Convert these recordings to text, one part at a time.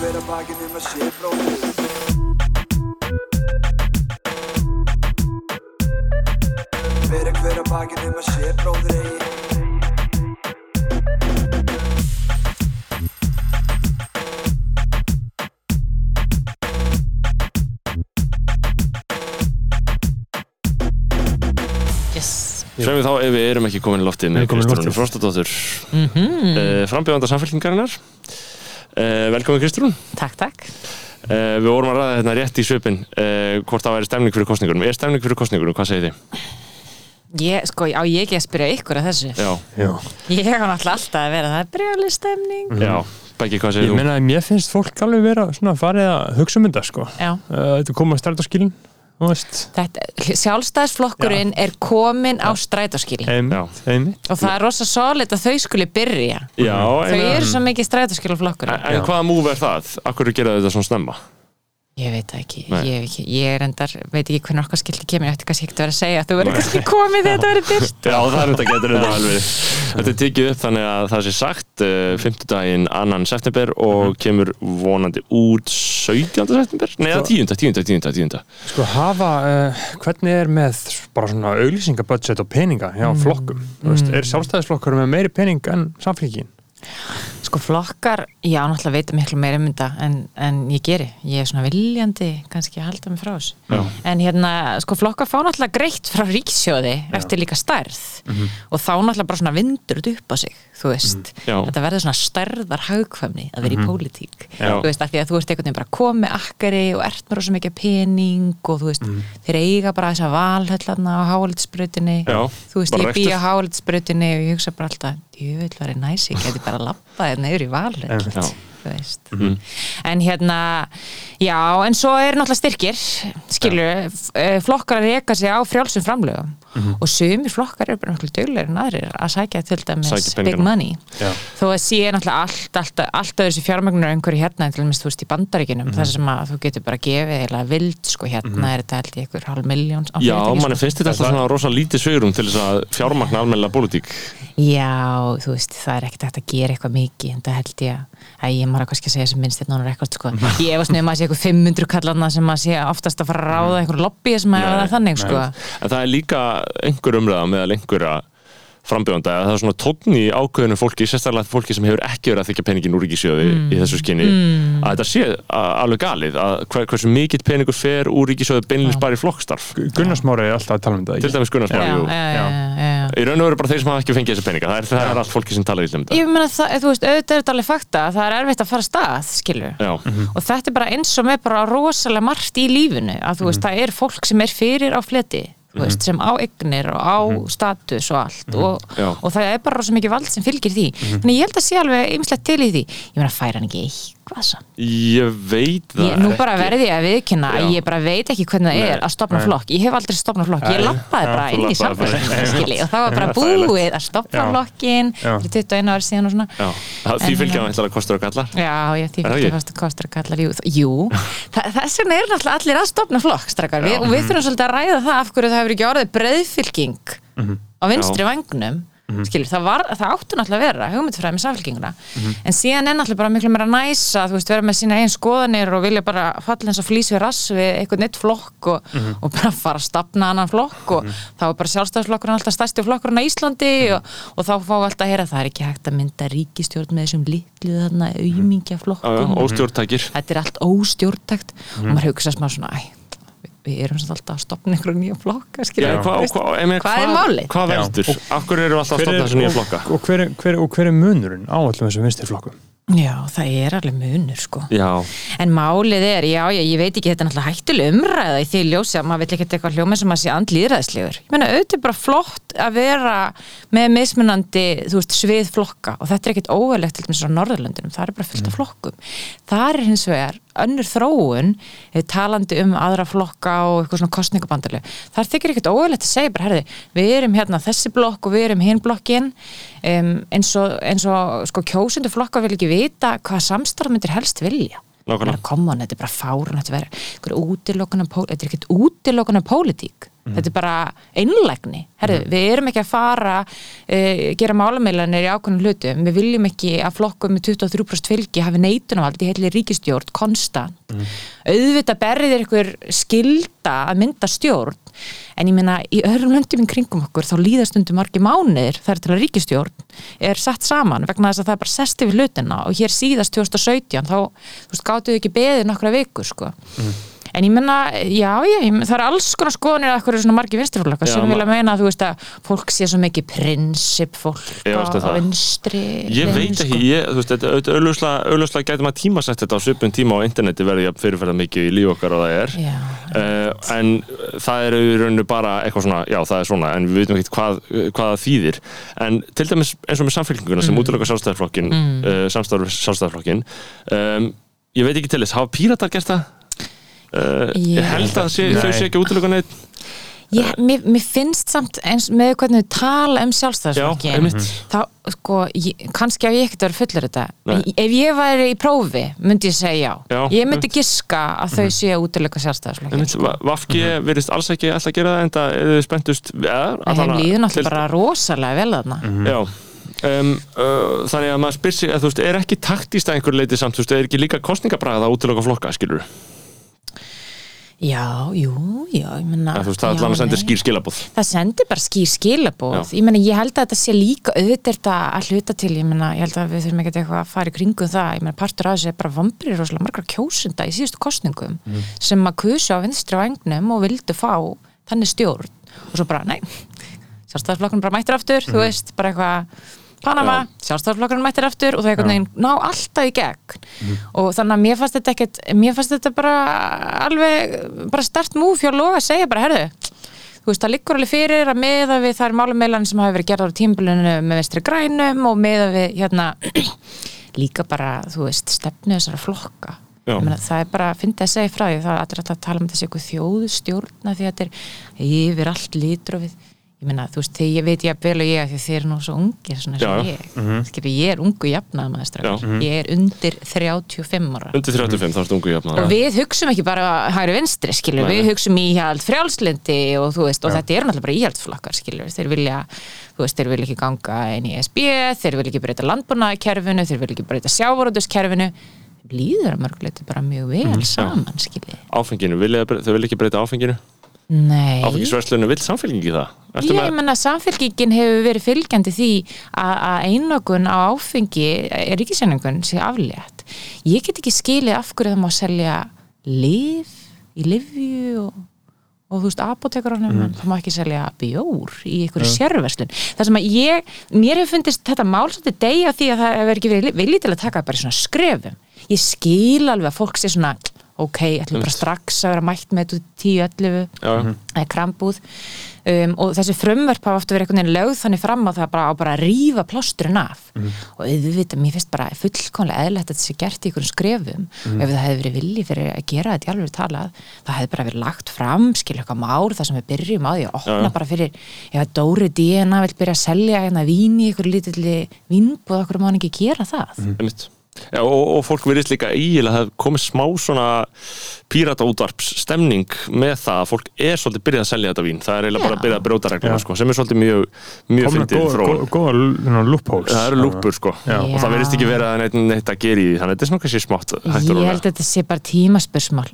hver að bakinn um að sé bróður Bera hver að bakinn um að sé bróður eigi. Við þá ef við erum ekki komin í loftið Við með erum komin í Kristrúnu loftið. Frostadóttur mm mm. uh, Frambjöðanda samfélkingarinnar uh, Velkomin Kristrún. Takk, takk. Uh, Við vorum að ræða hérna rétt í svipin uh, hvort það væri stemning fyrir kostningunum Er stemning fyrir kostningunum, hvað segir þið? ég, Sko, á ég ekki að spyrja ykkur að þessu? Já, Já. Ég hef náttúrulega alltaf að vera það er brjáli stemning. Já, Beggi, hvað segir Ég þú? meina að mér finnst fólk alveg vera svona farið að hugsa um þetta sko. Já, uh, Þetta koma að stærta skilin sjálfstæðisflokkurinn er komin á strætóskili og það er rosa solid að þau skuli byrja. Já, þau eru svo mikið strætóskilaflokkur en, en hvaða múf er það? Akkur gera þetta svona snemma? Ég veit það ekki, ég, ekki ég er endar, veit ekki hvernig okkar skildi kemur ég ætti kannski ekki að vera að segja að þú verður kannski komið þegar þetta verður byrt Já, það er þetta getur þetta verið Þetta er tekið upp þannig að það sé sagt uh, 5. daginn annan september og kemur vonandi út 17. september? Nei, Sko- 10. 10. 10. 10. Sko hafa, uh, hvernig er með bara svona auglýsingabudget og peninga hjá flokkum? Þú veist, er sjálfstæðisflokkur með meiri pening en samfélgin? Sko flokkar, já náttúrulega veitum miklu meira um þetta en, en ég geri. Ég er svona viljandi kannski að halda mig frá þessu. Já. en hérna, sko flokkar fá náttúrulega greitt frá ríkssjóði eftir líka stærð. Og þá náttúrulega bara svona vindur þetta upp á sig, þú veist. Já. þetta verður svona stærðar hagkvæmni að vera í pólitík, Já. þú veist, af því að þú veist einhvern veginn bara komið akkari og ert með rosa mikið pening og þú veist, þeir eiga bara þessa valhöllarna á hálitsbrautinni Já, þú veist, bara ég bý á hálitsbrautinni og ég hugsa bara alltaf, djöfull var ég næs ég geti bara lappað hérna yfir í þú veist. En hérna, já, en svo er náttúrulega styrkir, skilur flokkar að reyka sig á frjálsum framlögum. Og sumir flokkar eru bara náttúrulega duglegir en aðrir að sækja til dæmis Sækja big money. Já. þó að sé náttúrulega allt, allt, allt öðru sér fjármögnunar einhverju hérna til dæmis þú veist í bandaríkinum þar sem að þú getur bara gefið eða vild sko hérna er þetta held í einhver hálf miljón Já, manni sko. finnst þetta alltaf svona rosa lítið sveirum til þess að fjármagna almennilega pólitík. Já, þú veist, það er ekkert að held ég að, að maður kannski að segja sem minnst hérna rekord sko. ég efast nefnum að sé eitthvað 500 kallarna sem að sé oftast að fara að ráða einhver lobby sem að Nei, það þannig sko. En það er líka einhver umræða meðal einhverja frambjóðanda. Að það er svona tónn í ákveðinu fólki, sérstaklega fólki sem hefur ekki verið að þykja peningin úr ríkisjóði í þessu skinni að þetta sé alveg galið að hver, hversu mikill peningur fer úr ríkisjóði beinlins bara í flokkstarf. Gunnarsmári er alltaf að tala um þetta til dæmis já. í raun og veru bara þeir sem hafa ekki fengið þessi peninga. Það er, það er allt fólki sem talar í um þetta. Ég meina það, þú veist, auðvitað er þetta alveg fakta að það er erfitt að fara stað, skilur Já, og þetta er bara eins og með bara rosalega margt í lífinu, að þú veist, það er fólk sem er fyrir á fleti, þú veist, sem á eignir og á status og allt og, Já. og það er bara rosa mikið vald sem fylgir því. Þannig ég held að sé alveg ymslegt til í því. Ég meina, fær hann ekki eitthvað samt ég veit það Ég, nú bara verði ég að viðkynna að Já. ég bara veit ekki hvernig það er að stopna nei. flokk, ég hef aldrei stopnað flokk. Ég lappaði Já, bara inn í samfélagsskili og það var bara búið að stopna Já. flokkin Já. fyrir 21 ári síðan og svona. Já, það- því En, fylgja uh, það eitthvað kostur og gallar? Já, ég því fast að kostur að kalla jú, jú. Þa, þess vegna er náttúrulega allir að stopna flokk strakar, við, og við þurfum svolítið að ræða það af hverju það hefur ekki orðið breiðfylking á vinstri vangnum skilur, það, var, það áttu náttúrulega að vera hugmyndfræði með samfélkinguna en síðan er náttúrulega bara miklu meira næsa veist, vera með sína einn skoðanir og vilja bara falla eins og flýs við rass við eitthvað neitt flokk og, og bara fara að stapna annan flokk og þá er bara sjálfstæðsflokkurinn alltaf stærsti flokkurinn á Íslandi og, og þá fá alltaf að heyra það er ekki hægt að mynda ríkistjórn með þessum litlu þarna auðmingja já, flokkum óstjórntækir. Þetta er allt óstjórntækt og maður hugsa smá svona æ, við, erum samt alltaf að stopna einhverju nýja flokka Já, hvað, ég meina, hvað er málið? Hvað veldur? Hverju eru alltaf að stopna þessu nýja flokka? og, hver, er- hver, og hver er munurinn á allum þessum vinstri flokkum? Já, það er alveg munur sko Já, En málið er, já, já, ég veit ekki, þetta er náttúrulega hættuleg umræða í því ljósi að maður vill ekki eitthvað hljóma sem að sé andlýðræðislegur. Ég meina, auðvitað er bara flott að vera með mismunandi, þú veist, svið flokka og þetta er ekkit óverlegt til dæmis á Norðurlöndinum, það er bara fullt af flokkum. Það er hins vegar önnur þróun, eh, talandi um aðra flokka og eitthvað svona kostningabandaleg. Það þykir ekkit óverlegt að segja bara, herði, við erum hérna þessi blokk og við erum hinn blokkin, um, eins og, eins og sko, kjósundu flokka vil ekki vita hvað samstarf myndir helst vilja. Koma, þetta er bara fárun þetta er er ekkert útilokuna pólitík þetta er bara einlægni. Herðu, við erum ekki að fara uh, gera málameilanir í ákveðnum hlutum. Við viljum ekki að flokkum með 23% fylgi hafi neitunavald í heitli ríkistjórn konstant. Auðvitað berrið er ykkur skilda að mynda stjórn en ég meina í öðrum löndum í kringum okkur þá líðast undir margi mánuðir þar til að ríkistjórn er sett saman vegna þess að það er bara sest yfir hlutina og hér síðast 2017 þá veist, gátuðu ekki beðið nokkra vikur sko. En ég meina, já, já ég, það er alls konar skoðanir að hverju svona margi Já, sem vilja meina að þú veist að fólk sé svo mikið prinsip fólk á, vinstri Ég veit ekki, sko. ég, þú veist, þetta auðvitað gæti maður tímasett þetta á svipun tíma á interneti verði að fyrirferða mikið í líf okkar og það er Já, uh, en það er í rauninu bara eitthvað svona, já það er svona en við veitum ekki hvað, hvað það þýðir en til dæmis eins og með samfélkinguna sem mm. útlöka sjálfstæðarflokkin mm. uh, samstæður sjálfstæðarflokkin um, ég veit ekki til þess, hafa píratar gert það? Uh, Ég- held að sé, þau sé ekki útlöka neitt Ég, mér, mér finnst samt eins með hvernig við tala um einmitt. þá, sko, ég, kannski hef ég ekkert verið fullur þetta. Nei. ef ég væri í prófi myndi ég segja já, Já, ég myndi giska að þau séu að útilega sjálfstæðisflokkin Einmitt, Va- Vafki virðist alls ekki alltaf gera það en það er spenntust ja, þeim líður náttúrulega bara rosalega vel þarna. Já Um, uh, þannig að maður spyr sig að þú veist, er ekki taktíst að einhver leiti samt, þú veist, er ekki líka kostningabræða að útiloka flokka, skilur já, jú, já, ég menna það allan að senda nei. skýr skilabóð það sendir bara skýr skilabóð ég meina, ég held að þetta sé líka auðvitað að hluta til, ég meina, ég held að við þurfum ekkert eitthvað að fara í kringum það, ég meina, partur af þessu er bara vombrið rosalega margar kjósunda í síðustu kostningum sem að kusu á vinstri á engnum og vildu fá þannig stjórn. Og svo bara, nei, sjálfstæðarflokkurinn bara mættir aftur, þú veist, bara eitthvað Panama, sjálfstæðarflokkurinn mættir aftur og það er einhvern veginn ná alltaf í gegn. Og þannig að mér fannst þetta ekkert mér fannst þetta bara alveg bara stert múf hjá Loga að segja bara, herðu þú veist, það liggur alveg fyrir að meða við þær málumeilan sem hafi verið gerðar á tímbilinu með vestri grænum og meða við hérna líka bara, þú veist, stefnu þessara flokka. Meina, það er bara, fyndi að segja frá því það er alltaf að tala um þessi eitthvað þjóðstjórna því að þetta er yfir allt lítur við ég meina, þú veist, þegar ég veit ég að vel og ég að þið eru nú svo ungir svona Já, sem já. ég. Skipi, ég er ungu jafnað maður strákar. Já. ég er undir 35 ára. Undir 35, þá ertu ungu jafna og við hugsum ekki bara hægri vinstri skilur, Nei, við nei. hugsum íhjald frjálslindi og þú veist, og þetta eru náttúrulega bara íhjaldsflokkar skilur, þeir vilja þú veist, þeir vilja ekki ganga inn í SB þeir vilja ekki breyta landbúnaðkerfinu þeir vilja ekki breyta sjávarútuskerfinu líður að mörguleiti bara mjög vel saman skilur, áfenginu, vilja, þau vilja ekki breyta áfenginu áfengisverslunum, vill samfélgingi það Ertu Ég menna samfélkingin hefur verið fylgjandi því að, einokun á áfengi er ríkisjæningun sé aflétt. Ég get ekki skilið af hverju það má selja liv í livju og, og þú veist apotekarunum Mm. en það má ekki selja bjór í einhverju sérverslun. Það sem að ég, mér hefur fundist þetta mál svolítið degja því að það hefur ekki verið viljið til að taka bara svona skrefum. Ég skil alveg að fólk sé svona ok, ætlum bara strax að vera mætt með þetta 10-11 Já, já. eða krambúð. Um, og þessi frumvörp hafa ofta verið einhvern veginn lögð þannig fram að það bara á bara að rífa plásturinn af. Og auðvitað, mér finnst bara fullkomlega eðlert að þetta sé gert í einhverjum skrefum. Og ef það hefði verið vilji fyrir að gera þetta í alveg talað, það hefði bara verið lagt fram skilja eitthvað mál þar sem við byrjum á því að opna Já, bara fyrir, ef að Dóri DNA vil byrja að selja hérna vín í ekki. Já, og, og fólk virðist líka ígilega að það hafi komið smá svona pírata útvarps stemning með það að fólk er svolítið byrjað að selja þetta vín. Það er eiginlega bara að byrja að brjóta regluna sko, sem er svolítið mjög, mjög fyndið þróun. góða- loopholes. Það eru lúpur sko. Já. og það verðist ekki vera neitt, neitt að gera í því þannig að þetta er svona kannski smátt hættur Ég held að þetta sé bara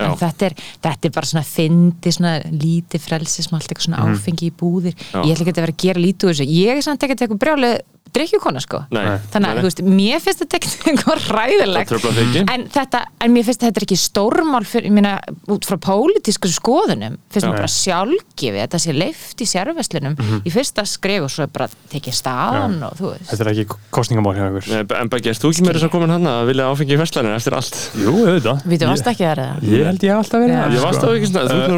en þetta er, þetta er bara svona fyndi svona lítið frelsismált eitthvað svona áfengi í búðir. Mhm. Já. ég ætla ekki að vera að gera lítið úr þessu. Ég er samt ekkert eitthvað brjálið drikkjukona sko. Nei. þannig að þú veist, mér finnst þetta ekkert eitthvað það ræðilegt ekki? En, þetta, en mér finnst þetta er ekki stórmál fyrir, ég meina, út frá pólitísku skoðunum finnst mér bara sjálfgefið þetta sé leift í sérverslunum Mhm. í fyrsta skref og svo er bara tekið staðan og þú veist. Þetta er ekki kostningamál hjá ykkur. Nei, En Beggi, erst þú ekki þess að komin hann að vilja áfengi í verslanir eftir allt? Jú, auðvitað. Við varst ekki þar eða? Ég held ég alltaf verið það, Ég varst sko. á ekki svona, þú er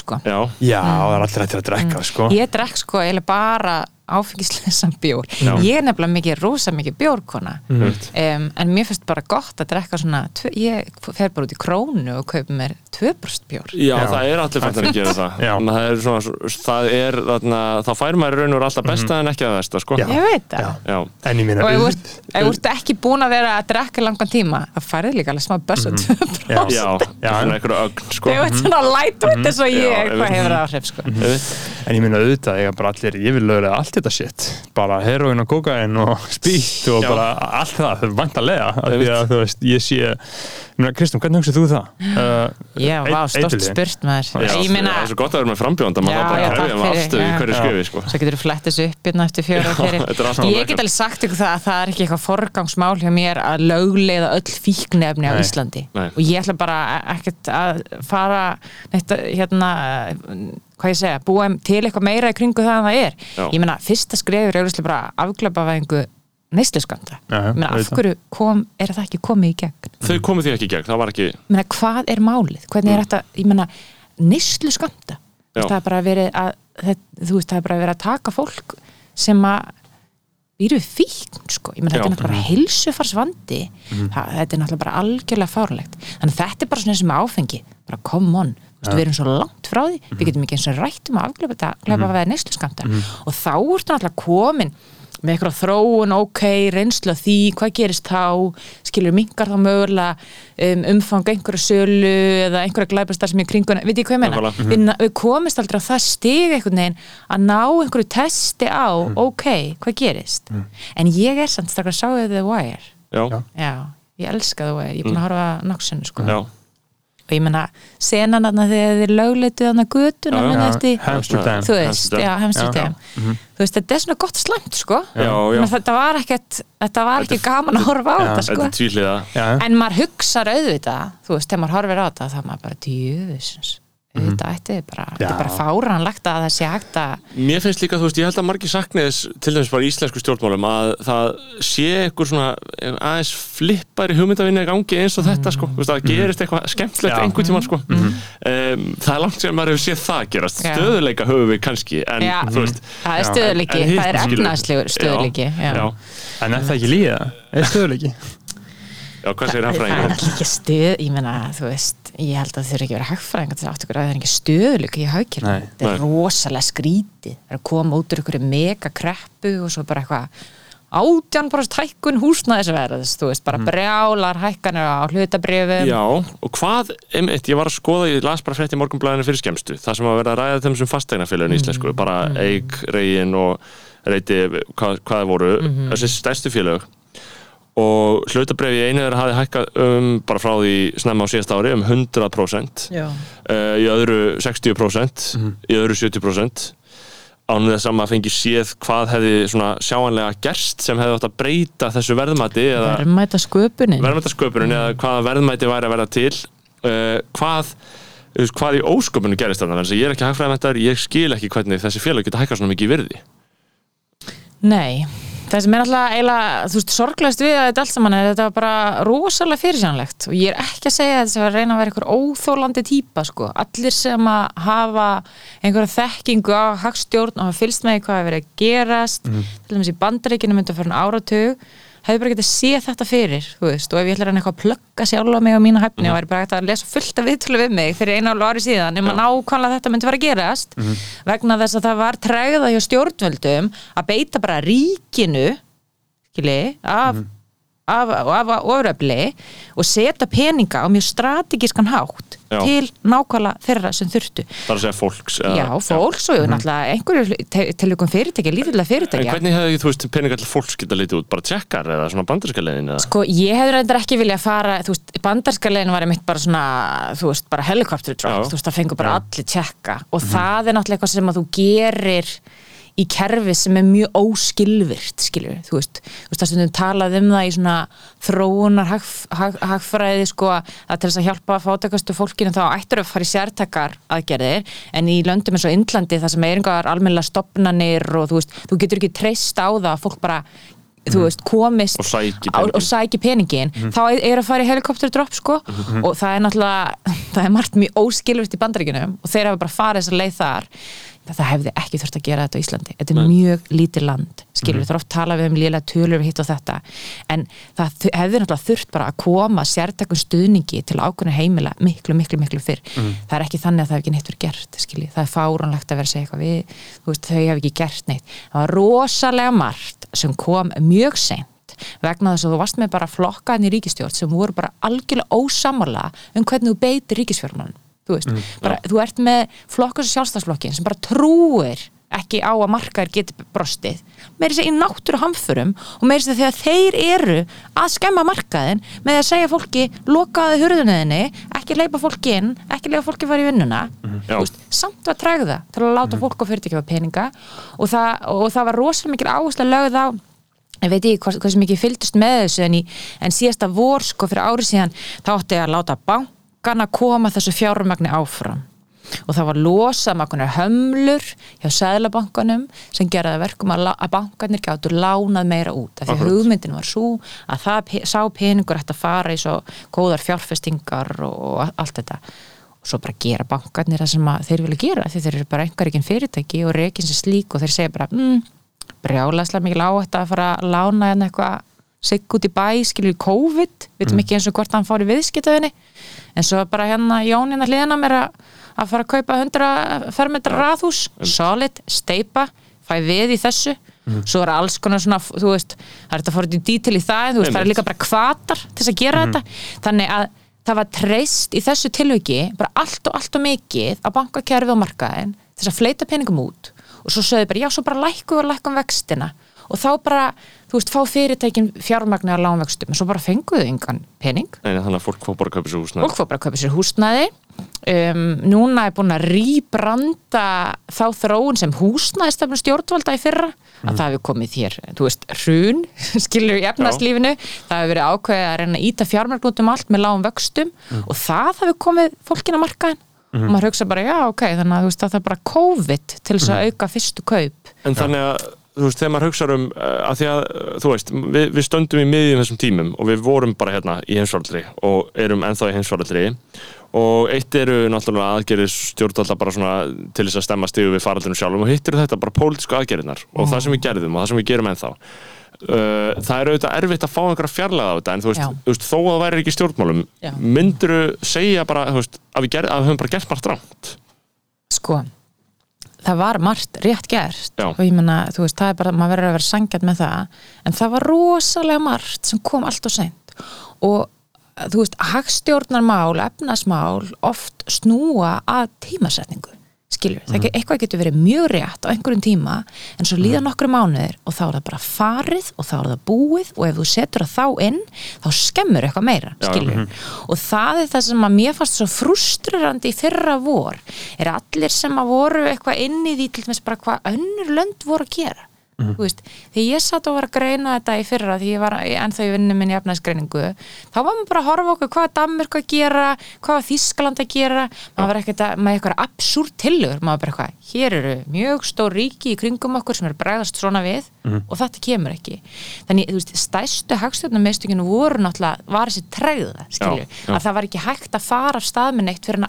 sko. Já. Já, Það er sko Já, Já, það er allir hættir að drekka, sko. Ég drekk sko eiginlega bara áfengislesan bjór. Já. Ég er nefnilega mikið, rosa mikið bjórkona. Mm. Um, en mér finnst bara gott að drekka svona, ég fer bara út í krónu og kaup mér 2% bjór Já, Já. það er allir fættir að gera það það er svona, það er þarna, þá fær maður í raun og veru alltaf besta en ekki að versta, sko Mhm. Ég veit það Já. Já. En ég meina og ef þú ert- ekki búin að vera að drekka langan tíma það færði líka alveg smá bössa 2% Já. Já, Já. svona einhverju ögn, sko Þegar þú ert svona lightweight eins og Já, ég, ég hvað veit. hefur það áhrif sko. En ég minna auðvitað, ég bara allir, ég vil lögulega allt þetta shit. Bara heroin og kokain og spýtt og Já. bara allt það, það er vantarlega af Ég því að þú veist, ég sé Kristján, hvernig hugsað þú það? Uh, Já, vá, stort spurt maður. Já, Ég meina, það er svo gott að vera með maður bara já, að takk hefja með fyrir, afstöðu í hverju skrifi, sko. Svo getur þú flett þessu upp hérna eftir fjóra Ég get alveg sagt ykkur það að það er ekki eitthvað forgangsmál hjá mér að lögleiða öll fíknefni á Nei. Íslandi. Nei. og ég ætla bara ekkert að fara neitt, að, hérna hvað ég segja, búa til eitthvað meira í kringu það en það er. Já. Ég meina, fyrsta skrefur er auðvitað bara afglapavæðingu neysluskanda. Já, Ég meina, af hverju kom, er það ekki komið í gegn? Þau komu því ekki í gegn, það var ekki Ég meina, hvað er málið? Hvernig er þetta, ég meina, neyslu skamta? Já. Það er bara verið að, þú veist, það er bara verið að taka fólk sem að býru fíkn, sko. Ég meina, þetta er náttúrulega bara heilsufarsvandi. Það, þetta er náttúrulega bara algjörlega fárlegt. Þannig þetta er bara svona með áfengi. Bara come on. Veist, við erum svo langt frá því. Við getum ekki eins og rætt um að afgleipa þetta, gleipa að veða neyslu skamta. Og þá ertu náttúrulega komin með eitthvað þróun, ok, reynslu af því, hvað gerist þá, skilur mingar þá mögulega um, umfang einhverju sölu eða einhverja glæpastar sem í kringuna, veit ég hvað ég meina? Nákvæmlega. Við, við komist aldrei á það stig einhvern veginn að ná einhverju testi á, ok, hvað gerist? En ég er samt stakar að sá þið The Wire. Já, Já. Ég elska The Wire, ég er búin að horfa nokksunni, sko. Og ég meina, senan þarna þegar þið lögleituð þarna eftir, Hamsterdam þú veist, já, Hamsterdam Já. þú veist, þetta er svona gott slæmt sko. Já, já. Þetta var ekkert þetta var ekki gaman að horfa á þetta þetta sko. Já, en maður hugsar auðvitað þú veist, þegar maður horfir á þetta þá maður bara djöfusins þið bara, þetta er Já. bara fáranlegt að það sé hægt að Mér finnst líka, þú veist, ég held að margir sakniðis til dæmis bara í íslensku stjórnmálum að það sé einhver svona aðeins flippari hugmyndavinni í gangi eins og þetta, sko, þú veist, að það gerist eitthvað skemmtilegt Já. einhvern tímann, sko um, Það er langt sem maður hefur séð það gerast Já. stöðuleika höfum við kannski en, Já. þú veist, það er stöðuleiki, það er efnaðslegur stöðuleiki En er það ekki líða? Er stöðuleiki? já, hvað segir hann það er fræðingur? náttúrulega ekki stöð ég meina, þú veist, ég held að það þurfi ekki að vera hagfræðingar til ykkur að það er ekki stöðuleika í hagkjörn, Nei. þetta er rosalega skrítið það er að koma út úr ykkur mega kreppu og svo bara eitthvað átján bara hækkun húsnæðisverðs þú veist, bara brjálar hækkanir á hlutabrifum Já, og hvað, einmitt, ég var að skoða, ég las bara frétt í morgunblæðinu fyrir skemmstu, það sem að verða að ræða þeim sem fasteignafélagin í íslensku, bara Eik, Reyin og Reyti, hvað, hvað voru, þessi stærstu félag og hlutabref í einu þeirra hafi hækkað um, bara frá því snemma á síðast ári um 100%, Já. uh, í öðru 60%, í öðru 70%, ánum þess að maður fengi séð hvað hefði svona sjáanlega gerst sem hefði átt að breyta þessu verðmæti eða verðmæta sköpunin verðmættasköpunin eða hvaða verðmæti væri að vera til. Uh, hvað hvað í ósköpunum gerist þarna? Þannig að ég er ekki hagfræðmættar, ég skil ekki hvernig þessi félag geta hækkað svona mikið í virði. Nei, það sem er alltaf eiginlega, þú veist, sorglegast við að þetta allt saman er að þetta var bara rosalega fyrirsjánlegt og ég er ekki að segja að þetta var að reyna að vera einhver óþólandi típa, sko. Allir sem að hafa einhverja þekkingu á hagstjórn og hafa fylst með hvað er verið að gerast, til dæmis í bandaríkinu myndi að fyrir en áratug, hefði bara getið að sé þetta fyrir, veist, og ef ég ætla að reyna eitthvað að plugga sjálfa mig á mína hæfni og væri bara hægt að lesa fullt af viðtölu við mig fyrir einu ári síðan, um að nákvæmlega þetta myndi fara að gerast, vegna þess að það var tregða hjá stjórnvöldum að beita bara ríkinu skili, af, af, af, af ofröfli og setja peninga á mjög strategískan hátt Já. til nákvæmlega þeirra sem þurftu. það er að segja fólks eða- Já, fólks og náttúrulega einhverju te- tilvikum fyrirtækja, lítillega en fyrirtækja. hvernig hefði þú veist peningar til fólks geta litið út, bara tjekkar eða svona bandaríska leiðin eða Sko, ég hefði reyndar ekki vilja fara, þú veist, bandarska legin var einmitt bara svona, þú veist, bara helikopter drop, Já. þú veist, það fengur bara allir tjekka og það er náttúrulega eitthvað sem að þú gerir í kerfi sem er mjög óskilvirt, skilur, þú veist, þú veist, það við talað um það í svona þróunar hag, hag, hagfræði, sko, að til þess að hjálpa fátækastu fólkinu þá ættur að fara í sértakar aðgerðir, en í löndum eins og Indlandi, það sem er einhver almennilega stopnanir og þú veist, þú getur ekki treyst á það að fólk bara þú veist, komist Og sæki á- peninginn. og sæki peningin þá er- að fara í helikopterdropp sko. Og það er náttúrulega það er margt mjög óskilvirt í bandaríkjunum og þeir hafa bara farið þess að leið þar það hefði ekki þurft að gera þetta á Íslandi. Þetta er mjög lítið land skilur, það er oft talað við um lélega tölur við hitt og þetta. En það hefði náttúrulega þurft bara að koma sértakun stuðningi til ákveðna heimila miklu, miklu, miklu fyrr. Það er ekki þannig að það hef ekki neitt verið gert skilji. það er fáránlegt að vera að segja eitthvað við veist, þau hef ekki gert neitt. Það var rosalega margt sem kom mjög seint vegna þess að þú varst með bara flokkaðin í ríkistjórn sem voru bara algjörlega ósamala um hvernig þú beitir ríkisfjármálun þú veist, bara, þú ert með flokkus og sjálfstæðsflokkin sem bara trúir ekki á að markaðir geti brostið. Meiri sér í náttúru hamförum og meiri sér þegar þeir eru að skemma markaðin með að segja fólki lokaði hurðunniðinni, ekki leipa fólki inn ekki leipa fólki fara í vinnuna. Já. Þú veist, samt að trægða til að láta fólk og fyrirtækja peninga. Og það, og það var rosalega mikil áherslu lögð á ég veit ekki hvað, hvað sem ekki fylgdust með þessu en, í, en síðasta vor sko fyrir árið síðan þá átti að láta bankana koma þessu fjármagni áfram. Og það var losað með hömlur hjá sæðlabankanum sem geraði að verkum að, að bankanir gáttu lánað meira út. Af því að hugmyndin var svo að það sá peningur að fara í svo góðar fjárfestingar og, allt þetta. Og svo bara gera bankarnir það sem að þeir vilja gera því þeir eru bara einhver ekki fyrirtæki og reikin sem slík og þeir segja bara mm, brjálæslega mikil áhætt að fara að lána hérna eitthvað sigg út í bæ, skilur COVID. Við veitum ekki eins og hvort hann fór í viðskiptaðinni en svo bara hérna Jónina hliðina mér að, að fara að kaupa 100 fermetra raðhús, solid, steipa fæ við í þessu. Svo er alls konar svona, þú veist það er þetta að fara út í dítil í það, þú veist, það er líka bara kvatar til þess að gera þetta. Þannig að það var treyst í þessu tilviki bara allt og allt og mikið á bankakerfi og markaðin þess að fleita peningum út. Og svo sögðu bara, já, svo bara lækku og lækkum vextina og þá bara, þú veist, fá fyrirtækin fjármagni á lánvextum en svo bara fenguðu engan pening. Nei, þannig að fólk fór bara að kaupa sér húsnæði. Fólk fór bara að kaupa sér húsnæði. Um, núna er búin að rýbranda þá þróun sem húsnæðistefnum stjórnvalda í fyrra. Að það hefur komið hér, þú veist, hrun skilur í efnarslífinu það hefur verið ákveðið að reyna að íta fjármagn út um allt með lágum vöxtum og það hefur komið fólkin á markaðin og maður hugsa bara, já, ok, þannig að veist að það er bara COVID til þess að auka fyrstu kaup. En þannig að, þú veist, þegar maður hugsa um uh, að því að, uh, þú veist, við, við stöndum í miðjum þessum tímum og við vorum bara hérna í heimsvaraldri og erum ennþá í heimsvaraldri og eitt eru náttúrulega aðgerðir stjórnvalda bara svona til þess að stemma stigu við faraldunum sjálfum og hitt eru þetta bara pólitísku aðgerðirnar og það sem við gerðum og það sem við gerum ennþá. Uh, það er auðvitað erfitt að fá einhverja fjarlæða á þetta en þú veist, þú veist þó að það væri ekki stjórnmálum myndur segja bara, þú veist, að við, ger, að við höfum bara gert margt rámt sko það var margt rétt gert. Já. og ég menna, þú veist, það er bara, maður verður að vera sangjart með það, en það var rosalega margt sem kom allt og seint. Og þú veist, hagstjórnarmál, efnasmál oft snúa að tímasetningu skilur, mm. það, eitthvað getur verið mjög rétt á einhverjum tíma, en svo líða nokkru mánuðir og þá er það bara farið og þá er það búið og ef þú setur það þá inn þá skemmur eitthvað meira, skilur og það er það sem að mér fannst svo frustrerandi í fyrra vor er allir sem að voru eitthvað inn í því til dæmis bara hvað önnur lönd voru að gera Mhm. þú veist, þegar ég satt og var að greina þetta í fyrra því ég var ennþá í vinnu minni í efnaðsgreiningu þá var maður bara að horfa okkur hvað Danmörk að gera hvað var Þískaland að gera. Maður var ekkert að, með eitthvað absúrt tillögur. Maður bara eitthvað, hér eru mjög stór ríki í kringum okkur sem eru bregðast svona við og þetta kemur ekki. Þannig, þú veist, stæstu hagstjórnarmeistökinu voru náttúrulega, var þessi tregða skilju, Já, já. að það var ekki hægt að fara af stað með neitt fyrir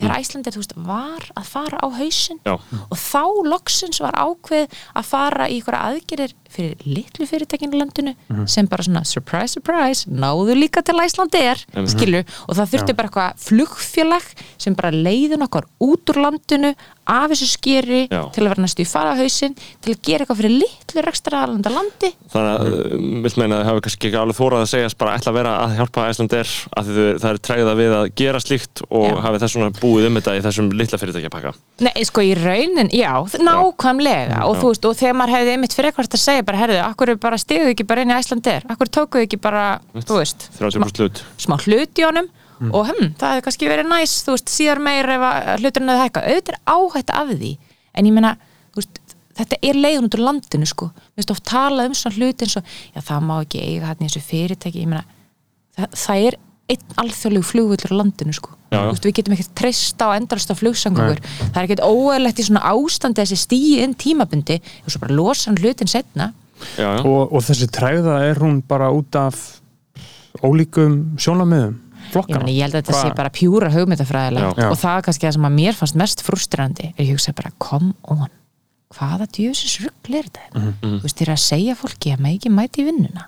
þegar Æslandi þú veist, var að fara á hausinn Já. og þá loksins var ákveð að fara í ykkur aðgerir fyrir litlu fyrirtækinu landinu sem bara svona surprise, surprise náðu líka til Æslandi er Mhm. skilur, og það þurfti bara eitthvað flugfélag sem bara leiðin okkar út úr landinu af þessu skeri Já. til að vera næstu í fara á hausinn til að gera eitthvað fyrir litlu rekstraralanda landi Þannig að, mm. vilt meina að það hafi kannski ekki alveg þórað að segja bara ætla að vera að hjálpa Æslandir að þið, það er træða við að gera slíkt og Já. hafi þess svona búið um þetta í þessum litla fyrirtækjapakka. Nei, sko í raunin, já, nákvæmlega og Já. þú veist, og þegar maður hefði einmitt fyrir eitthvað að segja bara, herðu, akkur er bara stiðuð ekki bara inn í Æslandir, akkur tókuð ekki bara þú veist, 30% hlut. smá hlut í honum? Og hm, það hefði kannski verið næs, þú veist, síðar meir ef hluturinn hefði hækkað, auðvitað er áhætt af því, en ég meina, þú veist þetta er leiðun út úr landinu, sko. Við veist, oft talað um svona hluti eins og já, það má ekki eiga hann í þessu fyrirtæki. Ég meina, það, það er einn alþjóðlegu flugvöllur á landinu, sko Já, já. Þú veist, við getum ekkert treysta á endalsta flugsangur það er ekkert óeðlegt í svona ástandi þessi stíi inn tímabundi og svo bara losa hann hlutin setna Já, já. og, og þessi træða er hún bara út af ólíkum sjónamiðum Ég, meni, ég held að þetta sé bara pjúra hugmyndafræðilega Já. og það er kannski það sem að mér fannst mest frustrandi er ég hugsa bara, come on hvaða djöfisins rugl er þetta Mhm. þú veist, þér að segja fólki að maður ekki mæti í vinnuna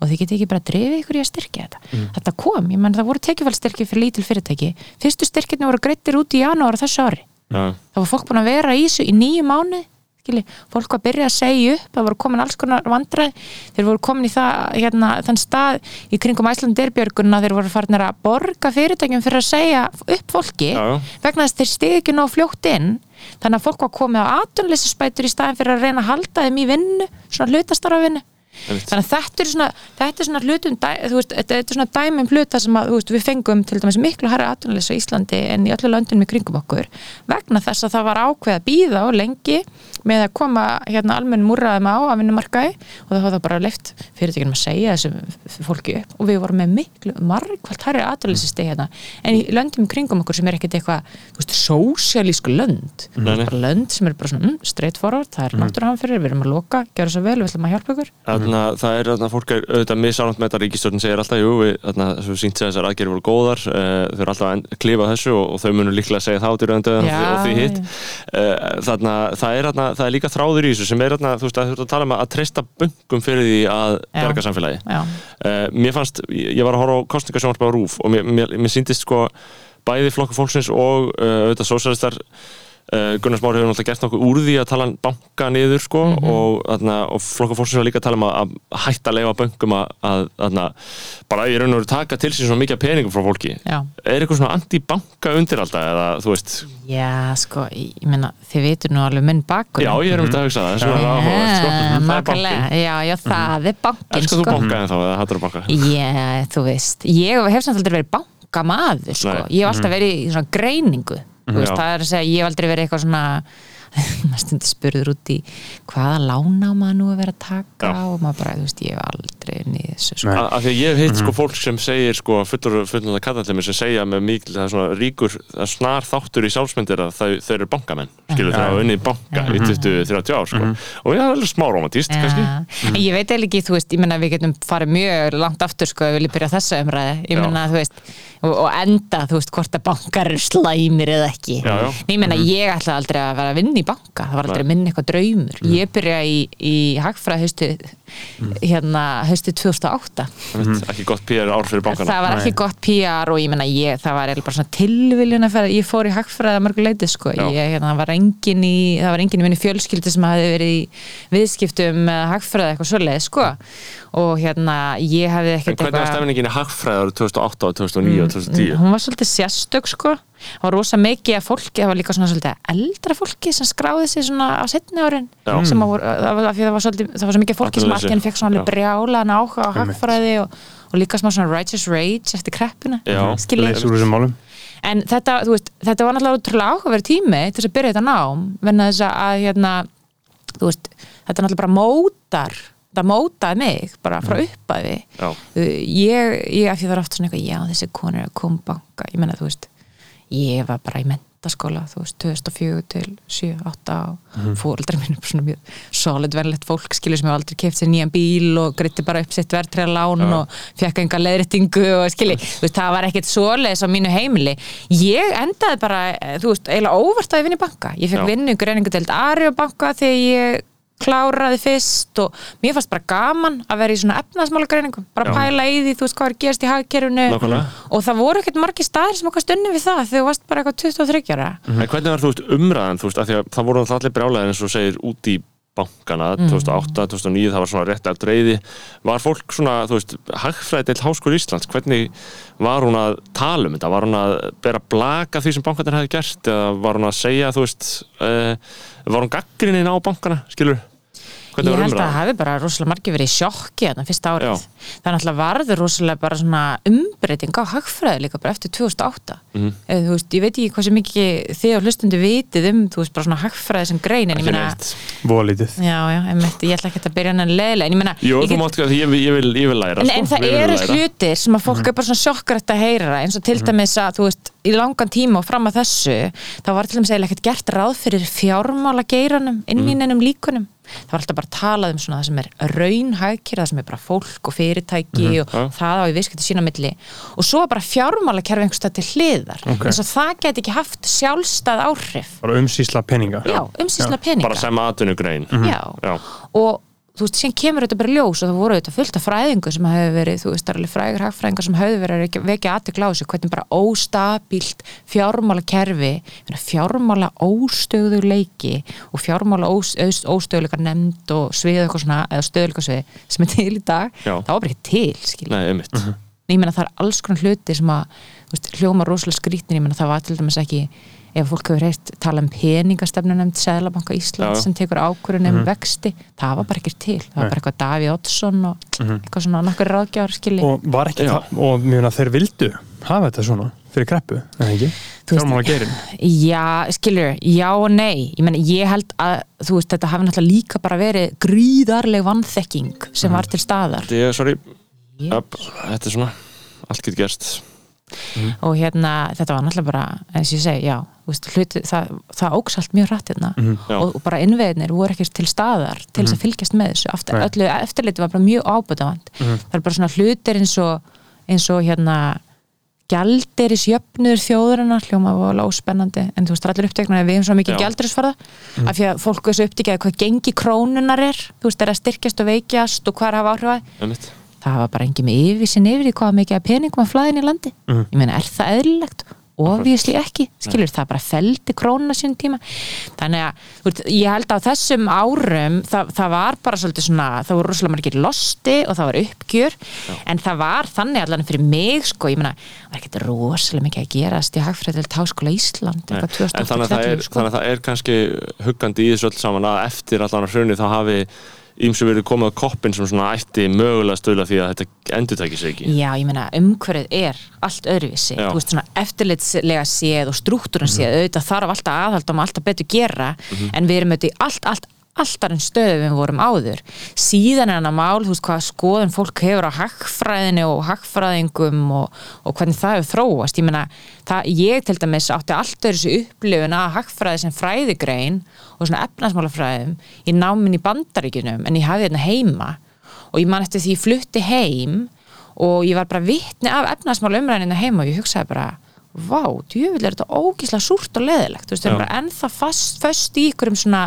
og þið geti ekki bara drifið ykkur í að styrkja þetta Mhm. þetta kom, ég menn það voru tekjufælstyrki fyrir lítil fyrirtæki fyrstu styrkirni voru greittir út í janúar þessu ári Já. það var fólk búin að vera í þessu í nýju mánu skilji, fólk var að byrja að segja upp það voru komin alls konar vandræð þeir voru komin í það, hérna, þann stað í kringum Æslanderbjörgunna þeir voru farinir að borga fyrirtækjum fyrir að segja upp fólki já. vegna þess að þeir stiði ekki nóg fljótt inn þannig að fólk var komið á atunleysispætur í staðin fyrir að reyna að halda þeim í vinnu svona hlutastarfa Einmitt. Þannig að þetta er svona, þetta er svona hlutum, veist, þetta er svona dæmum hluta sem að, veist, við fengum til dæmis miklu harri atvinnuleysi á Íslandi en í öllu löndunum í kringum okkur vegna þess að það var ákveð að býða og lengi með að koma hérna almennum úrraðum á að vinnumarkaði og það var það bara leift fyrirtækjum að segja þessum fólki upp og við vorum með miklu margkvælt harri atvinnuleysi stegi hérna en í löndum kringum okkur sem er ekkert eitthvað, þú veist, sósialísku lönd. Nei, nei. bara lönd sem er bara svona mm, straight forward, það er náttúruhamfyrir, við erum að loka, gera svo vel, við ætlum að hjálpa ykkur. Þarna, það er, þarna, fólk er auðvitað misálant með þetta ríkistjórn segir alltaf, jú, við, þarna, þessu sínt segja þessar aðgerið voru góðar, uh, þau eru alltaf að klifa þessu og, og þau munum líklega að segja það út það er, líka þráður í þessu sem er, þarna, þú veist, að þú ert að tala um að treysta böngum fyrir því að berga samfélagi. Uh, mér fannst, ég var að horfa á kostningasjónarspá rúf og mér, mér, mér síndist sko bæði flokkur fólksins og uh, auðvitað sósælistar Gunnar Smári hefur náttúrulega gert nokkuð úr því að tala banka niður sko og, þarna, og flokkur fólksins var líka að tala um að, að hætta að leifa böngum að, að þarna, bara í raun og veru taka til sín svona mikið peningum frá fólki. Já. Er eitthvað svona anti-banka undir alltaf eða þú veist, Já, sko, ég meina, þið veitur nú alveg minn bakur. Já ég er um þetta að hugsa það þess vegna er það áhugavert, sko. það bankin. já, já, það er bankin Elskar þú sko. banka en þá eða hattur þú banka? Já, þú veist, ég hef samt aldrei verið bankamaður, sko, Nei. ég hef alltaf verið í svona greiningu, þú veist, það er að segja, ég hef aldrei verið eitthvað svona maður stundir spurður út í hvaða lána maður nú að vera að taka Já. og maður bara, þú veist, ég hef aldrei í þessu, sko. Af því að ég hef hitt sko fólk sem segir sko fullur fullur kallalimi sem segja með mikil það er svona ríkur, það snar þáttur í sjálfsmyndir að þau, þau eru bankamenn skilur þau hafa unnið í banka í 20-30 ár sko og ég er alveg smá romantíst kannski Ja. En ég veit eiginlega ekki, þú veist, ég menna við getum farið mjög langt aftur sko ef við viljum byrja þessa umræði, og, og enda, þú veist, hvort að bankar slæmir eða ekki. Já, já. Ég menna ég ætla aldrei að vera að vinna í banka, það var aldrei Nei. að minna eitthvað draumur. Ég byrja í, í hagfræð haustu, hérna, haustu 2008. mm. ekki gott PR ár fyrir bankana Það var ekki Nei. gott PR og ég menna ég, það var eiginlega bara svona tilviljun að ferða, ég fór í hagfræða mörgu leiti sko, ég, hérna, það var engin í það var engin í minni fjölskyldi sem hafi verið í viðskiptum með hagfræða eitthvað svoleið sko og hérna ég hefði En ekkert hvernig var stefningin í hagfræðar 2008, 2009 og 2010? hún var svolítið sérstök sko það var rosa mikið af fólki, það var líka svona svolítið eldra fólki sem skráði sig svona á setni árin Já. sem að voru, það var, af því það var svolítið það var svo mikið fólki sem Atvinnuleysi. allir fekk svona brjálaðan áhuga á hagfræði og, og líka smá svona righteous rage eftir kreppuna Já. Skilji. leys úr þessum málum en þetta, veist, þetta var náttúrulega útrúlega áhugaverð tími til þess að byrja þetta nám venna þess að hérna, veist, þetta náttúrulega bara mótar það mótaði mig bara frá uppæði Já. ég, ég af því það er oft svona eitthvað já þessi konur er að koma banka ég menna þú veist, ég var bara í mentaskóla þú veist, 2004 til 7, 8 og mm. fóreldrar minn er svona mjög solid verðlegt fólk skilur sem hefur aldrei keft sér nýjan bíl og gritti bara upp sitt verðtræða lán Já. og fekk enga leðrættingu og skilji, þú veist, það var ekkert svoleiðis á mínu heimili. Ég endaði bara, eh, þú veist, eiginlega óvart að ég vinni banka. Ég fekk Já. vinnu í greiningu til Ari og banka þegar ég kláraði fyrst og mér fannst bara gaman að vera í svona efnaðsmála greiningum, bara Já. pæla í því, þú veist hvað er að gerast í Nákvæmlega. og það voru ekkert margir staðir sem okkar stunni við það þegar þú varst bara eitthvað 23 ára. En hvernig var þú veist umræðan, þú veist, því að það voru náttúrulega allir brjálæðir eins og segir út í bankana 2008, 2009, það var svona rétt eftir reyði var fólk svona, þú veist hagfræði til Háskóri Íslands, hvernig var hún að tala um þetta, var hún að bera blaka því sem bankarnir hefði gert eða var hún að segja, þú veist uh, var hún gaggrinnin á bankana, skilur hvernig Ég held að það umræðan? hafi bara rosalega margir verið í sjokki þarna fyrsta árið. Já. Það er náttúrulega varður rosalega bara svona umbreyting á hagfræði líka bara eftir 2008. Mhm. Eða, þú veist, ég veit ekki hvað sem mikið þið á hlustundi vitið um, þú veist, bara svona hagfræði sem grein, en ég Ekki meina. Volítið já, já, einmitt, ég ætla ekki að byrja hann leðilega, en ég meina, Jú, ég þú mátt ekki, ég, vil- ég, vil, ég vil læra En, sko. en það eru hlutir sem að fólk er bara svona sjokkrætt að heyra eins og til dæmis að, þú veist, í langan tíma og fram að þessu, þá var til dæmis eiginlega ekkert gert ráð fyrir fjármála geiranum inn í neinum líkunum það var alltaf bara talað um svona það sem er raunhagkir, það sem er bara fólk og fyrirtæki og Já. það á í viðskipti sína milli og svo er bara fjármála kerfi einhverstað til hliðar Ok. eins og það get ekki haft sjálfstæð áhrif bara umsýsla peninga já, umsýsla peninga bara sem atvinnugrein já. Já. og þú veist, síðan kemur þetta bara ljós og það voru þetta fullt af fræðingu sem hefur verið, þú veist, það er alveg frægur hagfræðingar sem hefur verið að vekja- aðtekla á þessu hvernig bara óstabílt fjármála kerfi, fjármála óstöðuleiki og fjármála óstöðuleikar nefnd og svið eitthvað svona, eða stöðuleikasvið sem er til í dag, Já. það var bara ekki til skil. Nei, einmitt ég meina það er alls konar hluti sem að þú veist, hljóma rosalega skrítin, ég meina það var til dæmis ekki ef fólk hefur heilt tala um peningastefnu nefnd Sæðlabanka Íslands Já. sem tekur ákvörðun um vexti, það var bara ekki til. Það var bara eitthvað Daví Oddsson og eitthvað svona nokkur ráðgjafar skilji. Og var ekki Já. það, og mjög að þeir vildu hafa þetta svona fyrir kreppu, en ekki? Fjármála gerin Já, skilur, já og nei. Ég meina, ég held að, þú veist, þetta hafi náttúrulega líka bara verið gríðarleg vannþekking sem var til staðar. Þetta er, sorry, Ég- upp, þetta er svona allt getur gerst og hérna, þetta var náttúrulega bara eins og ég segi, já, þú veist, hluti, það, það óks allt mjög hratt hérna. Já. og, og bara innveðinir voru ekki til staðar til þess að fylgjast með þessu, Aftur, öllu eftirliti var bara mjög ábútafand það er bara svona hlutir eins og eins og hérna gjaldiris jöfnur þjóðurinnar hljóma var óspennandi, en þú veist, það allir uppteknar að við hefum svo mikið Já. gjaldirisfarða af því að fólk er svo upptekið að hvað gengi krónunar er. Þú veist, er að styrkjast og veikjast og hvað er að hafa áhrif að það var bara engin með yfirsin yfir í hvað mikið að peningum að flæðin í landi. Mhm. ég meina, er það eðlilegt? Obviously ekki, skilur, það bara feldi krónuna sín tíma. Þannig að ég held að á þessum árum það, það var bara svolítið svona það voru rosalega margir losti og það var uppgjör. En það var þannig allan fyrir mig sko, ég meina, það var ekkert rosalega mikið að gerast í Hagfræðild Háskóla Ísland Nei, en þannig að, er, 2011 sko. þannig að það er kannski huggandi í þessu öll saman að eftir allan að hrunni þá hafi ímsu verið komið á koppin sem svona ætti mögulega stöðla því að þetta endur tækir sig ekki. Já, ég meina, umhverfið er allt öðruvísi, þú veist svona eftirlitslega séð og struktúrun séð, auðvitað þarf alltaf aðhald og maður alltaf betur gera en við erum auðvitað í allt, allt, alltaf en stöðu við vorum áður. Síðan er hann að mál, þú veist hvað skoðun fólk hefur á hagfræðinu og hagfræðingum og, og hvernig það hefur þróast. Ég meina, það, ég til dæmis átti alltaf þessu upplifun að hagfræði sem fræðigrein og svona efnarsmálafræðum í náminn í bandaríkjunum en ég hafði hérna heima og ég man eftir því ég flutti heim og ég var bara vitni af efnaðsmál umræðinu heima og ég hugsaði bara vá, djúvill er þetta ógíslega súrt og leðilegt, þú veist, það er bara ennþá fast, föst í ykkurum svona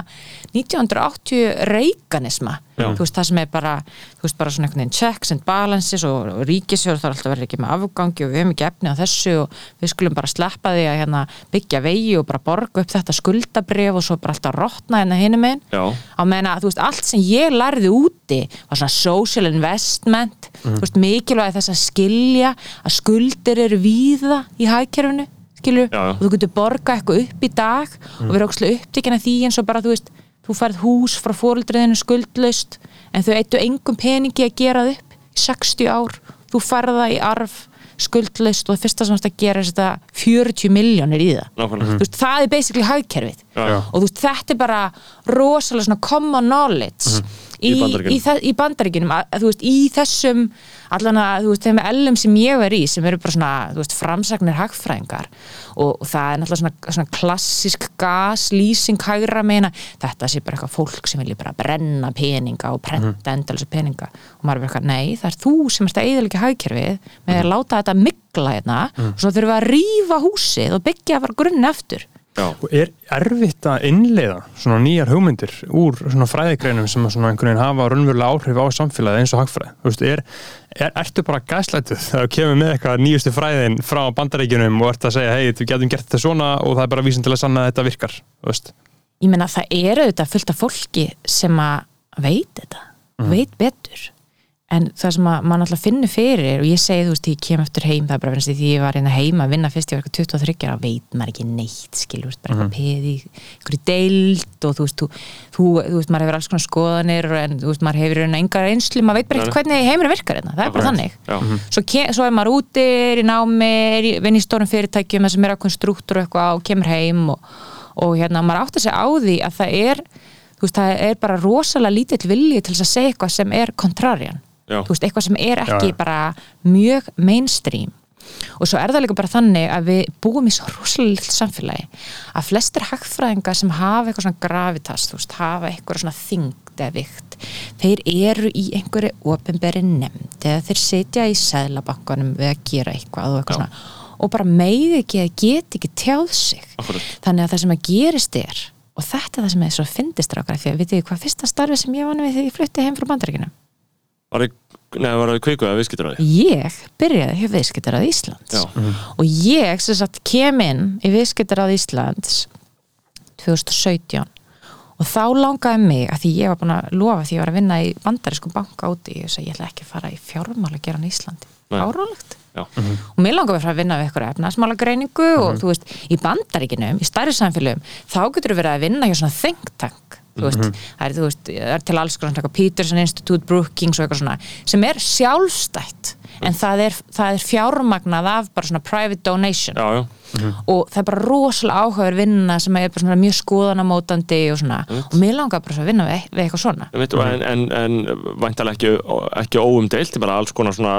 1980 reikanisma Já. þú veist, það sem er bara þú veist, bara svona einhvern veginn checks and balances og, og ríkisjóður þarf alltaf að vera ekki með afgangi og við hefum ekki efni á þessu og við skulum bara sleppa því að hérna, byggja vegi og bara borga upp þetta skuldabrif og svo bara alltaf rotna hérna hinum megin. Já, á meðan að þú veist, allt sem ég lærði úti var svona social investment. Þú veist, mikilvægi þess að skilja að skuldir eru víða í Já, já. og þú getur borga eitthvað upp í dag og vera ókslega upptíkin af því eins og bara þú veist þú færð hús frá fóreldriðinu skuldlaust en þau eittu engum peningi að gera það upp í 60 ár. Þú færð það í arf skuldlaust og það fyrsta sem það að gera er að setja 40 miljónir í það. Þú veist, það er basically hagkerfið Já, og þú veist, þetta er bara rosalega svona common knowledge Í í, Bandaríkjunum. í, þe- í bandaríkinum að, að, þú veist, í þessum allan að, þú veist, þeim ellum sem ég er í sem eru bara svona, þú veist, framsagnir hagfræðingar. Og, og það er náttúrulega svona, svona klassisk gaslýsing hægra meina, þetta sé bara eitthvað fólk sem vilja bara brenna peninga og prenta endalisa peninga. Og maður er bara eitthvað, nei, það er þú sem ert að eðalega hagkerfið með að láta þetta mikla hérna og svo þurfum við að rífa húsið og byggja bara grunni aftur Já, Og er erfitt að innleiða svona nýjar hugmyndir úr svona fræðigreinum sem að svona einhvern veginn hafa raunverulega áhrif á samfélagið eins og hagfræð? Þú veist, er, er, ertu bara gaslætuð þegar þú kemur með eitthvað nýjustu fræðin frá bandaríkjunum og ert að segja, hei, við getum gert þetta svona og það er bara vísin til að sanna að þetta virkar, þú veist? ég meina það eru auðvitað fullt af fólki sem að veit þetta veit betur en það sem að mann alltaf finnur fyrir og ég segi þú veist, ég kem eftir heim það er bara finnst því ég var hérna heima að vinna fyrst ég var eitthvað 23 ára, veit maður ekki neitt skilur, bara eitthvað peði, einhverju deild og þú veist, þú, þú, þú veist maður hefur alls konar skoðanir en þú veist, maður hefur engar einslu, maður veit bara ekkert hvernig heimurinn virkar hérna, það er bara þannig. já, svo, ke- svo er maður úti, er í námi er í, vinn í stórum fyrirtækjum það sem er ákveðin strúktur og eitthvað og kemur heim og, og hérna, því er, þú veist, það er bara rosalega lítill vilji til að segja eitthvað sem er kontrarjan, já, þú veist, eitthvað sem er ekki Já, já. bara mjög mainstream og svo er það líka bara þannig að við búum í svo rosalega lill samfélagi að flestir hagfræðingar sem hafa eitthvað svona gravitas, þú veist, hafa eitthvað svona þyngd eða vikt, þeir eru í einhverju ofinberi nefnd eða þeir sitja í sæðlabankanum við að gera eitthvað og eitthvað Já. svona og bara meði ekki að geta ekki tjáð sig Akkurat. þannig að það sem að gerist er og þetta er það sem er svo fyndist rákar því að vitið hvað fyrsta starfi sem ég vann við þegar ég flutti heim frá bandaríkinu Var það, nei, var það kveiku eða viðskiptaráði? ég byrjaði hjá viðskiptarað Íslands. Já. og ég sem sagt kem inn í viðskiptarað Íslands 2017 og þá langaði mig að því ég var búin að lofa því ég var að vinna í bandarískum banka úti og ég ætla ekki að fara í fjármál að gera í Íslandi. Árálegt Já. og mér langar að fara að vinna við eitthvað efnaðsmála greiningu og þú veist, í bandaríkinum, í stærri samfélögum þá getur þú verið að vinna hjá svona think tank þú veist, það er, veist, er til alls konar Peterson Institute, Brookings og eitthvað svona sem er sjálfstætt en það er, það er fjármagnað af bara svona private donation Já, já. Og það er bara rosalega áhugaður vinna sem er bara mjög skoðanamótandi og svona, og mér langar bara að vinna við, við eitthvað svona. En, en, en væntalega ekki, ekki óumdeilt, bara alls konar, svona,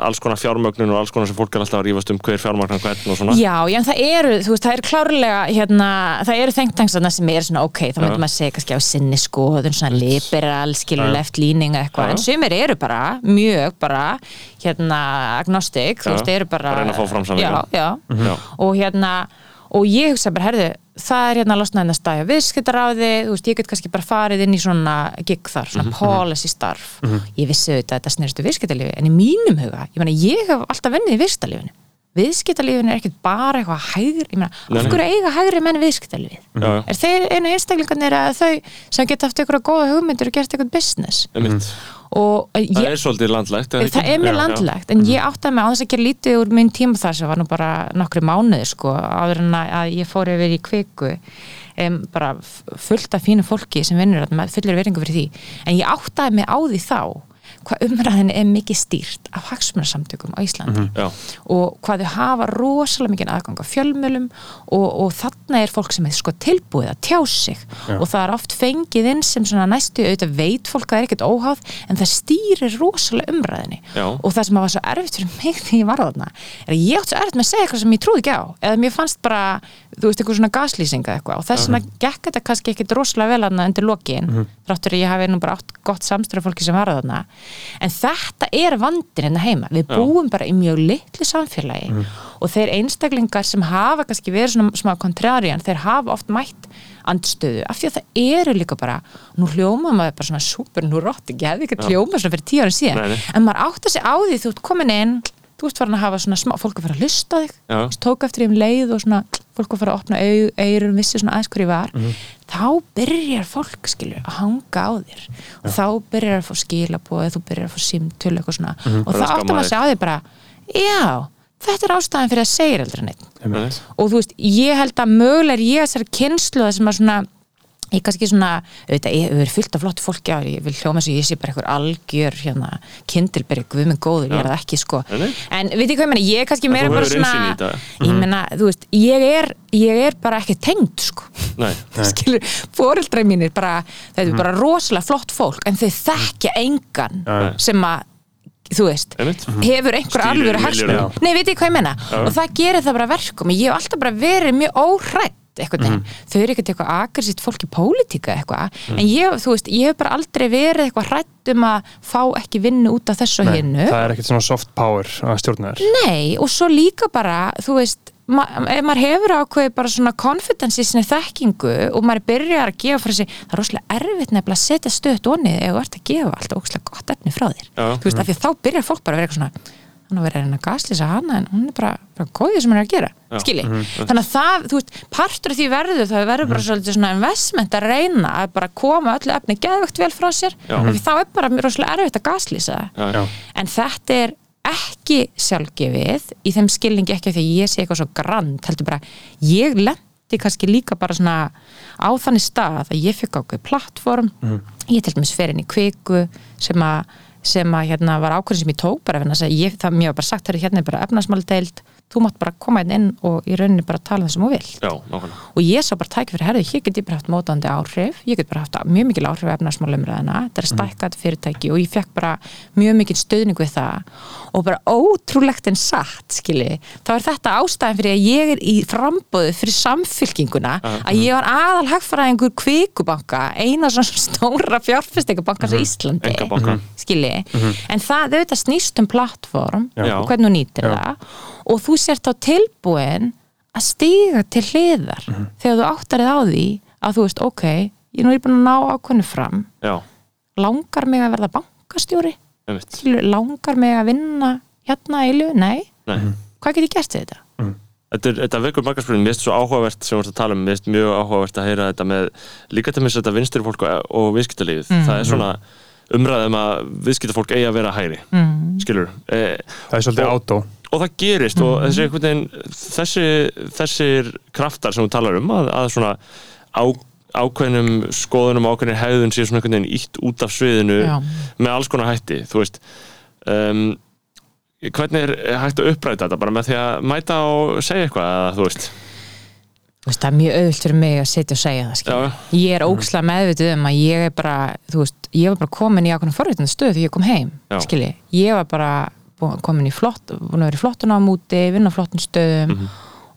alls konar fjármögnun og alls konar sem fólk er alltaf að rífast um hver fjármagnar hvern og svona. Já, já, það eru, þú veist, það eru klárlega hérna, það eru þengtangsarna sem er svona ok, þá myndum maður segja kannski á sinni skoðun svona liberal, skilur left leaning eitthvað, en sumir eru bara mjög bara, hérna agnostic, þú veist, eru bara sannleikann. Já, já, Já. Og hérna og ég hugsa bara, herðu, það er hérna losnaðin að stæja viðskiptaráði, þú veist, ég get kannski bara farið inn í svona gig þar, svona policy starf, ég vissi auðvitað að þetta sneristu viðskiptalífi, en í mínum huga ég meina, ég hef alltaf vennið í viðskiptalífinu. Viðskiptalífinu er ekkert bara eitthvað hægri, ég meina, af hverju eiga hægri menn viðskiptalífið? Já, já. Er þeir einu einstaklingarnir að þau sem geta haft einhverja góða hugmyndir og gert eitthvað business Og eh, Það ég, er svolítið landlægt. eða það er mjög Já, já. landlegt en ég áttaði mig á þess að gera lítið úr minn tíma þar sem var nú bara nokkru mánuði sko, áður en að ég fór yfir í kviku um, bara fullt af fínu fólki sem vinnur fullir veringu fyrir því en ég áttaði mig á því þá hvað umræðin er mikið stýrt af hagsmunarsamtökum á Íslandi Já. og hvað þau hafa rosalega mikið aðgang á fjölmjölum og, og þarna er fólk sem er sko tilbúið að tjá sig og það er oft fengið inn sem svona næstu auðvitað veit fólk að það er ekkert óháð en það stýrir rosalega umræðinni Já. og það sem var svo erfitt fyrir mig þegar ég var þarna er að ég átt svo erfitt með að segja eitthvað sem ég trúði ekki á eða mér fannst bara, þú veist, eitthvað svona gaslýsinga eitthvað. Og þess vegna gekk þetta kannski ekkit rosalega vel þarna undir lokin þráttur að ég hafi nú bara átt gott samstöru fólki sem var þarna. En þetta er vandin hérna heima. Við búum bara í mjög litlu samfélagi og þeir einstaklingar sem hafa kannski verið svona smá kontrarian þeir hafa oft mætt andstöðu af því að það eru líka bara nú hljóma maður bara svona super nú rótt ekki hefði ekki hljóma svona fyrir tíu ára síðan. Nei, en maður átt að sig á því þú ert komin inn þú ert farin að hafa svona smá, fólk að fara að hlusta þig Já. Veist, tók eftir því um leið og svona fólk að fara að opna eyrun vissi svona aðeins hverju var Mhm. þá byrjar fólk skilur að hanga á þér og þá byrjar að fá skilabóð þú byrjar að fá símtölu eitthvað svona Mhm. og Bara þá áttum að sig á því bara já, þetta er ástæðan fyrir að segja aldrei neitt Nei. og þú veist, ég held að mögulega er ég þessari kynslu það sem að svona ég kannski svona, auðvitað, ég hefur fyllt af flott fólki á, ég vil hljóma svo ég sé bara eitthvað algjör hérna, kindilberi, guð minn góður, ég er það ekki sko, Nei, nei. en veit ég hvað ég meina ég er kannski meira bara svona þetta. ég meina, þú veist, ég er ég er bara ekki tengd sko Nei. skilur, fóreldræð mínir bara, þetta er bara rosalega flott fólk en þau þekkja engan Já. sem að þú veist, Einmitt. hefur einhver alvöru milljörðum. hagsmunum nei, veit ég hvað ég menna og það gerir það bara að verkum ég hef alltaf bara verið mjög óhrætt eitthvað mm. þau eru ekkert eitthvað agressíft fólk í pólitíka eitthvað, en ég, þú veist, ég hef bara aldrei verið eitthvað hrætt um að fá ekki vinnu út af þessu og hinnu það er ekkert svona soft power að stjórna þér Nei, og svo líka bara, þú veist, ma ef maður hefur ákveðið bara svona confidence í sinni þekkingu og maður byrjar að gefa frá sig, það er rosalega erfitt nefnilega að setja stöðt onni ef þú ert að gefa alltaf ókslega gott efni frá þér. Já. Þú veist, af því þá byrjar fólk bara að vera eitthvað svona, hann að vera að reyna að gaslýsa hana en hún er bara, bara góðið sem hann er að gera, Já. skilji. Þannig að það, þú veist, partur af því verður það verður bara svolítið svona investment að reyna að bara koma öllu efni geðvögt vel frá sér, þá er bara rosalega erfitt að gaslýsa en þetta er ekki sjálfgefið í þeim skilningi ekki af því að ég sé eitthvað svo grand heldur bara, ég lendi kannski líka bara svona á þannig stað að ég fikk ákveð plattform. Ég til dæmis fer inn í kviku sem að sem að hérna var ákveðin sem ég tók bara að ég, það mér var bara sagt hérna er bara efnarsmáli deild, þú mátt bara koma inn inn og í rauninni bara tala um það sem þú vilt. Já, og ég sá bara tæki fyrir herði, hér get ég bara haft mótandi áhrif, ég get bara haft mjög mikil áhrif efnarsmálumræðina, þetta er stækkat fyrirtæki. Og ég fekk bara mjög mikil stöðning við það og bara ótrúlegt en satt skilji, þá er þetta ástæðan fyrir að ég er í frambóðu fyrir samfylkinguna að ég var aðal hagfræðingur kvikubanka, eina svona stóra fjárfestingabanka mm Íslandi Einkabanka. skilji, en það auðvitað snýst um plattform Já. og hvernig þú nýtir það. Og þú sért á tilbúin að stíga til hliðar þegar þú áttarið á því að þú veist, ok, ég nú er búin að ná ákveðinu fram. Já, langar mig að verða bankastjóri langar mig að vinna hérna í lög, nei, Nei. hvað get ég gert við þetta? Þetta, er, þetta vekur margar spurning, mér finnst svo áhugavert sem við erum að tala um, mér finnst mjög áhugavert að heyra þetta með líka til minnst þetta vinstri fólk og, og viðskiptalífið, það er svona umræðum að viðskiptafólk eigi að vera hægri. Mm. skilur eh, það er svolítið Og- átó. og það gerist og þessi, einhvern veginn, þessi þessir kraftar sem þú talar um að, að svona á, ákveðnum skoðunum og ákveðnir hegðun sé svona einhvern veginn ítt út af sviðinu Já. með alls konar hætti þú veist um, hvernig er hægt að uppræta þetta bara með því að mæta og segja eitthvað eða þú veist veist, það er mjög auðvilt fyrir mig að sitja og segja það. Já. ég er ókslega meðvituð um að ég er bara þú veist, ég var bara komin í ákveðin forréttandi stöð þegar ég kom heim, ég var bara komin í flott búin að vera í flottun ámúti, vinna flottum stöðum Mhm.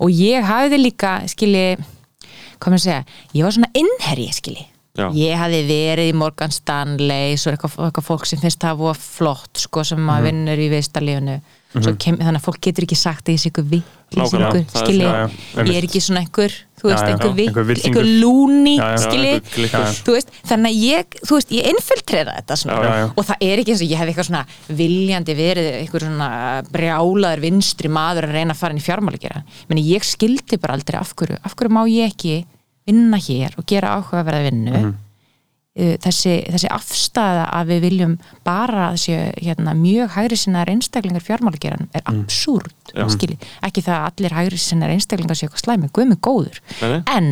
og ég hafði líka skilji, hvað maður að segja? Ég var svona innherji, skilji. Já. ég hafði verið í Morgan Stanley svo eitthvað, eitthvað fólk sem finnst það voða flott sko sem maður vinnur í viðstarlífinu mm kem, þannig að fólk getur ekki sagt að ég sé það er skilji, ég er ekki svona einhver þú veist, einhver, vill, einhver lúni skilji, þú veist, þannig að ég þú veist, ég infiltrera þetta Já, já, og það er ekki eins og ég hef eitthvað svona viljandi verið eitthvað svona brjálaður vinstri maður að reyna að fara inn í fjármálagjara meni ég skildi bara aldrei af hverju af hverju má ég ekki vinna hér og gera áhugaverða vinnu uh, þessi, þessi afstæða að við viljum bara þessi hérna, mjög hægri sinnaðar einstaklingar fjármálageran er absúrt Já. skilji, ekki það að allir hægri sinnaðar einstaklingar séu eitthvað slæmi, guðmi góður. Nei, en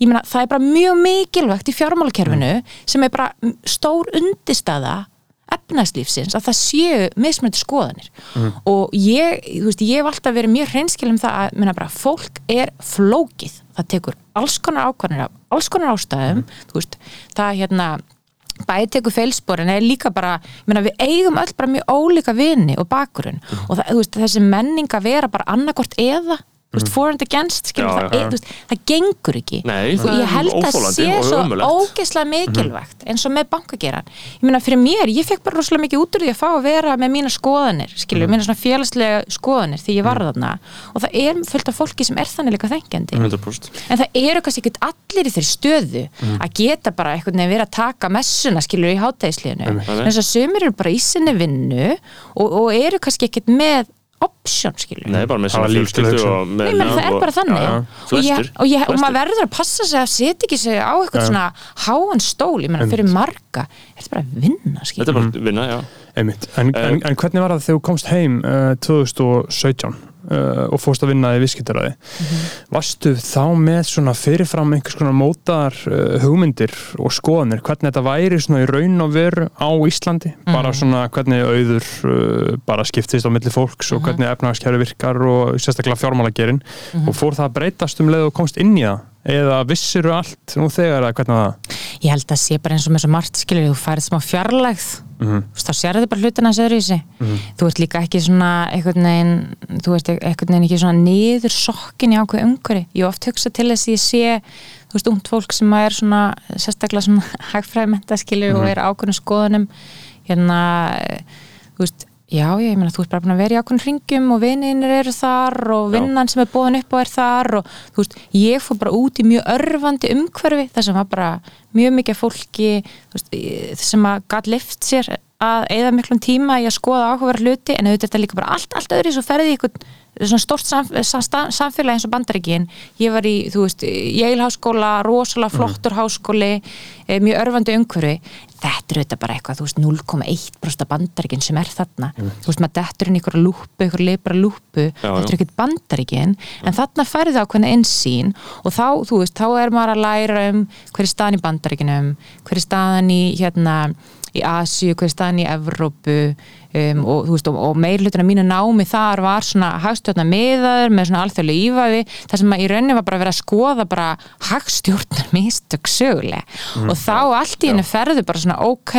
ég meina það er bara mjög mikilvægt í fjármálakerfinu sem er bara stór undistaða efnæslífsins að það séu mismunandi skoðanir. Og ég, þú veist, ég hef alltaf verið mjög hreinskil um það að minna bara, fólk er flókið, það tekur alls konar ákvarðanir af alls konar ástæðum þú veist, það hérna bæði tekur feilsporin er líka bara meina, við eigum öll bara mjög ólíka vini og bakgrunn. Og það, veist, þessi menning að vera bara annarkort eða veist, for and against, skilur, Já, það, já. er, þú veist, það gengur ekki. Nei, og það ég held að óþolandi sé svo ógeðslega mikilvægt eins og með bankageran. Ég meina fyrir mér, ég fekk bara rosalega mikið út úr því að fá að vera með mína skoðanir skilur, mína svona félagslega skoðanir því ég var þarna. Og það er fullt af fólki sem er þannig líka þengjandi 100% en það eru kannski ekkert allir í þeirri stöðu að geta bara einhvern veginn verið að taka messuna skilur í hátæðisliðinu en þess að sömur eru bara í sinni vinnu og, og eru kannski ekkert með option skilur Nei, bara með svona fjölskyldu og með Nei, menn, það er bara þannig. Já. og, ég, og, ég, og maður verður að passa sig að setja ekki sig á eitthvað svona háan stól, ég menna fyrir marga er þetta bara að vinna, Þetta skilur er bara vinna, já Einmitt. En, en, en hvernig var það þegar þú komst heim uh, 2017 uh, og fórst að vinna í viskitaræði varstu þá með svona fyrirfram einhvers konar mótaðar uh, hugmyndir og skoðanir hvernig þetta væri svona í raun og veru á Íslandi? Bara svona hvernig auður uh, bara skiptist á milli fólks og hvernig efnagaskerfi virkar og sérstaklega fjármálagerin og fór það að breytast um leið og komst inn í það eða vissiru allt nú þegar eða hvernig það? Ég held að sé bara eins og með svo margt skilur þú færið smá fjarlægð. Mhm. Þú veist, þá sérðu bara hlutina þessi öðru í sig. Þú ert líka ekki svona einhvern veginn, þú ert einhvern veginn ekki svona niður sokkin í ákveð umhverfi. Ég oft hugsa til þess að ég sé þú veist, ungt fólk sem er svona sérstaklega svona hagfræðmenta skilur og er ákveðnum skoðunum. Hérna, þú veist já, ég meina, þú ert bara búin að vera í ákveðnum hringjum og vininir eru þar og vinnan sem er bóðin upp á er þar og þú veist, ég fór bara út í mjög örfandi umhverfi þar sem var bara mjög mikið fólki veist, sem að gæt lift sér að eða miklum tíma í að skoða áhugaverð hluti en auðvitað er þetta líka bara allt, allt öðru svo ferði í svona stórt samf sam samfélag eins og bandaríkin. Ég var í, þú veist, Yale háskóla rosalega flottur háskóli eh, mjög örfandi umhverfi. Þetta er auðvitað bara eitthvað, þú veist, 0,1% af bandaríkin sem er þarna. Þú veist, maður dettur inn í einhverja lúpu, einhverja leipra lúpu þetta er já. ekkert bandaríkin en þarna færði það ákveðna innsýn og þá, þú veist, þá er maður að læra um hver er staðan í bandaríkinum hver er staðan í, hérna í Asíu, hver er staðan í Evrópu um, og, veist, og, og meirlutina mínu námi þar var svona hagstjórna miðaður með svona alþjóðlega ívæði þar sem að í rauninni var bara verið að skoða bara hagstjórnar mistök söguleg og þá allt í henni ferðu bara svona ok,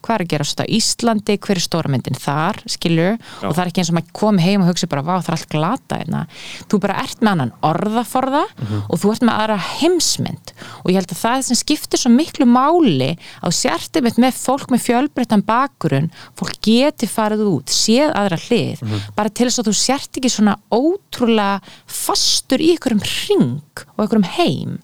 hvað er að gera á Íslandi, hver er stóra myndin þar skilur, og það er ekki eins og maður komi heim og hugsa bara, vá, það er allt glata hérna. þú bara ert með annan orðaforða og þú ert með aðra heimsmynd. Og ég held að það sem skiptir svo miklu máli að sérti með fólk með fjölbreyttan bakgrunn. Fólk geti farið út, séð aðra hlið bara til þess að þú sért ekki svona ótrúlega fastur í einhverjum ring og einhverjum heim.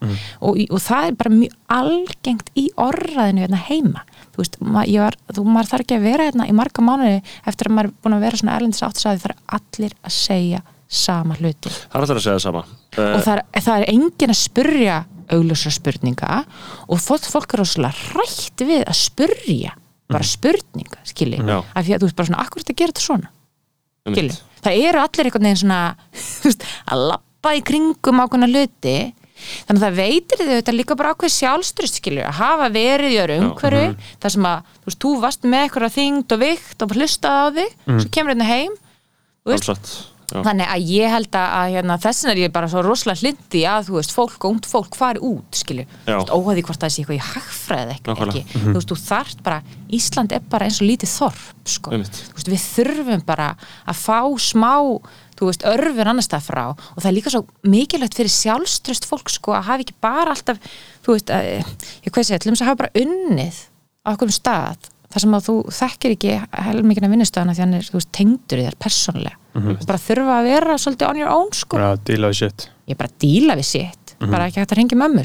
Og, og það er bara mjög algengt í orðaðinu hérna heima. Þú veist, ma var, þú, maður þarf ekki að vera hérna í marga mánuði eftir að maður er búin að vera svona erlendis áttisæði þar er allir að segja sama hluti. Það er alltaf að segja sama. Og það er, það er engin að spurja augljósra spurninga og fólk, fólk er rosalega hrætt við að spurja bara spurninga, skilji. Af því að þú veist bara svona, akkur er þetta að gera þetta svona? Skilji, það eru allir einhvern veginn svona að lappa í kringum ákveðna hluti þannig að það veitir þau þetta líka bara ákveð sjálfströst skilju, að hafa verið í öru umhverju þar sem að, þú veist, þú varst með eitthvað þyngd og vikt og hlustaði á þig svo kemur hérna heim já. þannig að ég held að, hérna, þessin er ég bara svo rosalega hlindi að þú veist, fólk, ungt fólk fari út skilju, Já. óhæði hvort það sé eitthvað í hagfræði ekki, ekki. þú veist, þú þarft bara Ísland er bara eins og lítið þorp sko. Einmitt. Þú veist, við þurfum bara að fá smá þú veist, örfur annars það frá. Og það er líka svo mikilvægt fyrir sjálfströst fólk sko að hafa ekki bara alltaf þú veist, að, ég hvað sé, til þess að hafa bara unnið á okkur stað þar sem að þú þekkir ekki helmikina vinnustöðana því hann er, þú veist, tengdur í þér persónulega. Og bara þurfa að vera svolítið on your own sko, Já, díla við shit. Ég bara að díla við sitt bara ekki hægt að ringi mömmu.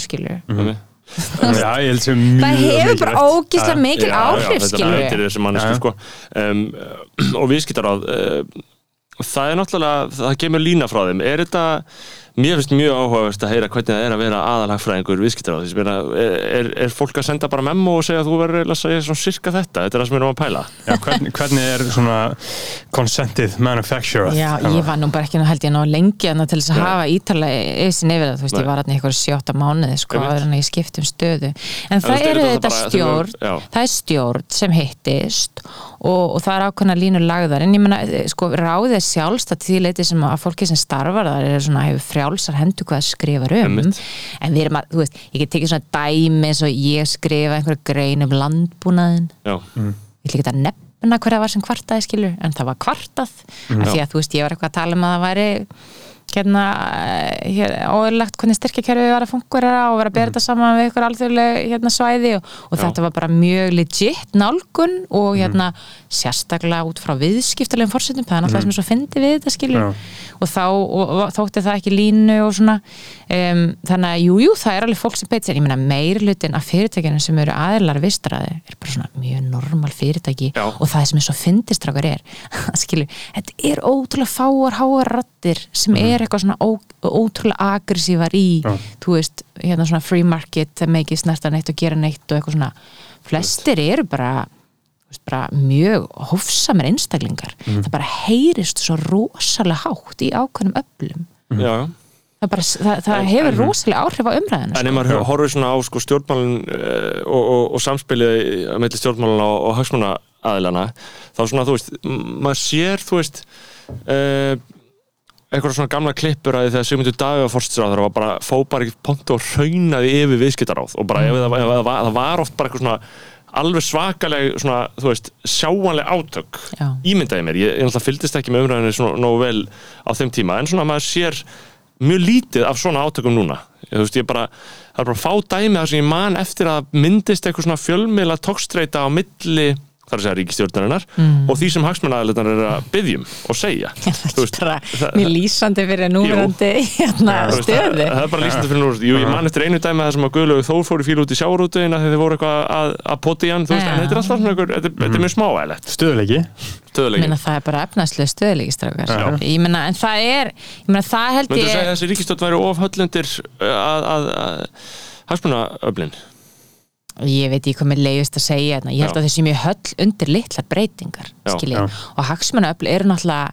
Já, ég held sem mjög það hefur bara ógislega mikil Já, já, áhrif, þetta er þessi mannesku Já. sko. um, og viðskiptaráð uh, það er náttúrulega það kemur lína frá þeim. Er þetta, mér finnst mjög áhugavert að heyra hvernig það er að vera aðalhagfræðingur viðskiptaráð, Þess, meina, er, er, er fólk að senda bara memo og segja að þú verður að segja svona sirka þetta, þetta er það sem við erum að pæla Já, hvernig, hvernig er svona consented manufacturer Já, ég var nú bara ekki nú held ég ná lengi en til þess að Nei. hafa ítalega yfir yfir það, þú veist, Nei. ég var í eitthvað sjóta mánuði, sko, Einmitt. áður en ég skipti um stöðu en það er eru þetta stjórn Já. það er stjórn sem hittist og, og það er ákveðna línur lagðar en ég menna, sko, frjálsar hendur hvað skrifar um. Einmitt. en við erum að, þú veist, ég get tekið svona dæmi eins og ég skrifa einhverja grein um landbúnaðin já, ég ætla ekki að nefna hverja var sem kvartaði skilur en það var kvartað. Af því að þú veist ég var eitthvað að tala um að það væri hérna, hér, óðurlegt hvernig styrkjakerfi var að fungura og vera að bera þetta saman við ykkur alþjóðlega hérna, svæði og, og þetta var bara mjög legit nálgun og hérna sérstaklega út frá viðskiptulegum fórsetum, það er náttúrulega sem er svo fyndi við þetta skilur Já. og þá og, og, þótti það ekki línu og svona um, þannig að jújú, jú, það er alveg fólk sem beitt sér, ég meina meirlutin af fyrirtækjunum sem eru aðilar vistræði er bara svona mjög normal fyrirtæki Já. og það sem er svo fyndistrákar er skilur, þetta er ótrúlega fáar háar rattir sem er eitthvað svona ó, ótrúlega agressívar í Já. þú veist, hérna svona free market það með ekki snerta neitt og gera neitt og eitthvað svona. Flestir eru bara veist, bara mjög hófsamir einstaklingar. Það bara heyrist svo rosalega hátt í ákveðnum öflum. Já, já. Það, bara, það, það hefur rosalega áhrif á umræðinu En ef maður horfir svona á sko, stjórnmálun uh, og, og, og samspilið á melli stjórnmálun og, og hagsmuna aðilana, þá svona, þú veist, maður sér, þú veist, uh, eitthvað svona gamla klippur að þegar Sigmundur Davíða fórstráður var bara, fó bara ekki pontu og raunaði yfir viðskiptaráð og bara ef það, ef það, var, það var oft bara eitthvað svona alveg svakaleg svona, þú veist, sjáanleg átök Já. ímyndaði mér, ég, ég náttúrulega fylgdist ekki með umræðinu svona nógu vel á þeim tíma en svona maður sér mjög lítið af svona átökum núna. Ég, þú veist, ég bara, það er bara fá dæmi þar sem ég man eftir að myndist eitthvað svona fjölmiðla tókstreita á milli þar að segja ríkistjórnarinnar og því sem hagsmunnaðalegnar er að byggjum og segja. Þú veist, bara það- mjög lýsandi fyrir núverandi hérna, það, stöðu. það er bara lýsandi fyrir núr Jú, ég man eftir einu dæmi þar sem að Guðlaugur Þór fór í fíl út í sjávarútuðina þegar þið voru eitthvað að, að poti hann veist, en þetta er alltaf svona einhver, þetta, þetta er mjög smáæðilegt Stöðuleiki það er bara ég meina, en það er ég meina, það held Möndu ég segja að þessi ríkistöld væri of höllundir að, að, að hagsmunnaöflin ég veit ekki hvað mér leiðist að segja hérna. ég held Já. að þessi mjög höll undir litlar breytingar Já. og hagsmunaöfl eru náttúrulega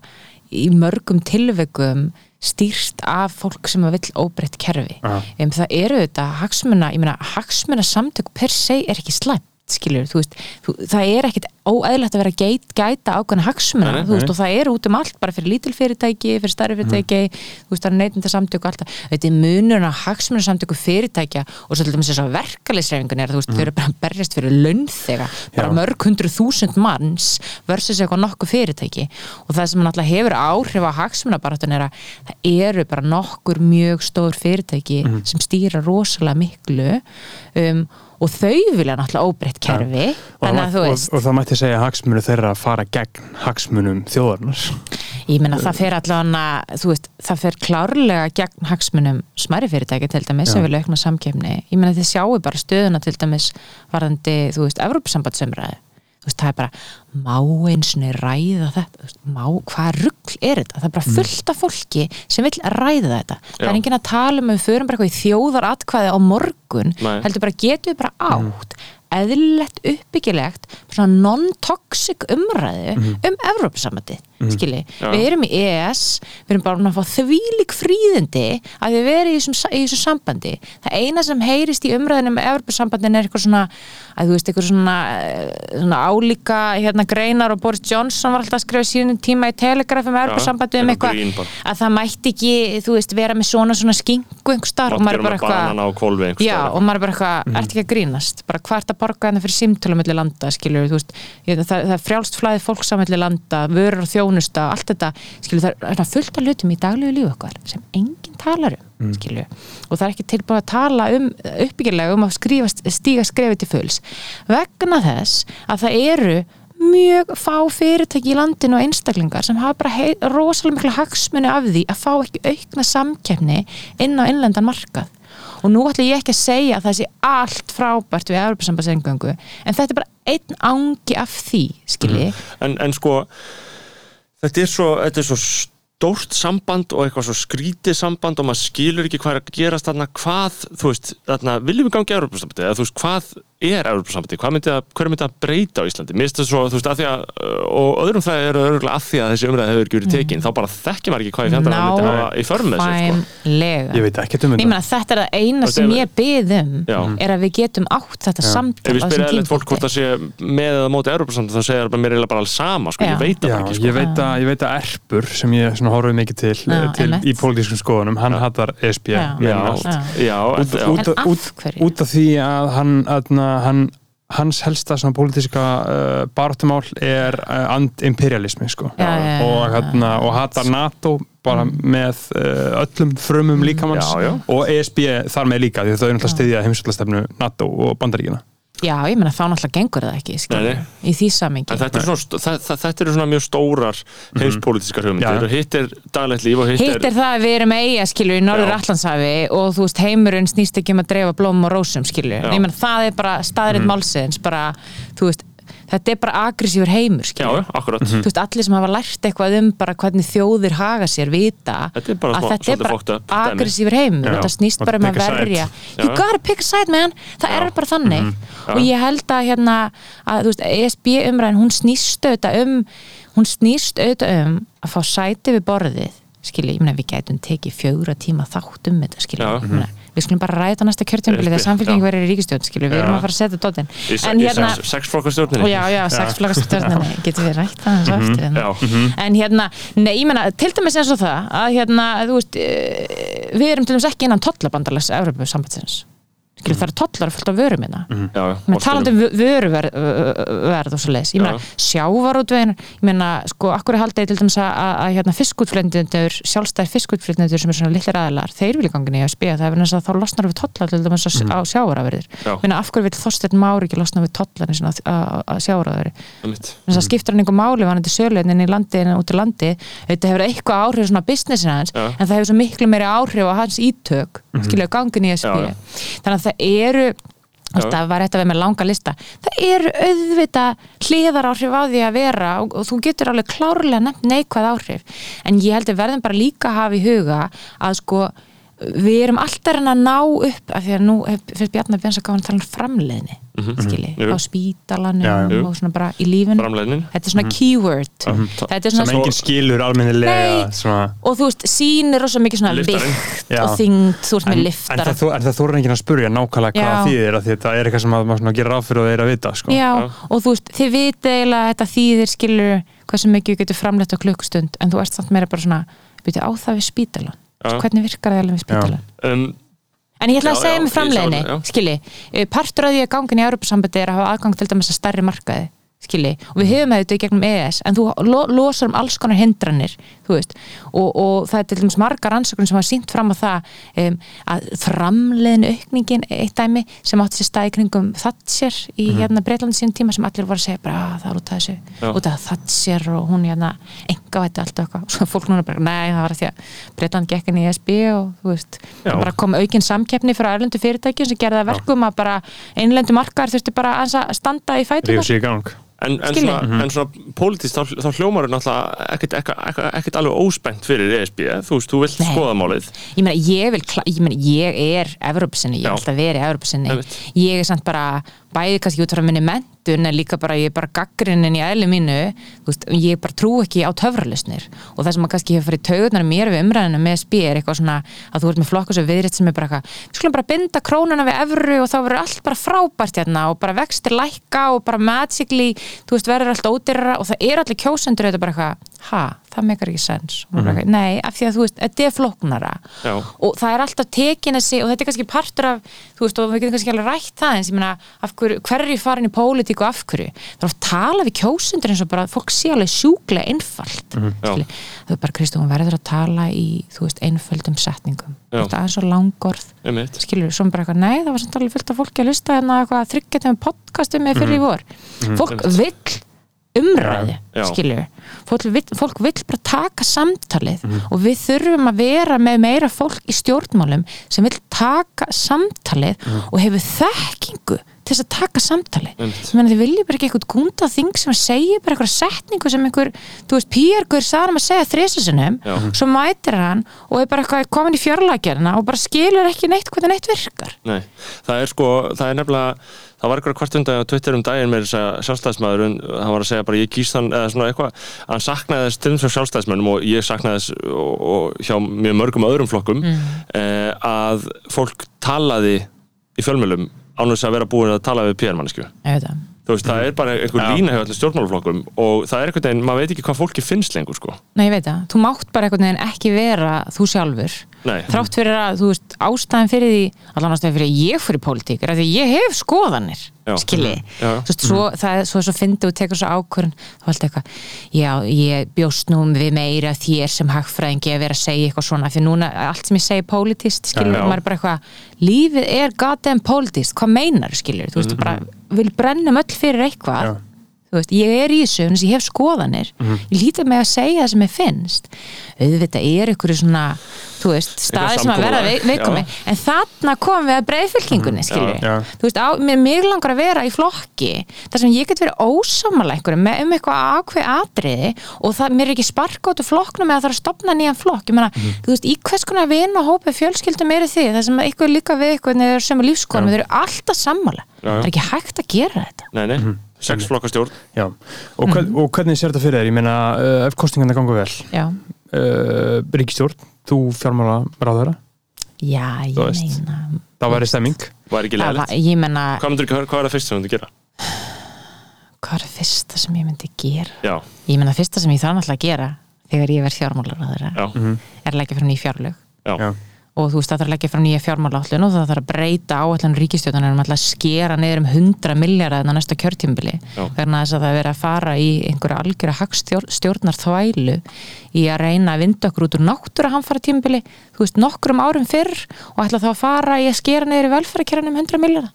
í mörgum tilveikum stýrst af fólk sem að vill óbreytt kerfi um, það eru þetta hagsmuna, ég meina hagsmuna samtök per se er ekki slæmt skilur, þú veist, þú, það er ekkit óæðilegt að vera að geit, gæta ákveðna hagsmuna, þú veist, og það er út um allt bara fyrir lítil fyrirtæki, fyrir stærri fyrirtæki þú veist, það er neytinda samtöku alltaf þetta er munurinn á hagsmuna samtöku fyrirtækja og svo til dæmis þess að verkalisreifingun er, þú veist, þau eru bara berjast fyrir launþega bara Já. mörg hundru þúsund manns versus eitthvað nokkuð fyrirtæki. Og það sem náttúrulega hefur áhrif á hagsmuna er að það eru bara nokkur mjög stór fyrirtæki sem og þau vilja náttúrulega óbreytt kerfi og, að þú og, veist og það mætti segja að hagsmunum þeirra fara gegn hagsmunum þjóðarnar Ég meina það fer allavega, þú veist, það fer klárlega gegn hagsmunum smæri fyrirtæki til dæmis sem Já. vilja aukna samkefni. Ég meina þið sjáu bara stöðuna til dæmis varðandi, þú veist, Evrópusambandsumræði. Veist, það er bara, má einsinni ræða þetta, má, hvað rugl er þetta? Það er bara fullt af fólki sem vill ræða þetta. Það Já. er enginn að tala um við förum bara eitthvað í þjóðaratkvæði á morgun, Nei. heldur bara getum við bara átt eðlilegt uppbyggilegt svona non-toxic umræðu um Evrópusambandi skilji, Já. við erum í EES við erum bara að fá þvílík fríðindi að við verum í þessum, í þessum sambandi. Það eina sem heyrist í umræðinu með Evrópusambandin er eitthvað svona að þú veist, eitthvað svona, eh, svona álíka hérna greinar og Boris Johnson var alltaf að skrifa sínum tíma í Telegraph um Evrópusambandi um eitthvað eitthvað að það mætti ekki, þú veist, vera með svona svona skingu einhver starf og maður er bara eitthvað Já, og maður er bara eitthvað, ert ekki að grínast? Bara hvað ert að borga henni fyrir símtölum þjónusta, allt þetta, skilur, það er fullt af hlutum í daglegu lífu okkar sem enginn talar um, skilur, og það er ekki tilbúið að tala um uppbyggilega um að skrifa, stíga skrefi til fulls, vegna þess að það eru mjög fá fyrirtæki í landinu og einstaklingar sem hafa bara hei, rosalega mikla hagsmuni af því að fá ekki aukna samkeppni inn á innlendan markað. Og nú ætla ég ekki að segja að það sé allt frábært við Evropasambandsengöngu en þetta er bara einn ángi af því skilji, en, en sko þetta er svo, þetta er svo stórt samband og eitthvað svo skrítið samband og maður skilur ekki hvað er að gerast þarna. Hvað, þú veist, þarna viljum við gangi í Európa-sambandi, eða þú veist, hvað er Európa-sambandi, hvað myndi að, hver myndi að breyta á Íslandi, mér finnst það svo, þú veist, að því að og öðrum það eru örgulega að því að þessi umræði hefur ekki verið tekin, þá bara þekkjum maður ekki hvað í fjandana Ná, myndi hafa í för með sér, sko. ég veit ekki um ég þetta meina þetta er það eina sem ég bið um Já. er að við getum átt þetta samtal Ef við á spyrir þessum eðlert fólk hvort það sé með eða móti Európa-sambandi, þá segir að, að hann að hans helsta svona pólitíska uh, baráttumál er uh, antimperialismi sko. Já, já, já, og, hérna, og hattar NATO bara með uh, öllum frumum líkamanns Já, já. og ESB þar með líka því þau eru náttúrulega stiðja heimsvöldastefnu NATO og bandaríkina já, ég meina þá náttúrulega gengur það ekki skilji, Nei, í því samingi þetta, er svona, st- það, það, þetta eru svona mjög stórar heimspolítiskar hugmyndir og hitt er daglegt líf og hitt, Hitt er það að við erum eiga skilur í Norður Já. Allandshafi og þú veist heimurinn snýst ekki um að dreifa blómum og rósum skilur, Já. ég menn það er bara staðrið Mhm. málsins, bara þú veist, þetta er bara agressífur heimur Já, skilur, já, akkurat þú veist, allir sem hafa lært eitthvað um bara hvernig þjóðir haga sér vita Þetta er bara að smá- þetta er bara agressífur heimur. Já. þetta snýst bara um að verja. Já. you gotta pick a side man. Það Já. er bara þannig. Já. og ég held að hérna að þú veist, ESB umræðin hún snýst auðvitað um hún snýst auðvitað um að fá sæti við borðið skilji, ég meina við gætum tekið fjögra tíma þátt um þetta skilji, ég meina, við skulum bara ræða næsta kjörtjömbili þegar já. verður í ríkistjórn við. Erum að fara að setja í hérna sex, sex flokkastjórninni já, já, sex flokkastjórnini getum við rætt það eins og eftir? hérna. Já. en hérna, nei, ég meina til dæmis eins og það að hérna, þú veist eh, við erum til dæmis ekki innan tollabandalags Evropu sambandsins skilur, það eru tollar fullt af vörum hérna. Já, með talandi um vöruverð verð og svo leis, ég meina Já. sjávarútvegin ég meina, sko, akkur er haldið til dæmis að, að, að hérna fiskútflendundur sjálfstæði fiskútflendundur sem er svona litlir aðilar þeir vilja gangin í að spila, það er verið að þá losnar við tollar til dæmis á, á Mhm. Já. ég meina, af hverju vil Þorsteinn Mári ekki losna við tollar eins og að sjávarafverði Einmitt. þess að skiptir hann einhver máli hann til söluðin í landi en út í landi þetta hefur eitthvað áhrif það eru veist, það var þetta að vera með langa lista. Það eru auðvitað hliðar áhrif á því að vera og, og þú getur alveg klárlega nefnt neikvæð áhrif. En ég held að verðum bara líka að hafa í huga að sko við erum alltaf að reyna að ná upp af því að nú finnst Bjarnar að að tala um framleiðni skilji, Mhm. Jú. á spítalanum Já, já. og svona bara í lífinu Framleiðnin þetta er svona keyword þetta er sem svona enginn skilur almennilega Nei. svona og þú veist, sýnir rosa mikið svona Já. og þyngd þú veist með en, en það, en það þú er enginn að spurja nákvæmlega hvað Já. það þýðir af því þetta er eitthvað sem að maður svona gerir ráð fyrir og þeir að vita sko. Já, og þú veist, þið viti eiginlega að þetta þýðir skilur hversu mikið við getum framleitt á klukkustund en þú ert samt meira bara svona byrja á það við spítalan Já. Hvernig virkar það alveg við spítalan um, en ég ætla að segja það, já. skilji. Eh, partur af því að gangin í Europasambandi er að hafa aðgang til dæmis að stærri markaði skilji, og við höfum þetta í gegnum EES en þú lo losar um alls konar hindranir þú veist, og, og það er til dæmis margar rannsóknir sem hafa sínt fram á það um, að framleiðin aukningin eitt dæmi sem átti sér stað í kringum Thatcher í hérna Breitlandi sín tíma sem allir voru að segja bara að það er út af þessu Já. út af Thatcher og hún hérna enga væti allt og eitthvað. Og svo fólk núna bara, nei það var því að Breitland gekk inn í ESB og þú veist, Já. það bara kom aukin samkeppni frá erlendu fyrirtækjum sem að verkum En, en, svona, en svona pólitískt þá, þá hljómar er náttúrulega ekkert, ekkert, ekkert, ekkert alveg óspennt fyrir ESB þú veist, þú vilt Nei. skoða málið. Ég meina, ég vil, ég meina, ég er Evrópusinni, ég vil alltaf verið Evrópusinni. Einmitt. ég er samt bara bæði kannski út frá minni mentun en líka bara ég er bara gaggrinin í eðli mínu veist, ég bara trú ekki á töfralusnir og það sem að kannski hefur farið taugunar mér við umræðinu með SB er eitthvað svona að þú ert með flokkus og viðrétt sem er bara eitthvað við skulum bara binda krónuna við evru og þá verður allt bara frábært hérna og bara vextir lækka og bara magically, þú veist, verður allt ódyrra og það er allir kjósendur þetta bara eitthvað, ha, það meikar ekki sens. Mm -hmm. nei, af því að þú veist, þetta er flóknara. Já. og það er alltaf tekin þessi og þetta er kannski partur af, þú veist, og við getum kannski alveg rætt það eins, ég meina, hverju, hverju farin í pólitík og af hverju, það er að tala við kjósundur eins og bara, fólk sé alveg sjúklega einfalt, mm Já. þau bara Kristó, hún verður að tala í, þú veist, einföldum setningum, þú veist, aðeins og langorð skilur, svo bara eitthvað, nei, það var samt alveg fullt af fólki að lusta hérna eitthvað að þryggja þeim podcastum með fyrir í vor, fólk vill umræði, Já. skilur fólk fólk vill bara taka samtalið og við þurfum að vera með meira fólk í stjórnmálum sem vill taka samtalið og hefur þekkingu til þess að taka Einmitt. ég meina þið viljið bara ekki eitthvað gúnda þing sem segir bara eitthvað setningu sem einhver þú veist, Pírgur sagði um að segja þrísasunum Já. svo mætir hann og er bara eitthvað komin í fjárlækjarna og bara skilur ekki neitt hvernig neitt virkar. Nei, það er sko, það er nefnilega það var eitthvað hvart undan á Twitter um daginn með þess að sjálfstæðismæður, hann var að segja bara ég kýst hann, eða svona eitthvað, hann saknaði þess til þessum sjálfstæðismönnum og ég saknaði þess og, og hjá mjög mörgum öðrum flokkum eh, að fólk talaði í fjölmjölum án þess að vera búin að tala við það. Þú veist, það er bara einhver Já. lína hjá allir stjórnmálaflokkum og það er einhvern veginn, maður veit ekki hvað fólki finnst lengur sko, Nei, ég veit það, þú mátt bara einhvern veginn ekki vera þú sjálfur nei, þrátt fyrir að, þú veist, ástæðan fyrir því allan ástæðan fyrir að ég fyrir pólitík er að því ég hef skoðanir, skilji. Já. þú veist, svo, það er svo, svo fyndi og tekur svo ákvörn þá alltaf eitthvað, já, ég bjóst nú við meira þér sem hagfræðingi að vera að segja eitthvað svona, fyrir núna allt sem ég segi pólitíst, já. maður er bara eitthvað lífið er goddamn pólitíst, hvað meinar, skilju, þú veist, Mhm. bara vil brennum öll fyrir eitthvað veist, ég er í þessu, þess að ég hef skoðanir. Ég lítið með að segja það sem ég finnst. Auðvitað er ykkur svona þú veist, staði sem að samkomulag, veikomi en þarna komum við að breyðfylkingunni skilju, já. þú veist, á, mér, mér langar að vera í flokki, þar sem ég get verið ósámála einhverjum með um eitthvað ákveð atriði og það, mér er ekki sparka út úr flokknum eða er að stopna nýjan flokk. Ég meina, þú veist, í hvers konar vin og hópi fjölskyldum eru þið, það sem eitthvað líka við eitthvað það sex flokkastjórn. Og, hvern, og hvernig sér þetta fyrir þér? Ég meina, uh, ef kostingarna gangu vel. Já, uh, Ríkistjórn, þú fjármála ráðara, já, ég meina það væri stemming. Var Það var- ég menna, hvað, hvað, hvað er það fyrst sem þú myndir gera? hvað er það fyrsta sem ég myndi gera? Já, Ég menna, fyrsta sem ég þarf náttúrulega að gera þegar ég verð fjármálar já, er að leggja frá nýja fjárlög. Já, Já. Og þú veist, það þarf að leggja frá nýja fjármálállun og það þarf að breyta áallan ríkistjóðanir um að skera niður um 100 miljardar en næsta kjörtjumbili Já. vegna þess að það er verið að fara í einhverja algjöra hagstjórnar þvælu í að reyna að vinda okkur út úr náttúra hamfara tímbili, þú veist, nokkrum árum fyrr og ætla þá að fara í að skera niður í velferðarkerran um 100 miljardar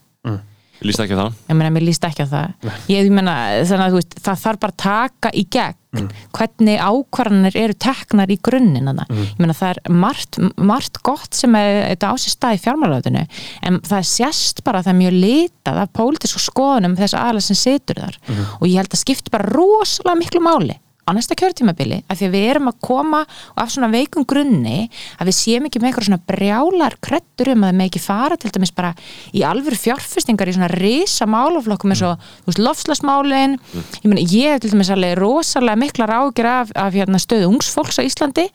ég líst ekki á það ég meina, mér líst ekki á það ég meina, þannig að þú veist, það þarf bara að taka í gegn Mm. hvernig ákvarðanir eru teknar í grunninn mm. ég meina, það er margt, margt gott sem er þetta á sér stað í fjármálaðinu en það sést bara að það er mjög litað af pólitísku skoðunum þess aðalega sem situr þar Mm. og ég held að skipti bara rosalega miklu máli á næsta kjörtímabili af því að við erum að koma og af svona veikum grunni að við séum ekki með eitthvað svona brjálar krettur um að það með ekki fara til dæmis bara í alvöru fjárfestingar í svona risa málaflokkum eins og veist, lofslagsmálin ég meina ég hef til dæmis alveg rosalega mikla rákir af, af hérna, stöðu ungs fólks á Íslandi.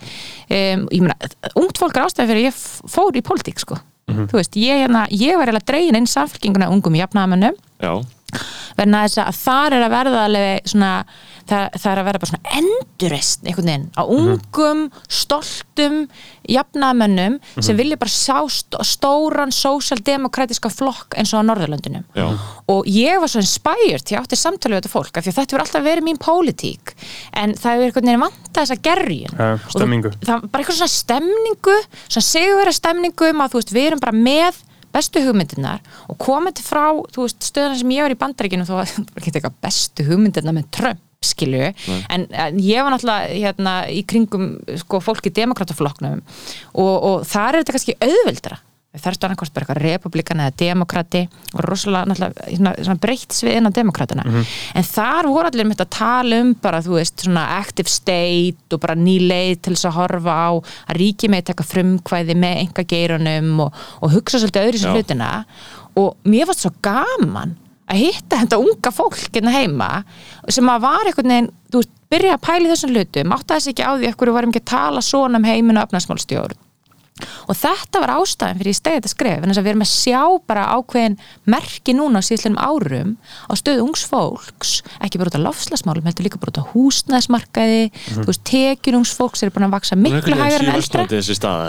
Um, ég meina, ungt fólk er ástæði fyrir að ég fór í pólitík sko. Þú veist, ég, hérna, ég var eiginlega dregin inn samfélkinguna ungum jafnaðamönnum Já, verðna þess að þar er að verða alveg svona, það, það er að verða bara svona endurist einhvern veginn á ungum, stoltum jafnaðmönnum sem vilja bara st stóran sósjaldemokratiska flokk eins og á Norðurlöndunum. Já. og ég var svo inspired ég átti samtalið við þetta fólk af því að þetta verður alltaf verið mín pólitík. En það er einhvern veginn vanta þessa gerjun. Ja, Og þú- stemningu. það var bara eitthvað svona stemningu svona segurvera stemningu um að þú veist, við erum bara með bestu hugmyndirnar og komandi frá veist, stöðuna sem ég var í bandaríkinu það var ekki eitthvað bestu hugmyndirnar með Trump skilju, en, en ég var náttúrulega hérna í kringum sko, fólk í demokrataflokknum og, og þar er þetta kannski auðveldra það er stóðan hvort bara eitthvað republikan eða demokrati og rosalega svona breytt svið innan demokratuna en þar voru allir mitt að tala um bara þú veist svona active state og bara ný leið til þess að horfa á að ríki með taka frumkvæði með enga geirunum og, og hugsa svolítið öðru sem hlutina. Og mér fannst svo gaman að hitta þetta unga fólk hérna heima sem að var einhvern veginn þú veist, byrja að pæla í þessum hlutum átti þess ekki á því að hverju varum ekki að tala svona um heiminn og öfnarsmálstjórn og þetta var ástæðan fyrir ég stegið þetta skref en þess að við erum að sjá bara ákveðin merki núna á síðslega árum á stöðu ungs fólks ekki bara út af lofslagsmálum, heldur líka bara út af húsnæðsmarkaði þú veist, tekjur ungs fólks eru búin að vaksa miklu hægar en eldra.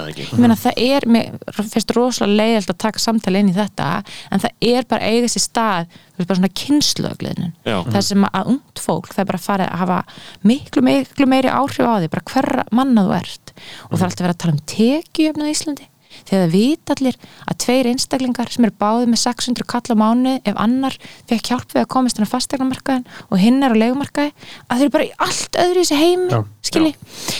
ég meina það er, mér finnst rosalega leiðilt að taka samtali inn í þetta en það er bara eiga sér stað bara svona kynnslögliðnun Já. það sem að ungt fólk það er bara farið að hafa miklu, miklu meiri áhrif á því bara hverra manna þú ert. Og það er alltaf verið að tala um tekjujöfnu á Íslandi þegar það vita allir að tveir einstaklingar sem eru báðið með 600 kall á mánu ef annar fekk hjálp við að komast inn á fastegnamarkaðin og hinn er á legumarkaði að þeir eru bara í allt öðru í þessi heimi skilji,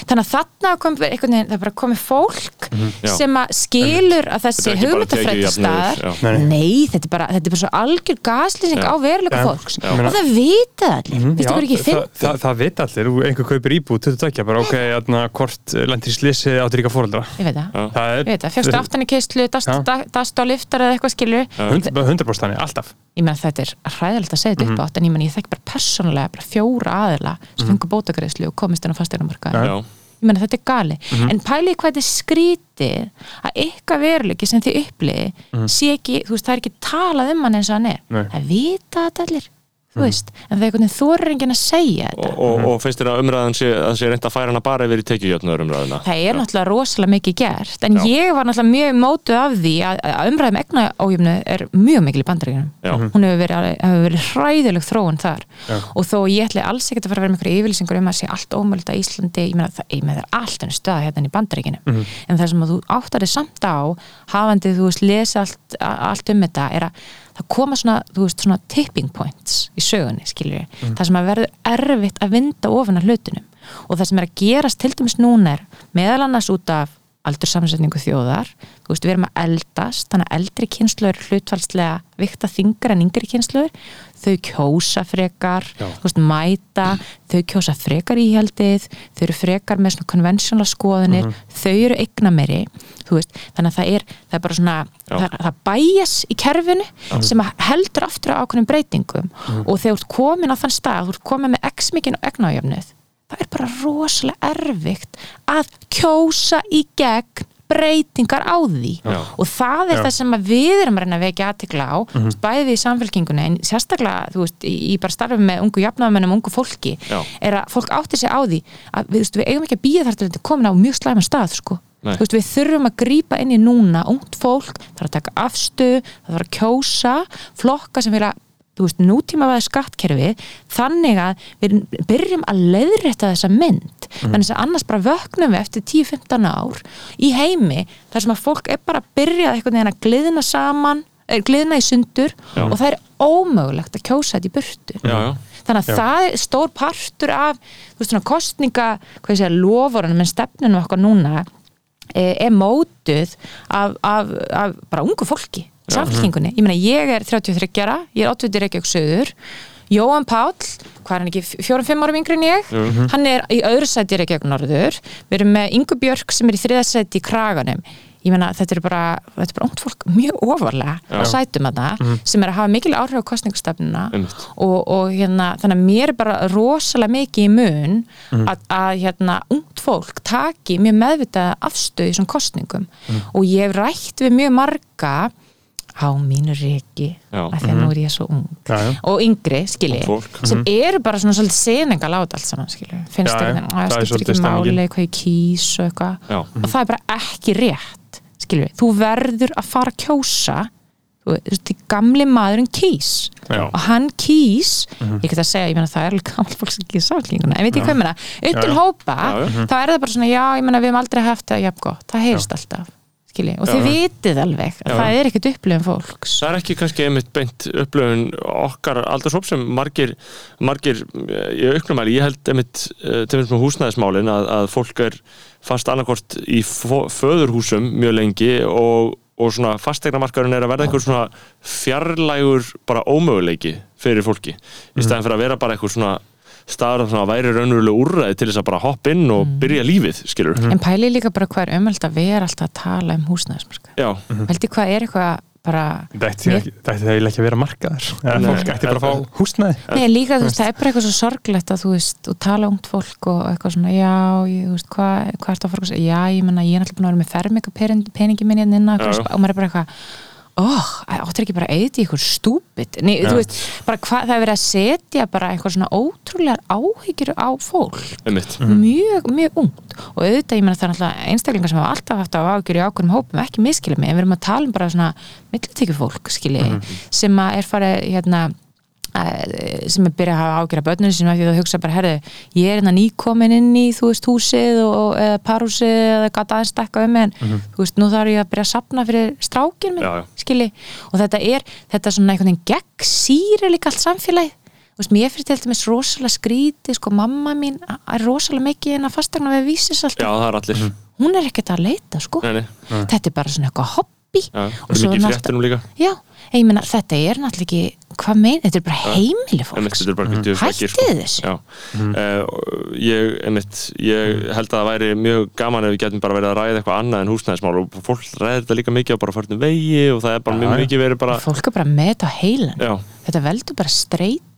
þannig að þarna kom einhvern veginn, það er bara komið fólk Já. sem að skilur að þessi Þetta er ekki tekjujöfnuður, staðar. Nei, þetta er bara, þetta er bara svo algjör gaslýsing Já. á veruleika Já. fólks. Já. og það vita það allir, Já, veistu hvað ekki það, finn það, það veit allir, Þú- einhver kaupir íbúð 22, bara ok, atna, hvort lendir í slisi áttur ríka fóreldra ég veit það, það ég veit það, fjöxtu aftan í keistlu dast, á liftar eða eitthvað skilur 100%, 100% þannig, alltaf. Ég meina þetta er hræðilegt að segja þetta upp átt en ég meina ég þekk bara persónulega bara fjóra aðila sem fengur bótagreðslu og komist inn á fasteignamarkaðinn. Já, ég meina þetta er gali en pælið hvað þetta er skrítið að ykkar veruleiki sem þið uppliði sé ekki, þú veist, það er ekki talað um hann eins og hann er. Nei. það vita þetta allir þú veist, en það er einhvern veginn þorir enginn að segja þetta. Og, og, og finnst þér að umræðan sé, að sé reynd að færa hana bara yfir í tekjujöfnuður umræðina það er náttúrulega rosalega mikið gert en Já. ég var náttúrulega mjög mótuð af því að, að umræðum egna ójöfnu er mjög mikil í bandaríkjunum. Já. hún hefur verið, hefur verið hræðileg þróun þar. Já. og þó ég ætli alls ekkert að fara að vera með einhverju yfirlýsingur um að sé allt ómöld að Íslandi ég meina það, ég meina það er allt enn stöða hérna í bandaríkjunum. En það sem að þú áttar þig samt á hafandi þú veist lesa allt, allt um þetta er að það koma svona, þú veist, svona tipping points í sögunni, skiljur mm. það sem að verður erfitt að vinda ofan af hlutunum og það sem er að gerast til dæmis núna er meðal annars út af aldursamsetningu þjóðar. Þú veist, við erum að eldast þannig að eldri kynsluður hlutfalslega vikta þingar en yngri kynsluður þau kjósa frekar þú veist, mæta, þau kjósa frekar íhjaldið, þau eru frekar með svona konvensjónala skoðunir, þau eru eigna meiri, þú veist. Þannig að það er, það er bara svona Já. það, það bæjas í kerfinu sem að heldur aftur á ákveðnum breytingum. Og þegar þú ert komin á þann stað þú ert komin með x mikinn egnajöfnuð það er bara rosalega erfitt að kjósa í gegn breytingar á því Já. og það er Já. það sem við erum að reyna að vekja aðtikla á, mm -hmm. bæði í samfélkingunni en sérstaklega, þú veist, í, bara starfum með ungu jafnaðamennum, ungu fólki Já. er að fólk átti sig á því að við, við eigum ekki að býja þar til þetta er komin á mjög slæma stað, sko veist, við þurfum að grípa inn í núna ungt fólk, það er að taka afstöð það þarf að kjósa, flokka sem vilja þú veist, nútímavæði skattkerfi þannig að við byrjum að leiðrétta þessa mynd. Þannig að annars bara vöknum við eftir 10-15 ár í heimi þar sem að fólk er bara að byrja einhvern veginn að gliðna saman gliðna í sundur Já. og það er ómögulegt að kjósa þetta í burtu. Já, já. þannig að það er stór partur af þú veist svona kostninga lofurinn með stefnunum okkar núna eh, er mótuð af, af, af bara ungu fólki samfélkingunni, ég meina ég er 33 ára, ég er 80 Reykjavík söður Jóhann Páll, hvað er hann ekki, fjórum-fimm árum yngri en ég? Hann er í öðru sæti í Reykjavík Norður. Við erum með Ingu Björk sem er í þriða sæti í Kraganum. Ég meina þetta er bara, þetta er bara ungt fólk mjög ofarlega á sætum að það sem er að hafa mikil áhrif á kostningastefnuna Einmitt. og, og hérna, þannig að mér er bara rosalega mikið í mun að, að hérna, ungt fólk taki mjög meðvitað afstöð í svona kostningum og ég hef rætt við mjög marga á mínu reiki af því að nú er ég svo ung. Já, já. og yngri, skilji, sem eru bara svona svolítið seninga láta allt saman, skilji finnst Já, að Það svolítið ekki máli hvað ég kýs og eitthvað. Og það er bara ekki rétt skilji, þú verður að fara að kjósa þú veist, því gamli maðurinn kýs. Og hann kýs ég get að segja, ég meina það er alveg gammal fólk sem kýs sátlinguna, en veit ég hvað ég Já, já. hópa, Já, já. þá er það bara svona já, ég meina við hefum aldrei haft það jafn gott. Það heyrst alltaf, skilji, og Já, þið vitið alveg að Já, það er ekkert upplifin fólks. Það er ekki kannski einmitt beint upplöfun okkar aldurshóp sem margir, margir eh, í auknumæli, ég held einmitt eh, til dæmis með húsnæðismálin að, að fólk er fast annarkort í föðurhúsum mjög lengi og, og svona fastegnamarkarinn er að verða einhver svona fjarlægur bara ómöguleiki fyrir fólki í staðin fyrir að vera bara eitthvað svona staðar að svona væri raunverulega úrræði til þess að bara hoppa inn og byrja lífið, skilur en pæli líka bara hvað er umöld að vera alltaf að tala um húsnæðismarka Já, Veldi hvað er eitthvað bara Þetta ætti ekki- ekki að vera markaður. Nei. fólk ætti bara að fá húsnæði. Nei, líka þú veist, það er bara eitthvað svo sorglegt að þú veist, og tala ungt fólk og eitthvað svona, já, ég, þú veist, hvað hva er það að fara að segja, já, ég menna, ég er alltaf búin að vera með ferminga peningi minni hérna inn á eitthvað Já, já. og maður er bara eitthvað, óh, áttur ekki bara að eiti ykkur stúpid, nei, Já. þú veist bara hvað, það er verið að setja bara eitthvað svona ótrúlegar áhyggjur á fólk. Einmitt. Mjög, mjög ungt. Og auðvitað, ég meina það er alltaf einstaklingar sem hafa alltaf haft á ágjur í ákveðnum hópum, ekki miskilja mig, en við erum að tala um bara svona millitekjufólk, skilji sem að er farið, hérna sem er byrjað að hafa ágjur af börnunum sem að því að hugsa bara, herðu, ég er hérna nýkomin inn í, þú veist, húsið og, eða parhúsið eða gata aðeins stakka um en þú veist, nú þarf ég að byrja að sapna fyrir strákin minn, Já, já. skilji. Og þetta er, þetta er svona einhvern veginn gegnsýri líka allt samfélagið. Þú veist, mér fyrir til dæmis rosalega skríti sko, mamma mín er rosalega mikið inn að fastegna við vísis Já, það er allir. Hún er ekkert að leita, sko. Nei, nei, þetta er bara svona eitthvað hobby. Já, Og það er mikið fréttinum líka. Já, ég meina, þetta er náttúrulega ekki hvað mein, þetta er bara heimili Einmitt, fólks þetta er bara mm. hættið þessu. Já, uh, ég, einmitt, ég held að það væri mjög gaman ef við getum bara verið að ræða eitthvað annað en húsnæðismál og fólk ræðir þetta líka mikið á bara förnum vegi og það er bara Já, mjög mikið verið bara fólk er bara með þetta á heilan Já, þetta veldur bara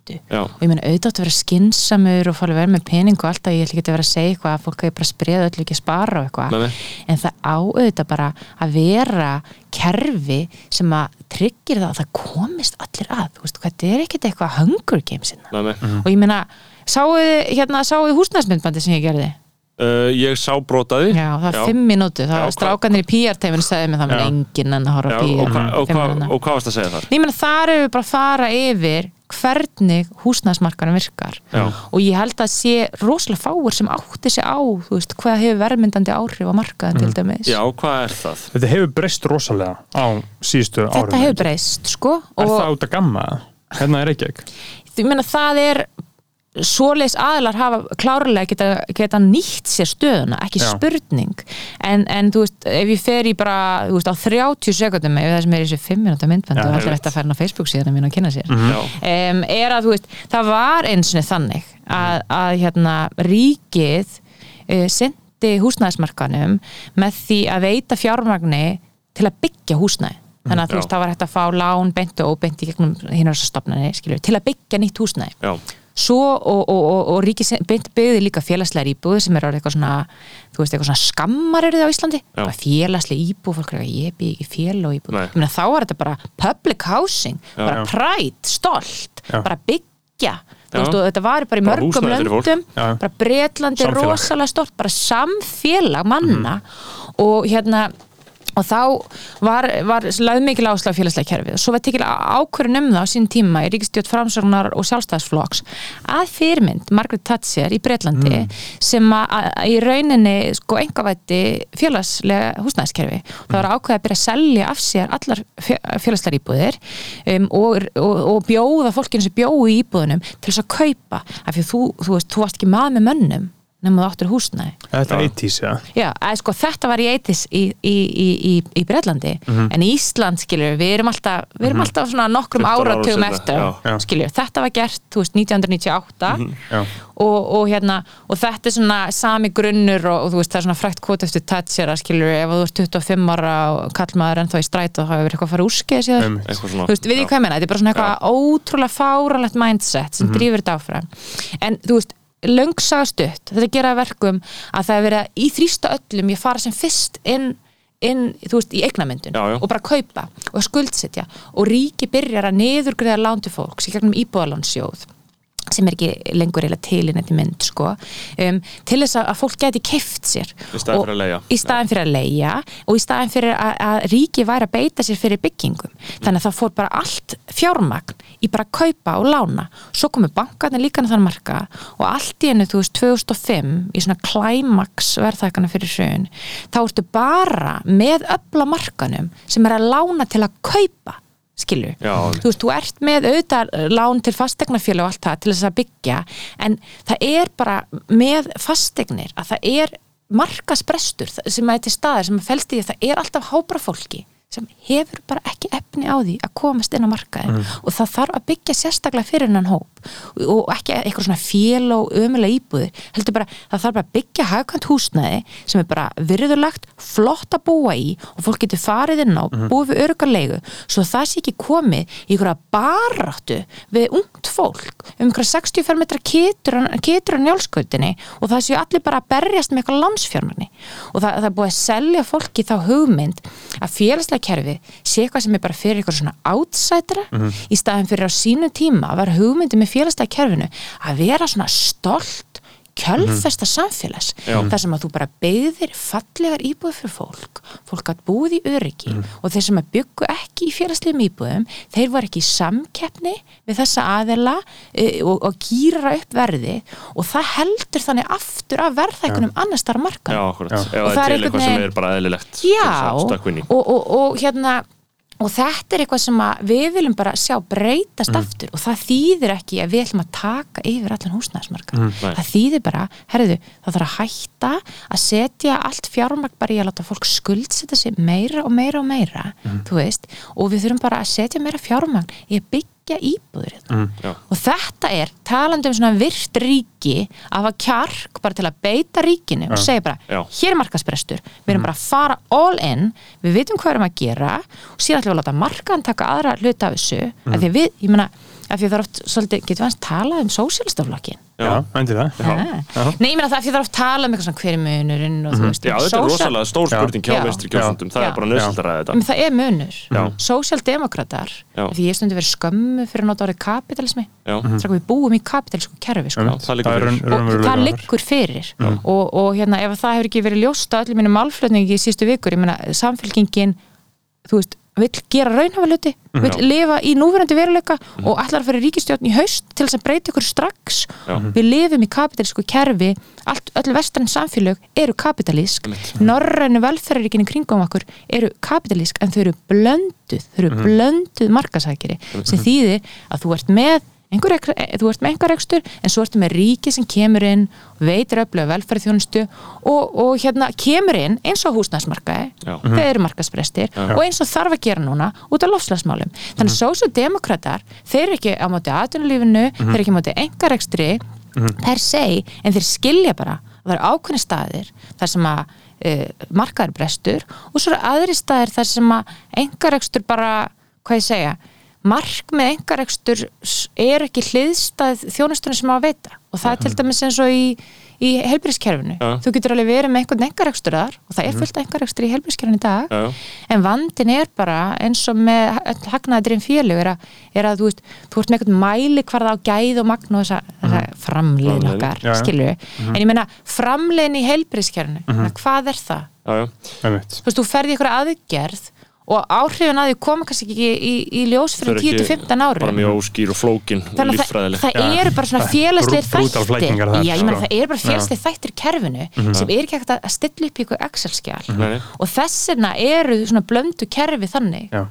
streitu já, og ég meina auðvitað að vera skinsamur og fara að vera með pening og alltaf ég ætla ekki að vera að segja eitthvað að fólk hefur bara spreða öllu ekki að spara og eitthvað. Nei, nei. en það á auðvitað bara að vera kerfi sem að tryggir það að það komist allir að. Þú veist, hvað þetta er ekkert eitthvað hunger games hérna. nei, nei. og ég meina sáuðu hérna, sáuðu húsnæðsmyndbandi sem ég gerði? Uh, ég sá brotaði já, það er fimm mínútu, það er hvað- strákanir í PR-teiminu sagði mér það með Já. enginn en að horfa á og, PR hva, og, fimm hva, og hvað varst að segja þar? Nei, meina, þar erum við bara að fara yfir hvernig húsnæðsmarkarum virkar Já. og ég held að sé rosalega fáur sem átti sig á veist, hvað hefur verðmyndandi áhrif á markaðin til dæmis Já, hvað er það? Þetta hefur breyst rosalega á síðustu árum þetta hefur breyst sko Er og það út að gamma? Hérna er ekki ekki ég meina það er svoleiðis aðilar hafa klárlega geta, geta nýtt sér stöðuna, ekki Já. spurning. En, en þú veist, ef ég fer í bara veist, á 30 sekundum ef það sem er í þessu 5 minúta myndband og allir ætti að færa á Facebook síðan mín og kynna sér. Já, um, er að þú veist, það var eins og þannig að, að hérna, ríkið uh, sendi húsnæðismarkanum með því að veita fjármagni til að byggja húsnæði. Þannig að þú veist, það var hægt að fá lán beint og óbeint í gegnum hinar þessar stopnarni skilur, til að byggja nýtt húsnæði. Já, svo og, og, og, og beint byggði líka félagslegar íbúði sem er orðið eitthvað svona þú veist, eitthvað svona skammar eru þið á Íslandi. Félagslega íbúð, fólk er eitthvað ég bygg ekki félag og íbúð, ég meina þá er þetta bara public housing, Já. bara pride stolt, Já. bara byggja. Þú veist, og þetta var bara í Bara mörgum löndum bara Samfélag. rosalega stort bara samfélag manna. Og hérna og þá var, var lögð mikil áslag félagslega kerfið. Og svo var tekil ákvörðun um það á sín tíma í Ríkistjótt framsóknar og sjálfstæðsflokks að fyrirmynd Margaret Thatcher í Breitlandi sem að, í rauninni sko engavætti félagslega húsnæðiskerfi. Það var ákveðið að byrja að selja af sér allar félagslegar íbúðir um, og, og, og bjóða fólkinu sem bjóðu í íbúðunum til þess að kaupa. Af því þú, þú veist, þú varst ekki maður með mönnum nema þú áttur húsnæði. Þetta er Já. 80s, já. Já, að, sko, þetta var í eitis í, í, í, í, í Breitlandi en í Ísland, skilur, við erum alltaf við erum alltaf svona nokkrum 15 árum áratugum eftir, já. Skilur þetta var gert, þú veist, 1998 Já, og, og hérna og þetta er svona sami grunnur og, og þú veist, það er svona frækt kvot eftir touchera, skilur ef þú ert 25 ára og kallmaður ennþá í stræt og það hefur eitthvað að fara úrskeið síðan Einmitt. eitthvað svona þú veist, við því hvað ég menna, þetta er bara svona eitthvað ótrúlega fáralegt mindset sem drýfur þetta áfram. En þú veist, löngsaga stutt. Þetta gera verkum að það er verið að í þrýsta öllum ég fara sem fyrst inn, inn þú veist, í eignamyndun og bara kaupa og skuldsetja. Og ríki byrjar að niðurgriða lán til fólks í gegnum íbúðalánsjóð sem er ekki lengur eiginlega til í nætti mynd sko, um, til þess að fólk geti keft sér Í staðinn Og- fyrir að leia og í staðin fyrir að, að ríki væri að beita sér fyrir byggingum. Þannig að það fór bara allt fjármagn í bara að kaupa og lána. Svo komu bankarnir líka þann marka og allt í hennu, þú veist, 2005 í svona klæmaks verðþækana fyrir hrun þá ertu bara með öfla markanum sem er að lána til að kaupa skilju, Já. þú veist, þú ert með auðvitað lán til fastegnafjölu og allt það til þess að byggja, en það er bara með fastegnir að það er markasbrestur sem er til staðar sem felst í því að það er alltaf hábra fólki sem hefur bara ekki efni á því að komast inn á markaðin og það þarf að byggja sérstaklega fyrir hennan hóp og ekki eitthvað svona fél og ömulega íbúðir heldur bara, það þarf bara að byggja hagkvæmt húsnæði sem er bara virðulegt flott að búa í og fólk getur farið inn á, búið við örgarlegu svo það sé ekki komið í einhverja baráttu við ungt fólk um einhverja 65 metra kitur á njálskautinni og það séu allir bara að berjast með eitthvað landsfjármagni og það, það er búið að selja fólki þá hugmynd að félagslega kerfi sé eitthvað sem er bara fyrir eitthvað svona outsider í staðin fyrir á sínu tíma að vera hugmyndi með félagslega kerfinu að vera svona stolt kjölfesta samfélags. Já. þar sem að þú bara beðir fallegar íbúð fyrir fólk fólk gætt búið í öryggi og þeir sem að byggu ekki í félagslegum íbúðum þeir var ekki í samkeppni við þessa aðela e, og, og gýra upp verði og það heldur þannig aftur af verðhækunum annars þar markan Já. Og það er eitthvað sem er bara eðlilegt að Já, og, og, og hérna og þetta er eitthvað sem við viljum bara sjá breytast aftur. Og það þýðir ekki að við ætlum að taka yfir allan húsnæðismarka nei. það þýðir bara, herðu, það þarf að hætta að setja allt fjármagn bara í að láta fólk skuldsetja sig meira og meira og meira, þú veist. Og við þurfum bara að setja meira fjármagn í að byggja íbúður hérna. Já. og þetta er, talandi um svona virt ríki að hafa kjark bara til að beita ríkinu og segja bara Já. hér er markasbrestur, við erum bara að fara all in, við vitum hvað við erum að gera og síðan ætlum við að láta markaðan taka aðra hluta af þessu, af því að við, ég meina af því að það er oft, svolítið, getum við hans talað um sósíalistaflokkin já, endur það. Já. Nei, ég meina það af því að það er oft talað um eitthvað svona hver er munurinn og þú veist Já, þetta er rosalega stór spurning hjá Já. vinstri kjósundum, það er bara nöðsöld að þetta. það er munur, Já. af því ég stundi verið skömmu fyrir að nota orðið kapitalismi Já, mm. við búum í kapitalísku kerfi sko. Já, það liggur fyrir. og það liggur fyrir. Og, hérna ef það hefur ekki verið ljóst á allir mínu málflutningi í sístu vikur, ég meina samfélkingin þú veist, vill gera raunhafa hluti vill Já. lifa í núverandi veruleika og allar fyrir ríkistjórn í haust til þess að breyta ykkur strax. Já. við lifum í kapitalísku kerfi. Allt, öll vestræn samfélög eru kapitalísk norrænu velferðaríkinu kringum okkur eru kapitalísk en þau eru blönduð þau eru blönduð markasækiri sem þýðir að þú ert með einhver, eh, þú ert með einhver ekstur en svo ertu með ríki sem kemur inn veitir öflögu velferðþjónustu og, og hérna kemur inn eins og húsnæðsmarkaði Já. þeir eru markasbrestir og eins og þarf að gera núna út af lofslagsmálum þannig að sósjaldemokratar, þeir eru ekki á móti atvinnulífinu, þeir eru ekki á móti engarekstri per se en þeir skilja bara að það eru ákveðni staðir þar sem að uh, markaður brestur og svo eru aðri staðir þar sem að engarekstur bara, hvað ég segja markmið engarekstur er ekki hliðstæð þjónustunum sem á að veita og það er til dæmis eins og í, í helbriðskerfinu, Já. þú getur alveg verið með einhvern engarekstur þar og það er fullt af engarekstur í helbriðskerfinu í dag já. en vandin er bara eins og með hagnaðurinn félög er að, er að þú veist, þú ert með einhvern mæli hvarða á gæð og magn og þessa, þessa framleiðin Framleiðni. okkar, Já, já. skilju en ég meina framleiðin í heilbriðskerfinu hvað er það? Þú veist, þú ferði ykkur aðgerð og áhrifin að því koma kannski ekki í, í, í ljós fyrir eru ekki 10-15 árum Bara mjög óskýr og flókin þannig að það, líffræðileg. það eru bara svona brútal þættir já, ég meina sko. það eru bara félagslega þættir kerfinu sem er ekki hægt að stilla upp í ykkur Excel-skjál Nei, nei. og þessina eru svona blöndu kerfi þannig Já.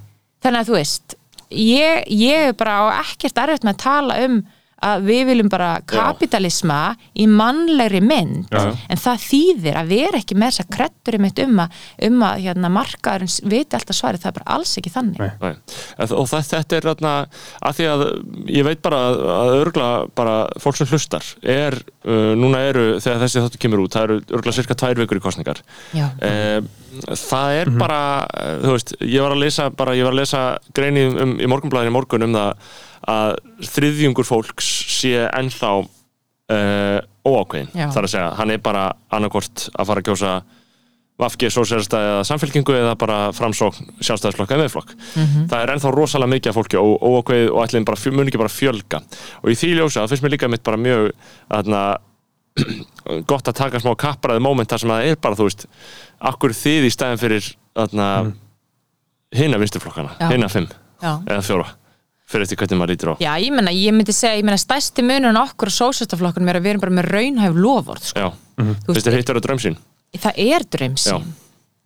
þannig að þú veist ég, ég er bara á ekkert erfitt með að tala um að við viljum bara kapitalisma í mannlegri mynd Já, já. en það þýðir að við erum ekki með þessa krettur um eitt um að, um að hérna, markaðurinn viti alltaf svarið, það er bara alls ekki þannig Nei. Nei. Og þetta, þetta er þarna að því að ég veit bara að örgla bara fólk sem hlustar er, uh, núna eru þegar þessi þáttu kemur út, það eru örgla cirka tvær vikur í kostningar Já. Eh, það er bara eh, þú veist, ég var að lesa bara, ég var að lesa greini um, í morgunblæðin í morgun um það að þriðjungur fólks sé ennþá uh, óákveðin, Já. þar að segja hann er bara annarkort að fara að kjósa Vafki, Sósélsta eða Samfélkingu eða bara framsókn, sjálfstæðisflokk eða meðflokk. Það er ennþá rosalega mikið af fólki og óákveðið og ætlum bara, mun ekki bara fjölga. Og í því ljósa, það finnst mér líka mitt bara mjög þarna, gott að taka smá kappræði moment þar sem það er bara, þú veist, akkur þið í stæðin fyrir þarna, hinna vinsturflokkana, Já. hinna fimm Já. eða fjóra, fyrir eftir hvernig maður lítur á. Já, ég menna, ég myndi segja, ég menna stærsti munun okkur og sósistaflokkunum er að við erum bara með raunhæf lofvörð, sko. Já, Þú finnst þér hittur á drömsín? það er draumsýn Já.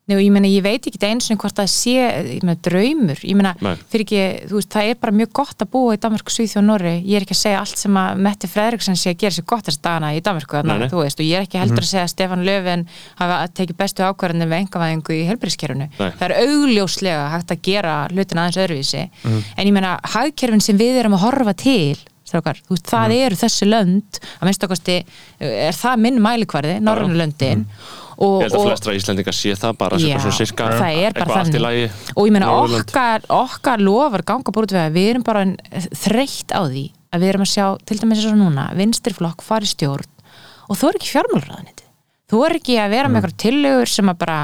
Nei, ég meina, ég veit ekki eins og hvort það sé, meina, draumur. Ég meina, fyrir ekki, veist, það er bara mjög gott að búa í Danmarku, Svíþjóð og Norri ég er ekki að segja allt sem að Metti Fredriksson sé að gera sér gott þess dagana í Danmarku Nei, nei. þú veist, og ég er ekki heldur að segja að Stefán Löfven hafa tekið bestu ákvarðanir við engavæðingu í helbriðskerfinu Nei. það er augljóslega hægt að gera hlutin aðeins öðruvísi. En ég meina, hagkerfin sem við erum að horfa til strákar, veist, það eru þessi lönd. Að minnst okkarsti, er það minn mælikvarði, norrænu löndin og, Ég held að flestra Íslendingar sé það bara Já, svona sirka eitthvað allt í lagi. Og ég meina okkar, okkar lofar ganga búið við að við erum bara þreytt á því að við erum að sjá til dæmis eins og núna, vinstirflokk fari stjórn. Og þú er ekki fjármálraðaniti þú er ekki að vera með eitthvað tillögur sem að bara,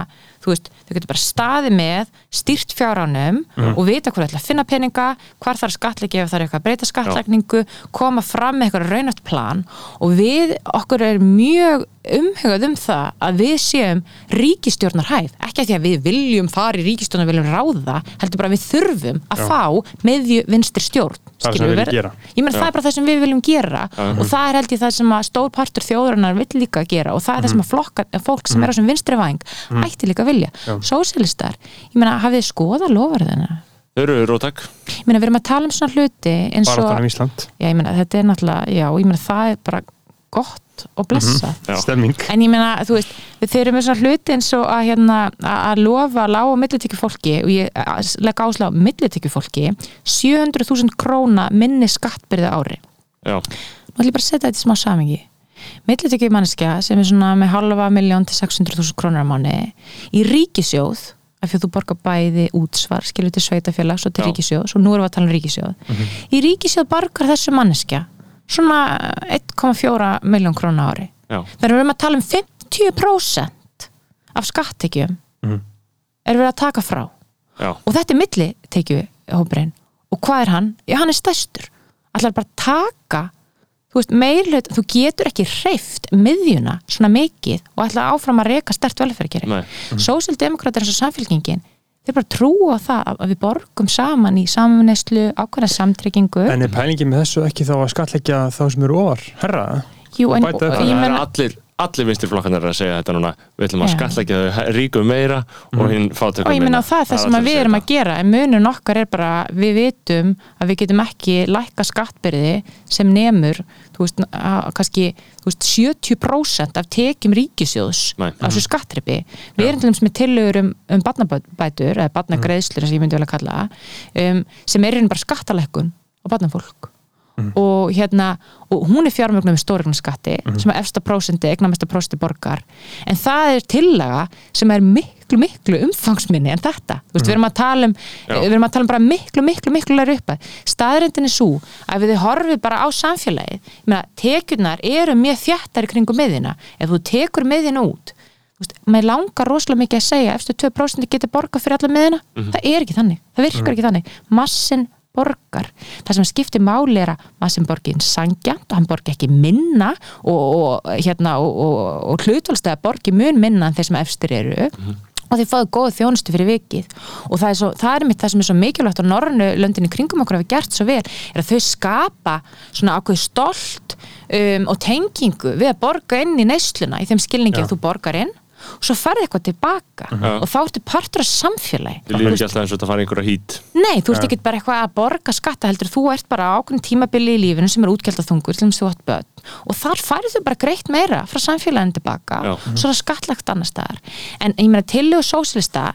þú veist, þau getur bara staði með, stýrt fjáránum og vita hvað ætla að finna peninga hvar þarf skattleiki ef það er eitthvað að breyta skattlækningu koma fram með eitthvað raunætt plan. Og við, okkur er mjög umhugað um það að við séum ríkistjórnarhæf, ekki að því að við viljum fara í ríkistjórnar, viljum ráða heldur bara að við þurfum að fá meðju vinstri stjórn Það er við gera. ég meina það er bara það sem við viljum gera. Og það er held ég það sem að stór partur þjóðurinnar vill líka gera. Og það er það sem að flokka, fólk sem er á sem vinstri væng ætti líka að vilja, sósilistar ég meina hafið þið skoða lofarðina? Þau eru rótak ég meina við erum að tala um svona hluti eins og, Baráttan um Ísland, já ég meina þetta er náttúrulega já, ég meina það er bara gott og blessa Já. stemming En ég meina, þú veist, við þeir eru með svona hluti eins og að, hérna, að lofa lág og millitekju fólki og ég legg ásla á millitekju fólki 700.000 króna minni skattbyrði á ári. Já, Nú ætlum ég bara að setja þetta í smá samingi. Millitekju manneskja sem er svona með halva miljón til 600.000 krónar á mánu í ríkisjóð af því að þú borgar bæði útsvar skilur til sveitafélags og til Já. ríkisjóð svo nú erum við að tala um ríkisjóð í ríkisjóð borgar þessu manneskja svona 1,4 miljón krónar ári. Já, þegar við erum að tala um 50% af skattekjum Mhm. er við að taka frá. Já, og þetta er millitekjuhópurinn. Og hvað er hann? Já, hann er stærstur. Allar bara að taka þú veist, meirlut, þú getur ekki hreift miðjuna svona mikið og ætla áfram að reka stert velferðgeri nei Sósildemokrater eins og samfélkingin þeir bara trúa á það að við borgum saman í samneyslu, ákveðna samtryggingu En er pælingi með þessu ekki þá að skatleggja þá sem eru ofar herra? Jú, en, bæta upp. og Það er allir, allir vinstirflokkarnir að segja þetta núna. Við ætlum að Já. skatleggja þau ríkum meira og hinn fátökum og ég minna það er það sem við erum að gera en munun okkar er bara, við vitum að við getum ekki lækka skattbyrði sem nemur þú veist, að, kannski þú veist, 70% af tekjum ríkisjóðs Nei. af þessu skattripi við erum til dæmis með tillögur um, um barnabætur eða barnagreðslur sem ég myndi vel að kalla um, sem er einn bara skattalekkun á barnafólk og hérna, og hún er fjármögnum með stórignaskatti sem er efsta prósendi, eignamesta prósendi borgar. En það er tillaga sem er miklu, miklu umfangsminni en þetta, þú veist, við erum að tala um Já. við erum að tala um bara miklu, miklu, miklu læri upp að staðrendin er svo að við horfið bara á samfélagið, ég meina, tekjurnar eru mjög þjættar í kringum miðina ef þú tekur miðina út maður langar rosalega mikið að segja eftir 2% getur borgað fyrir alla miðina það er ekki þannig, það virkar ekki þannig. Massin borgar. Það sem skiptir máli er að massin borgin sangjant og hann borgi ekki minna og, og, hérna, og, og, og hlutvalstæða borgi mun minna en þeir sem efstir eru. Og þeir fáðu góða þjónustu fyrir vikið. Og það er, svo, það er mitt það sem er svo mikilvægt og norrönu löndinni kringum okkur hafa gert svo vel er að þau skapa svona ákveð stolt um, og tengingu við að borga inn í neysluna í þeim skilningi Já. að þú borgar inn og svo ferði eitthvað tilbaka og þá ertu partur af samfélagi. Þið líður ekki alltaf eins og þetta fara einhverja hít. Nei, þú ert ekki bara eitthvað að borga skatta heldur, þú ert bara á ákveðin tímabili í lífinu sem er útgjaldaþungur, til þess að þú átt börn. Og þar færið þú bara greitt meira frá samfélaginu tilbaka, Já. svo er það skattlagt annar staðar, en ég meina tillögu sósilista,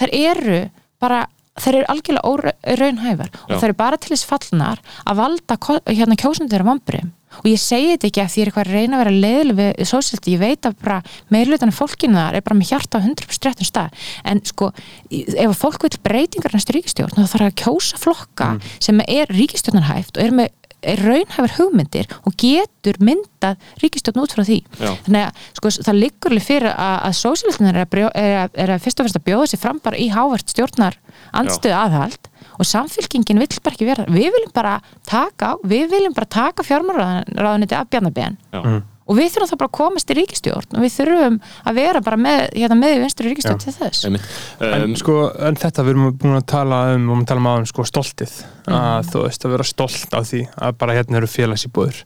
þær eru bara, þær eru algjörlega óraunhæfar og þær eru bara til þess fallnar að valda hérna kjósundur á vambriðum og ég segi þetta ekki að því er eitthvað að reyna að vera leiðileg við sósilisti, ég veit að bara meirlutan af fólkinu þar er bara með hjarta á 100% réttum stað, en sko ef fólk vil breytingar næstu ríkistjórn þá þarf að kjósa flokka sem er ríkistjórnarhæft og er með er raunhæfar hugmyndir og getur myndað ríkistjórn út frá því. Já. þannig að sko, það liggur alveg fyrir að, að sósilitin er, er, er að fyrst og fyrst að bjóða sér fram bara í hávart stjórnar andstöðu aðhald og samfélkingin vill bara ekki vera við viljum bara taka, á- við viljum bara taka fjármálaráðuniti af bjarnabén Já. og við þurfum þá bara að komast í ríkistjórn og við þurfum að vera bara með, hérna, með í vinstri ríkistjórn til þess. Einmitt. En, Um, sko, en þetta við erum búin að tala um, um, tala um aðeins, sko, stoltið. Að þú veist að vera stolt af því að bara hérna eru félagsýbúður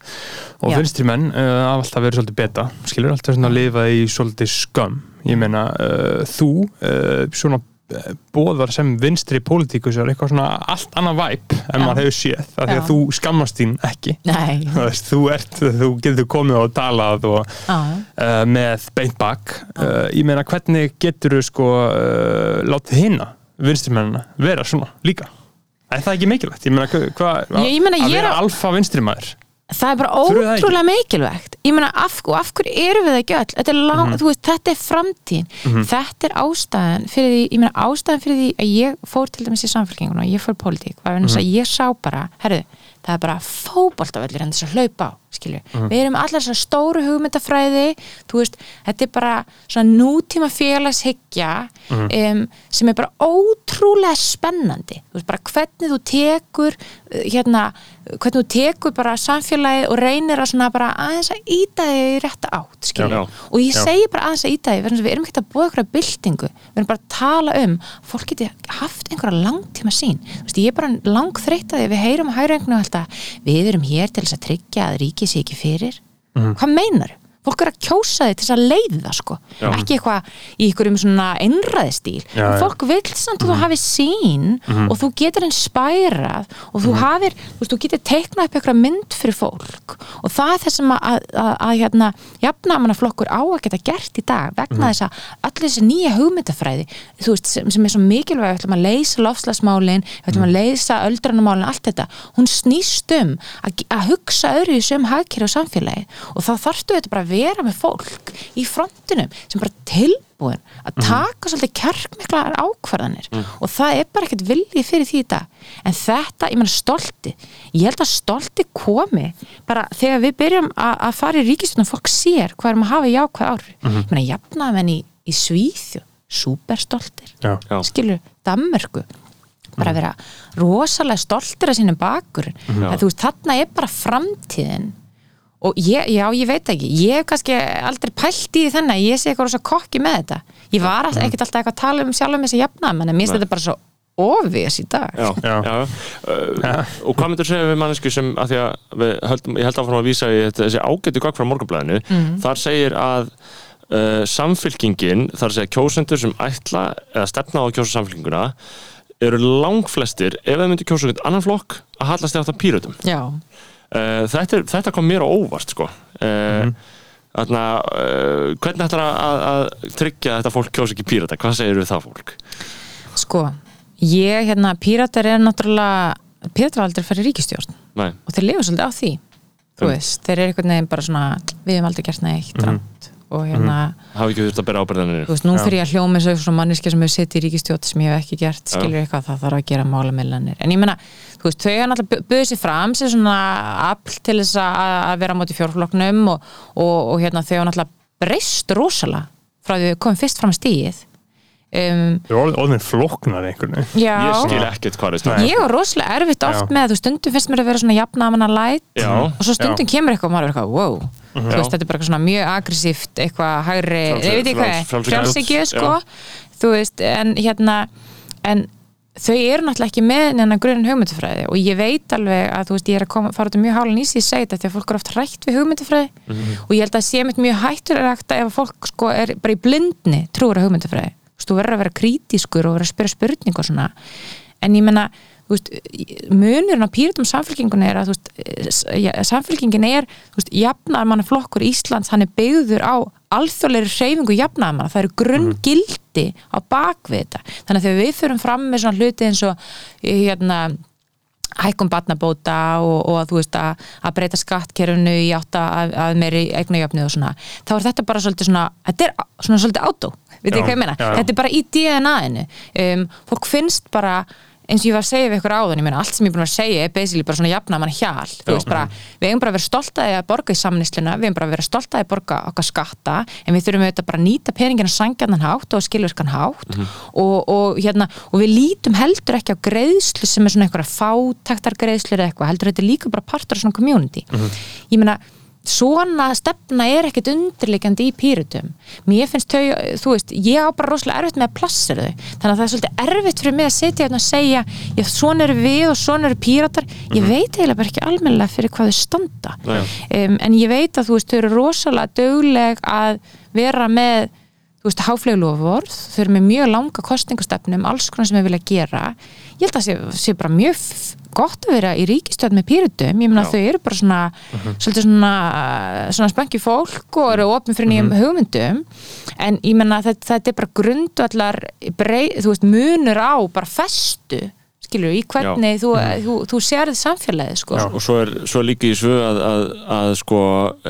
og Já. vinstri menn uh, hafa alltaf verið svolítið beta skilur alltaf svona að lifa í svolítið skömm. Ég meina uh, þú uh, svona bóðar sem vinstri pólitíkus er eitthvað svona allt annað væp en Já. maður hefur séð. Af því að þú skammast þín ekki. Þú, ert, þú getur komið og talað og uh, með beint bak. Uh, ég meina hvernig getur þú sko uh, látið hinna vinstrimennina vera svona líka? Er það ekki mikilvægt? ég meina, hva, hva, Ég- ég meina, að er vera alfa vinstrimæður það er bara Þurfið það ekki? ótrúlega mikilvægt ég meina, af, og af hverju erum við það ekki öll þetta er, lang, Mhm. þú veist, þetta er framtíðin þetta er ástæðan fyrir því ég meina, ástæðan fyrir því að ég fór til dæmis í samfélkinguna og ég fór í pólitík var vegna þess Mhm. að ég sá bara, herðu það er bara fótboltavellir en þess að hlaupa á skilju, Mhm. við erum allar þessar stóru hugmyndafræði, þú veist þetta er bara svona nútíma félagshyggja Mhm. um, sem er bara ótrúlega spennandi. Þú veist bara hvernig þú tekur uh, hérna, hvernig þú tekur bara samfélagið og reynir að svona bara aðeins að íta þig í rétta átt skilju, og ég Já. segi bara aðeins að íta þig að við erum ekki að búa ykkur byltingu, við erum bara að tala um fólk geti haft einhverja langtíma sín þú veist, ég er bara langþreytt að því að við heyrum að hægra einhvern alltaf, við erum hér til þess að tryggja að ríkið sé ekki fyrir hvað meinar? Fólk er að kjósa þig til að leiða sko, Já. ekki eitthvað í einhverjum svona já. fólk vil samt að þú hafi sín og þú getur einn spærað og þú hafir, þú veist, þú getur teiknað upp eitthvað mynd fyrir fólk. Og það er það sem að, að, að, að hérna jafnamannaflokkur á að geta gert í dag vegna þess að allir þessi nýja hugmyndafræði þú veist, sem, sem er svo mikilvæg við ætlum að leysa lofslagsmálin, við ætlum að leysa öldrunamálin, allt þetta, hún snýst um að, að hugsa öðru í söm hagkerfi og samfélagi. Og þá þarftu þetta bara að vera með fólk í frontinum sem bara tilbúin að taka svolítið kjarkmiklar ákvarðanir. Og það er bara ekkert viljið fyrir því þetta en þetta, ég meina stolti ég held að stolti komi bara þegar við byrjum að, að fara í ríkistunum fólk sér hvað erum að hafa jákvæð ári ég meina jafnaðmenn í, í Svíþjó superstoltir. Skilur Danmörku. Bara vera rosalega stoltir af sínum bakur Já. að þú veist, þarna er bara framtíðin og ég, já, ég veit ekki. Ég hef kannski aldrei pælt í að ég sé eitthvað rosa kokki með þetta. Ég var mm. ekkert alltaf eitthvað að tala um sjálfum þessi jafna, menn mér finnst þetta bara svo ofis í dag. Já, Já. já. Uh, og hvað myndur segja við mannesku sem að því að við höldum, ég held áfram að vísa í þetta, þessi ágættu gagg frá morgunblæðinu þar segir að uh, samfylkingin, þar segja kjósendur sem ætla eða stefna á að kjósa samfylkinguna eru langflestir ef þeir myndu kjósa einhvern annan flokk að hallast þið átt að pýrötum já, þetta, er, þetta kom mér á óvart sko. Uh, Þarna, uh, hvernig ætlar að, að, að tryggja að þetta fólk kjósa ekki pírata? Hvað segir við það fólk? sko ég, hérna, píratar er náttúrulega píratar aldrei farið í ríkistjórn Nei, og þeir lifa svolítið á því þú veist, þeir eru einhvern veginn bara svona við hefum aldrei gert neitt mm og hérna, hafa ekki þurft að bera ábyrðanir þú veist, nú fyrir ég að hljóma eins og svona manneski sem hefur setið í ríkistjórn sem ég hef ekki gert, skilur eitthvað, það þarf að gera málamillanir, en ég meina, þú veist, þau hafa náttúrulega buðið sér fram sem svona afl til þess að vera á móti fjórfloknum og, og, og hérna þau hafa náttúrulega breyst rosalega frá því við komum fyrst fram að stíið um, Þú er orðin- flóknar einhvern veginn. Já, Ég skil ekkert hvað er stund ég var rosalega erfitt oft Já. með, þú stundum finnst mér að vera svona jafnamanna læt Já, og svo stundum kemur eitthvað og maður er eitthvað, wow. Þú Já. veist, þetta er bara eitthvað svona mjög aggressíft eitthvað hægri, ég veit ekki hvað frjáls- frjálshyggja- frjálsíkju, sko. Já. þú veist, en hérna en þau eru náttúrulega ekki með neina grunn hugmyndafræði og ég veit alveg að þú veist, ég er að koma, fara út um mjög hálun í sig í segja þetta því að fólk er oft hrætt við hugmyndafræði og ég held að sé mitt mjög hættur er ef að fólk sko er bara í blindni trúur að hugmyndafræði, þú verður að vera krítiskur og verður að spyrja spurning og svona. En ég menna, veist munurinn á pýritum samfélkingun er að eh, samfélkingin er þú veist, jafnaðarmannaflokkur Íslands hann er byggður á alþjóðleiri hreyfingu jafnaðarmanna, það eru grunngildi á bakvið þetta, þannig að þegar við fyrum fram með svona hluti eins og hérna hækkum batnabóta og, og að þú veist að, að breyta skattkerfinu í átta að, að meiri eignajöfnið og svona þá er þetta bara svolítið svona þetta er svona svolítið átó, veit ég hvað ég meina? já, já. þetta er bara í DNA-inu um, fólk finnst bara eins og ég var að segja við ykkur áðan, ég meina allt sem ég er búin að segja er basically bara svona jafna mann hjal. Þú Já. veist bara, við eigum bara að vera stoltaði að borga í samnisluna, við eigum bara að vera stoltaði að borga okkar skatta, en við þurfum auðvitað bara að nýta peningin á sangjarnan hátt og skilvirkan hátt og, og hérna og við lítum heldur ekki á greiðslu sem er svona einhverja fátæktar greiðslu eða eitthvað, heldur þetta líka bara partur af svona community. Ég meina svona stefna er ekkert undirleikandi í pýrutum mér finnst þau, þú veist, ég á bara rosalega erfitt með að plassera þau, þannig að það er svolítið erfitt fyrir mig að setja hérna og segja já, svona eru við og svona eru pýratar ég veit eiginlega bara ekki almennilega fyrir hvað þau standa. Um, en ég veit að þú veist, þau eru rosalega dögleg að vera með þú veist, háfleglofvorð, þau eru með mjög langa kostningastefnum, alls konar sem þau vilja gera. Ég held að sé, sé bara mjög gott að vera í ríkistöð með pýrutum, ég meina Já. þau eru bara svona svolítið svona, svona spöngi fólk og eru opin fyrir nýjum hugmyndum. En ég meina þetta, þetta er bara grundvallar brei, þú veist, munur á bara festu skilur, í hvernig þú, þú, þú sérð samfélagið sko. og svo er svo er líka í svo að, að, að sko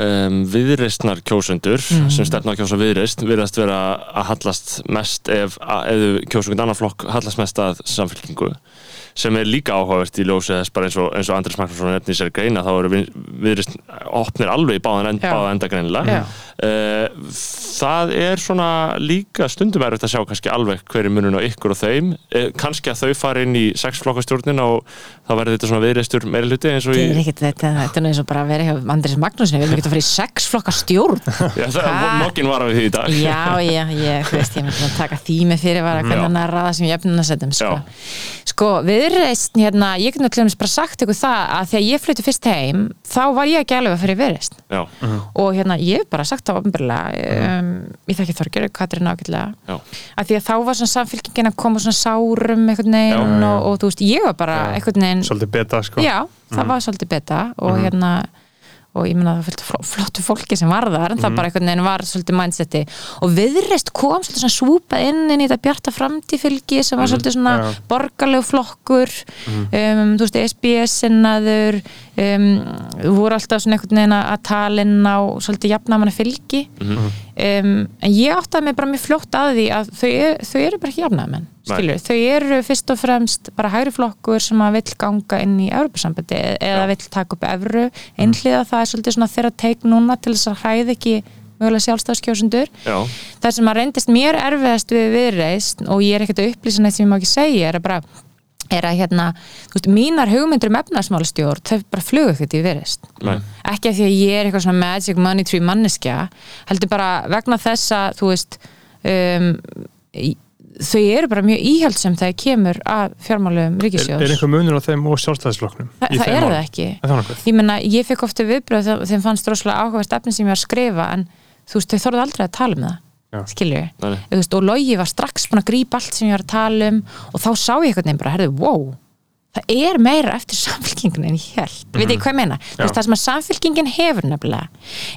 um, viðreistnar kjósendur sem stefna að kjósa viðreist virðast vera að hallast mest ef, ef kjósa einhvern annan flokk hallast mest að samfélkingu sem er líka áhugavert í ljósi þess bara eins og, eins og Andris Magnússon nefnir sér greina þá eru við, viðreist opnir alveg í báðan, end, Já. báðan enda greinilega. Uh, það er svona líka stundum erfitt að sjá kannski alveg hver er munun á ykkur og þeim. Uh, kannski að þau fari inn í sex flokkastjórnin og þá verður þetta svona viðreistur meiri hluti eins og í Þetta er ekkert, þetta, þetta er nú eins og bara að vera hjá Andris Magnúsin, við erum ekki að fara í sex flokka stjórn. Já, það, Ha? mokkin var við því í dag. Já, já, ég, þú veist, ég myndi að taka með fyrir var að Já. hvernig hann að raða sem jöfnuna setjum sko. Já. sko, viðreist hérna, ég get náttúrulega bara sagt ykkur það að þegar ég flutti fyrst heim þá var ég ekki alveg að fyrir viðreist Já, og hérna, ég hef bara sagt það ofnbyrlega um, ég veginn svolítið beta sko. Já, það var svolítið beta og hérna og ég meina það fló- flottu fólki sem var þar en það bara einhvern veginn var svolítið mindseti og viðreist kom svolítið svona svúpað inn inn í þetta bjarta framtífylgi sem var svolítið svona borgarlegu flokkur um, þú veist, SBS-innaður um, voru alltaf svona einhvern veginn að tala inn á svolítið jafnamanna fylgi. Um, en ég áttaði mig bara mjög fljótt að því að þau, er, þau eru bara ekki jafnamenn þau eru fyrst og fremst bara hægri flokkur sem að vill ganga inn í Evropasambandi eða Já. vill taka upp evru. Einhliða, það er svolítið svona þeirra teik núna til þess að hræði ekki mögulega sjálfstæðskjósundur já, það sem að reyndist mér erfiðast við viðreist og ég er ekkert að upplýsa neitt sem ég má ekki segja er að bara er að hérna, þú veist, mínar hugmyndur um efnarsmálastjórn, þau bara flugu ekkert í viðreist nei, ekki af því að ég er eitthvað svona magic money tree manneskja heldur bara vegna þess að þú veist um, þau eru bara mjög íhaldsam þegar kemur að fjármálum er, ríkisjóðs er einhver munur á þeim og sjálfstæðisflokknum Þa, það er það ekki. Er það ég menna, ég fekk ofta viðbröð þeim fannst rosalega áhugavert efni sem ég var að skrifa en þú veist, þau þorðu aldrei að tala um það Þú veist, og Logi var strax búin að grípa allt sem ég var að tala um og þá sá ég eitthvað nefn bara, herðu, wow það er meira eftir samfélkingin en ég held, veit ég hvað ég meina? Veist, það sem að samfélkingin hefur nefnilega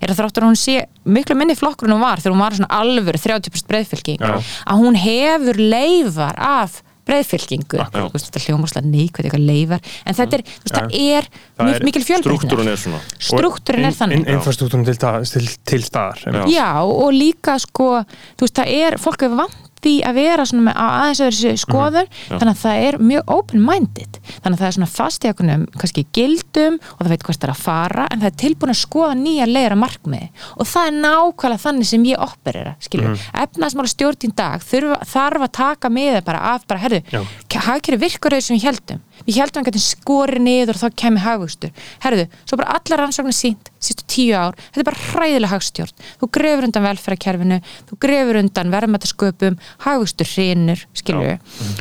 er að þráttur hún sé miklu minni flokkur hún var þegar hún var svona alvöru 30% breyðfylking Já. að hún hefur leifar af breyðfylkingu, veist, þetta hljómaslega neikvæð eitthvað leifar, en þetta er, þú veist, það er, Það er- mikil fjölbreytni. struktúrun er svona. Struktúrin er þannig. infrastruktúrun til, til, til staðar Já. Já, og líka sko, þú veist, það er, fólk er vant því að vera svona með aðeins öðru sér skoður, Já. þannig að það er mjög open-minded, þannig að það er svona fast í okkurum, kannski gildum og það veit hvert það er að fara, en það er tilbúin að skoða nýja leira markmiði og það er nákvæmlega þannig sem ég operera, skilur, mm. efnaðsmála stjórn í dag þarf að taka með það bara af, bara, herðu, Já. hagkerri virkur auðvitað sem við heldum, við heldum að getum skorið niður og þá kemur hagvöxtur. Herðu, svo bara allar rannsóknir sínt sístu tíu ár, þetta er bara hræðilega hagstjórn. Þú grefur undan velferðarkerfinu þú grefur undan verðmættasköpum hagvöxtur hrinur, skilju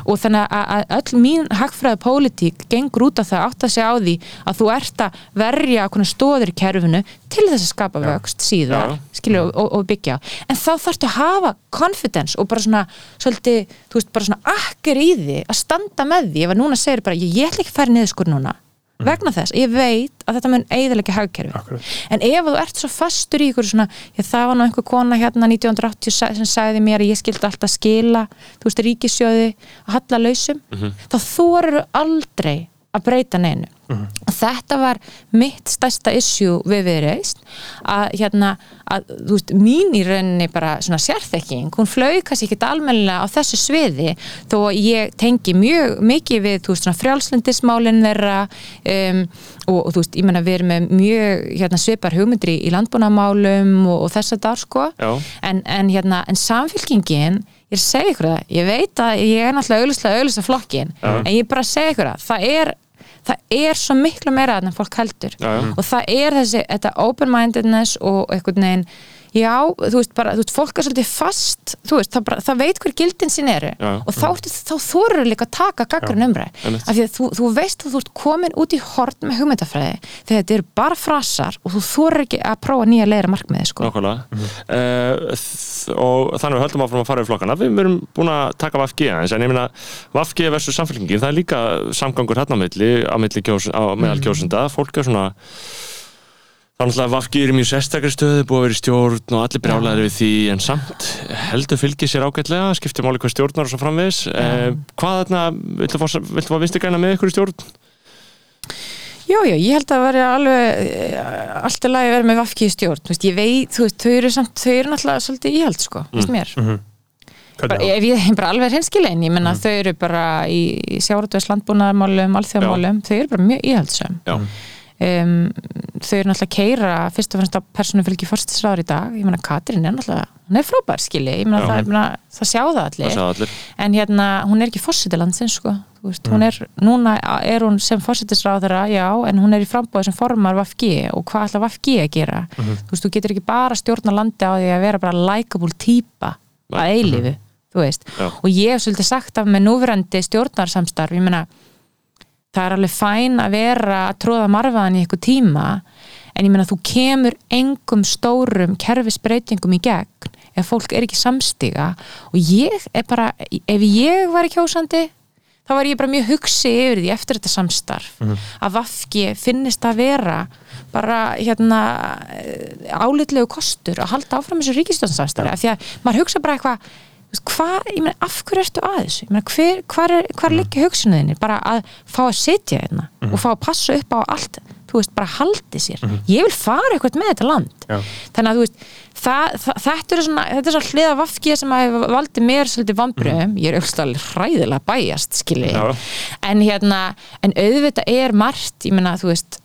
og þannig að, að öll mín hagfræða pólitík gengur út af það átt að segja á því að þú ert að verja stóður í kerfinu til þess að skapa vöxt síðar, skilju, og, og byggja en þá þarftu að hafa confidence og bara svona, svolítið, þú veist, bara svona akkir í því að standa með því. Ef að núna segir bara, ég, ég ætla ekki að fara niður skur núna vegna þess, ég veit að þetta mun eiðilega hagkerfi, en ef þú ert svo fastur í ykkur svona, ég, það var nú einhver kona hérna 1980 sa- sem sagði mér að ég skildi alltaf skila, þú veist, ríkisjóði að halla lausum, þá þú eru aldrei að breyta neinu. Og þetta var mitt stærsta issue við viðreist að hérna, að þú veist, mín í rauninni bara svona sérþekking, hún flög kannski ekki almennilega á þessu sviði þó ég tengi mjög mikið við, þú veist, svona frjálslindismálin þeirra um, og, og þú veist, ég menna við erum með mjög hérna, svipar hugmyndri í landbúnamálum og, og þess að það sko en, en hérna, en samfélkingin ég segja ykkur það, ég veit að ég er náttúrulega auðvitað auðvitað flokkin Já. en ég bara segja ykkur það, það er það er svo miklu meira en fólk heldur Já, já. og það er þessi, þetta open-mindedness og einhvern veginn já, þú veist bara, þú veist, fólk er svolítið fast þú veist, það, bara, það veit hver gildin sín eru Já. og þá, ertu- þá þorur líka að taka gaggrinn umræð, einmitt. af því að þú, þú veist þú ert komin út í hort með hugmyndafræði þegar þetta eru bara frasar og þú þorir ekki að prófa nýja leira markmiði sko. Nákvæmlega uh, þ- og þannig við höldum áfram að fara í flokkana við erum búin að taka VFG aðeins en ég meina VFG versus samfélkingin það er líka samgangur hérna á milli á, milli kjós, á meðal kjósenda fólk er svona Þannig að VFG er í mjög sérstakri stöðu, búið að vera í stjórn og allir brjálæðir við því en samt heldur fylgir sér ágætlega, skiptir máli hvað stjórnar og svo framvegis. Eh, hvað þarna, viltu viltu fá vinstri græna með ykkur í stjórn? Já, já, ég held að vera alveg eh, allt í lagi að vera með vafki í stjórn. Þú veist, ég veit, þú veist, þau eru samt þau eru náttúrulega svolítið íhald, sko, finnst mér. Bara, Hvernig ef ég hef bara alveg hinskilegin, ég menna þau eru bara í, í sjáratöðs landbúnaðarmálum, alþjóðamálum, þau eru bara mjög íhaldsum Já, um, þau eru náttúrulega að keira fyrst og fremst á persónu fylgi fórstisráður í dag. Ég menna Katrín er náttúrulega, hún er frábær skili ég menna það, ég meina, það sjá það það allir sagði allir. en hérna, hún er ekki fórseti landsins sko, þú veist, hún er núna er hún sem fórsetisráðara, já en hún er í frambóði sem formar VFG og hvað ætla VFG að gera, þú veist, þú getur ekki bara stjórna landi á því að vera bara likeable típa að eilifu þú veist, Já. og ég hef svolítið sagt af með núverandi stjórnarsamstarf ég meina, það er alveg fæn að vera að tróða marfaðan í eitthvað tíma en ég meina þú kemur engum stórum kerfisbreytingum í gegn ef fólk er ekki samstiga. Og ég er bara, ef ég var kjósandi þá var ég bara mjög hugsi yfir því eftir þetta samstarf. Að Vafki finnist að vera bara hérna álitlegu kostur að halda áfram þessu ríkistjóðnsamstarfi af því að maður hugsa bara eitthvað hvað, ég meina, af hverju ertu að þessu? Ég meina, hver, hvar, er, hvar liggja hugsunuðinni bara að fá að sitja hérna og fá að passa upp á allt þú veist, bara haldi sér, ég vil fara eitthvað með þetta land. Já. þannig að þú veist það, það, þetta er svona, þetta er svona hliða vafki sem að valdi mér svolítið vambriðum ég er auðvitað hræðilega bæjast skilji, en hérna en auðvitað er margt, ég meina þú veist,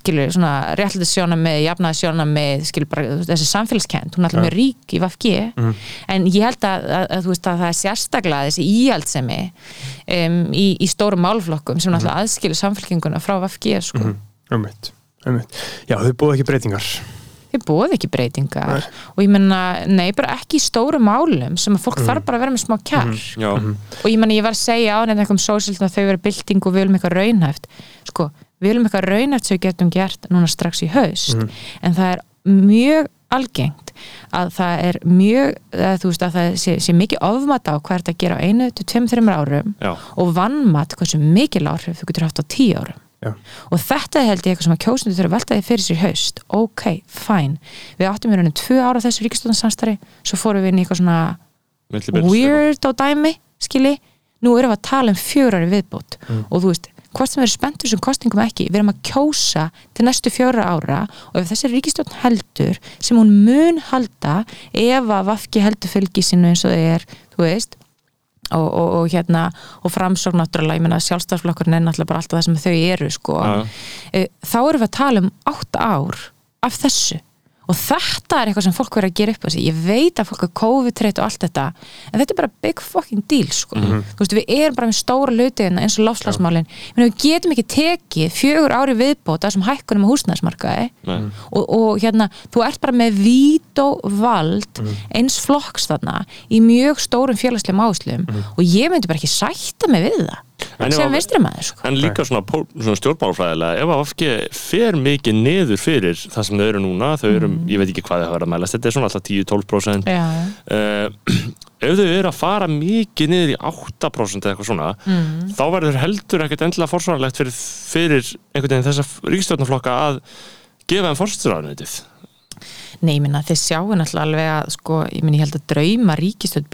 skilju, svona réttlega sjóna með, jafnaði sjóna með skilju bara, veist, þessi samfélagskend, hún er alltaf mjög rík í vafki, en ég held að, að, að þú veist að það er sérstaklega þessi íhaldsemi um, í, í stórum málflokkum sem náttúrulega aðskilur samfélkinguna frá vafki, sko Ummitt, ummitt. Já, þau búið ekki breytingar. Þið búið ekki breytingar. Nei. og ég menna, nei, bara ekki í stóru málum sem að fólk þarf bara að vera með smá kjær Já, og ég menna, ég var að segja á nefnir eitthvað um sósildin að þau verið bylting og við viljum eitthvað raunhæft. Sko, við viljum eitthvað raunhæft sem við getum gert núna strax í haust. En það er mjög algengt að það er mjög að, þú veist að það sé, sé mikið ofmat á hvað er þetta að gera á einu til tveim, þreimur árum já, og vannmat hversu mikil áhrif þú getur haft á tíu árum Já. og þetta held ég eitthvað sem að kjósundu þurfa að velta því fyrir sér haust. Ok, fæn, við áttum í raunin tvö ára þessu ríkistofnarsamstari, svo fórum við inn í eitthvað svona weird á dæmi, skilji. Nú erum við að tala um fjórar viðbót. Og þú veist, hvort sem við erum spenntur sem kostingum ekki, við erum að kjósa til næstu fjóra ára og ef þessi ríkistofn heldur sem hún mun halda ef að Vafki heldur fylgi sínu eins og er, þú veist og, og, og hérna og framsókn náttúrulega, ég meina sjálfstaflokkurinn er náttúrulega bara alltaf það sem þau eru sko. Eh, þá erum við að tala um átta ár af þessu og þetta er eitthvað sem fólk verður að gera upp á sig. Ég veit að fólk er COVID-treyt og allt þetta en þetta er bara big fucking deal sko. þú veist, við erum bara með stóra hlutina eins og lofslagsmálin, við getum ekki tekið fjögur ári viðbót af þessum hækkunum á húsnæðismarkaði. Nei. og, og hérna, þú ert bara með vít og vald eins flokks þarna í mjög stórum félagslegum áslum og ég myndi bara ekki sætta mig við það En sem maður sko. En líka svona, svona stjórnmálfræðilega ef að FG fer mikið niður fyrir það sem þau eru núna, þau eru, ég veit ekki hvað þau hafa að mælast, þetta er svona alltaf 10-12% Já, uh, ef þau eru að fara mikið niður í 8% eða eitthvað svona Mm. þá verður heldur ekkert endilega forsvarlegt fyrir, fyrir einhvern veginn þessa ríkstjórnarflokka að gefa þeim forsturarnetið Nei, ég minna, þið sjáu náttúrulega alveg að sko, ég minna, ég held að drauma ríkistöld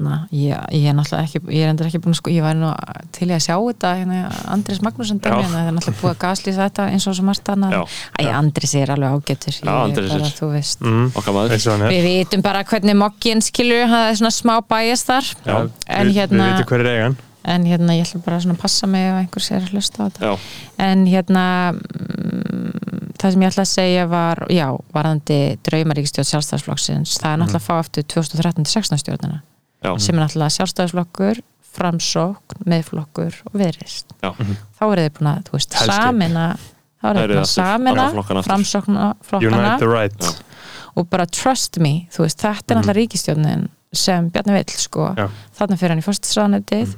Bjarna, ég, ég er náttúrulega ekki ég er endur ekki búin að sko, ég var nú til í að sjá þetta, hérna, Andris Magnússon Já. hérna, það er náttúrulega búið að gaslýsa þetta eins og svo margt annað, Já. Æ, Andris er alveg ágætur, Já, ég bara, er- þú veist. Mm. okkar maður. Eins og hann er. Við vitum bara hvernig mokkinn skilur, það er svona smá bæjast þar. Já, en við, hérna- við veitum hver er eigan. En hérna ég ætla bara svona að passa mig ef einhver sér að hlusta á þetta. Já, en hérna mm, það sem ég ætla að segja var já, varðandi draumaríkstjórn sjálfstæðisflokksins, það er náttúrulega að fá aftur 2013-16 stjórnina já, sem er náttúrulega sjálfstæðisflokkur framsókn, meðflokkur og viðrist já, þá eru þið búin að, veist, samina þá eru þið búin að samina alla flokkana aftur. framsóknarflokkana. Unite the right. Og bara trust me, veist, þetta er náttúrulega ríkistjórnin sem Bjarni vill, sko. Já. þarna fyrir hann í fórstisraðanöndið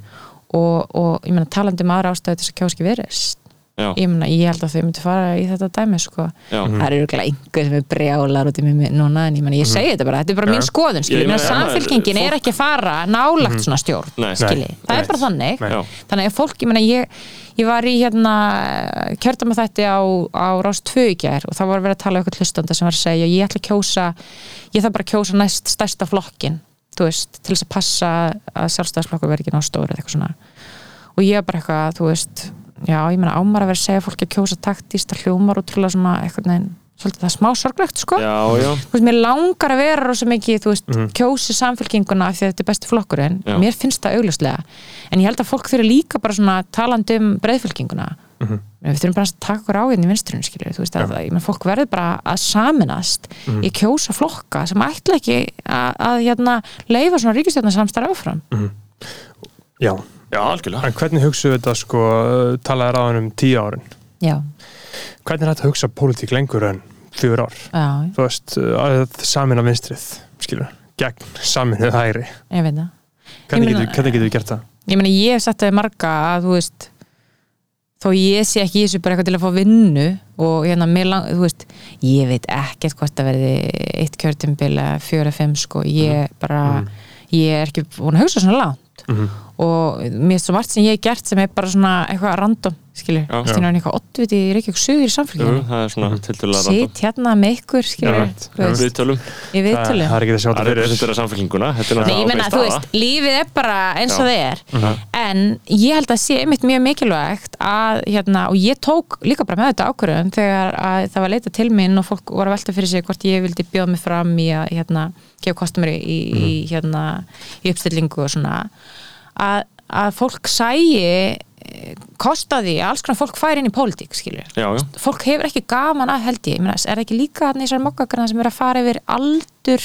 og, og ég meina talandi um aðra ástæðu til þess að kjóski viðrist ég, meina, ég held að þau myndi fara í þetta dæmi sko. já. það eru örugglega einhver sem er brjálar út í mig núna en ég, meina, ég segi þetta bara, þetta er bara mín skoðun samfélkingin er ekki að fara nálagt svona stjórn Nei. skilji, Nei. það er bara þannig. Nei. Þannig að fólk, ég meina ég ég var í hérna kjörta með þetta á, á Rás 2 í gær og það var verið að tala um eitthvað hlustanda sem var að segja ég ætla að kjósa, ég þarf bara að kjósa næst stærsta flokkin, þú veist til þess að passa að sjálfstæðisflokkur verði ekki ná stóri eða eitthvað svona. Og ég bara eitthvað, þú veist já, ég meina ámar að vera að segja fólki að kjósa taktíst að hljómar útrúlega svona eitthvað neginn, svolítið það er smá sorglegt sko. Já, já. þú veist, mér langar að vera rosa mikið, þú veist, kjósi samfélkinguna af því að þetta er besti flokkurinn, Já. mér finnst það augljóslega, en ég held að fólk þurfi líka bara svona talandi um breiðfylkinguna. Við þurfum bara að taka okkur á hérna í vinstrinu skilju, þú veist, að, ég menn fólk verður bara að saminast í kjósa flokka sem ætla ekki að, að hérna, leifa svona ríkistjórnarsamstar áfram. Já, já, algjörlega. En hvernig hugsaðu þetta sko talaði ráðan um tíu árin? Já, hvernig er þetta að hugsa pólitík lengur en fjör ár? Já, þú veist, að samina vinstrið skilur, gegn saminuð hægri. Ég veit það. Hvernig, getur, við gert það? ég meina ég hef sett það í marga að þú veist þó ég sé ekki í þessu bara eitthvað til að fá vinnu og hérna mér lang, þú veist ég veit ekkert hvort það verði eitt kjörtimbil eða fjóra fimm sko. Ég bara, ég er ekki búin að hugsa svona langt. Mhm. Og mér er svo margt sem ég hef gert sem er bara svona eitthvað random skilur, stýnur hann eitthvað ottviti í Reykjavík suður í er svona tiltölulega sitt hérna með ykkur skilur, Já, þú veist, Viðtölum, í það, viðtölu það er ekki að sjá það er samfélkinguna Þetta er Nei, ég ákveðin þú veist, lífið er bara eins og það er. En ég held að sé einmitt mjög mikilvægt að, hérna, og ég tók líka bara með þetta ákvörðun þegar að það var leita til mín og fólk voru að velta fyrir sig hvort ég vildi bjóða mig fram í að, hérna, gefa kostumir í, í, hérna, í uppstillingu og svona að, að fólk sæi kostaði að alls konar fólk færi inn í pólitík, skilur Já, já, fólk hefur ekki gaman að held ég, ég meina, er það ekki líka þarna í þessari mokkakarna sem er að fara yfir aldur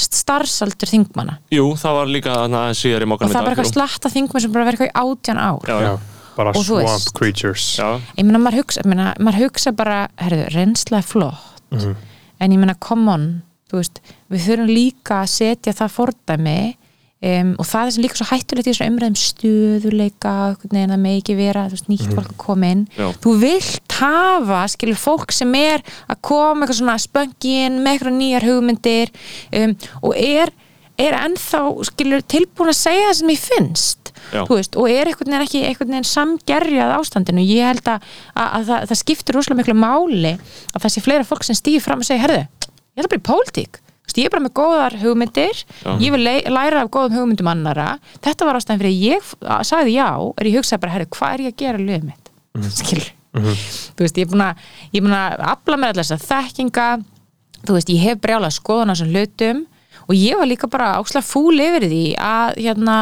starfsaldur þingmanna? Jú, það var líka aðeins síðar í og mokkanum það er bara eitthvað slatta þingmenn sem bara verður eitthvað í átján ár. Já, bara Og swamp veist. creatures. Já, ég meina maður hugsa, meina, maður hugsa bara herðu, reynsla er flott Mhm. en ég meina come on þú veist, við þurfum líka að setja það fordæmi um, og það er sem líka svo hættulegt í þessu umræðum stöðuleika, einhvern veginn það með ekki vera veist, nýtt Mhm. fólk að koma inn Já. þú vilt hafa, skilur fólk sem er að koma eitthvað svona spöngin með eitthvað nýjar hugmyndir um, og er er ennþá, skilur, tilbúin að segja það sem ég finnst veist, og er einhvern veginn ekki einhvern veginn samgerjað ástandinu ég held að, að, að það, það skiptir rosalega miklu máli að það sé fleira fólk sem stýr fram og segja, herðu, ég ætla bara í pólitík ég er bara með góðar hugmyndir. Ég vil læra af góðum hugmyndum annara þetta var ástæðan fyrir að ég sagði já, er ég hugsaði bara, herru, hvað er ég að gera liðið mitt, skilur þú veist, ég er búin að ég er búin að afla mér að þekkinga. Þú veist, ég hef brjálað skoðun á þessum hlutum og ég var líka bara ákslega fúl yfir því að hérna,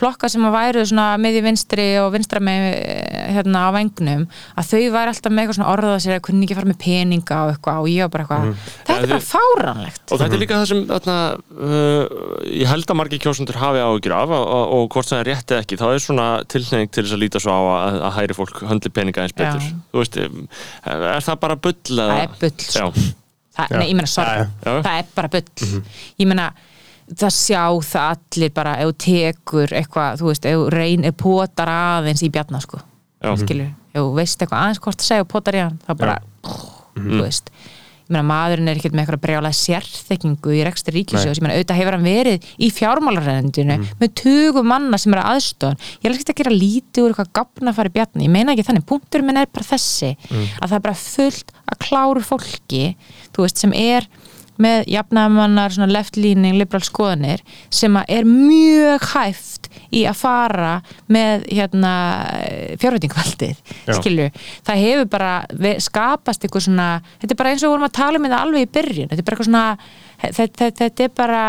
flokka sem að væru svona miði vinstri og vinstra með hérna, á vengnum að þau væri alltaf með eitthvað svona orðað sér að kunni ekki fara með peninga og eitthvað og ég var bara eitthvað, þetta Ja, er bara fáránlegt Og þetta er líka það sem þarna, uh, ég held að margir kjósundur hafi áhyggjur af og, og, og hvort það er rétt eða ekki, þá er svona tilnefning til þess að líta svo á að, að hæri fólk höndli peninga eins betur. Veist, um, er það bara bull? eða- Það er bull, sko. Já, það, nei, ég meina, já. það er bara bull. Ég meina, það sjá það allir bara, ef þú tekur eitthvað, þú veist, ef þú reyn, ef potar aðeins í bjarna, sko. Skilur, ef þú veist eitthvað aðeins hvort að segja og potar í hann, þá bara þú veist, ég meina maðurinn er ekkert með eitthvað brjálega sérþekkingu í rekstri ríkisjós, ég meina auðvitað hefur hann verið í fjármálarrendinu með tugum manna sem er aðstofan, ég er ekki að gera lítið úr eitthvað gafna að fara í bjarni, ég meina ekki þannig. Punktur minn er bara þessi, að það er bara fullt að kláru fólki þú veist, sem er með jafnamannar, svona left-leaning, liberal skoðanir sem er mjög hæft í að fara með hérna fjárveitingvaldið, Já. skilju það hefur bara skapast eitthvað svona, þetta er bara eins og við vorum að tala um þetta alveg í byrjun, þetta er bara eitthvað svona þetta, þetta, þetta er bara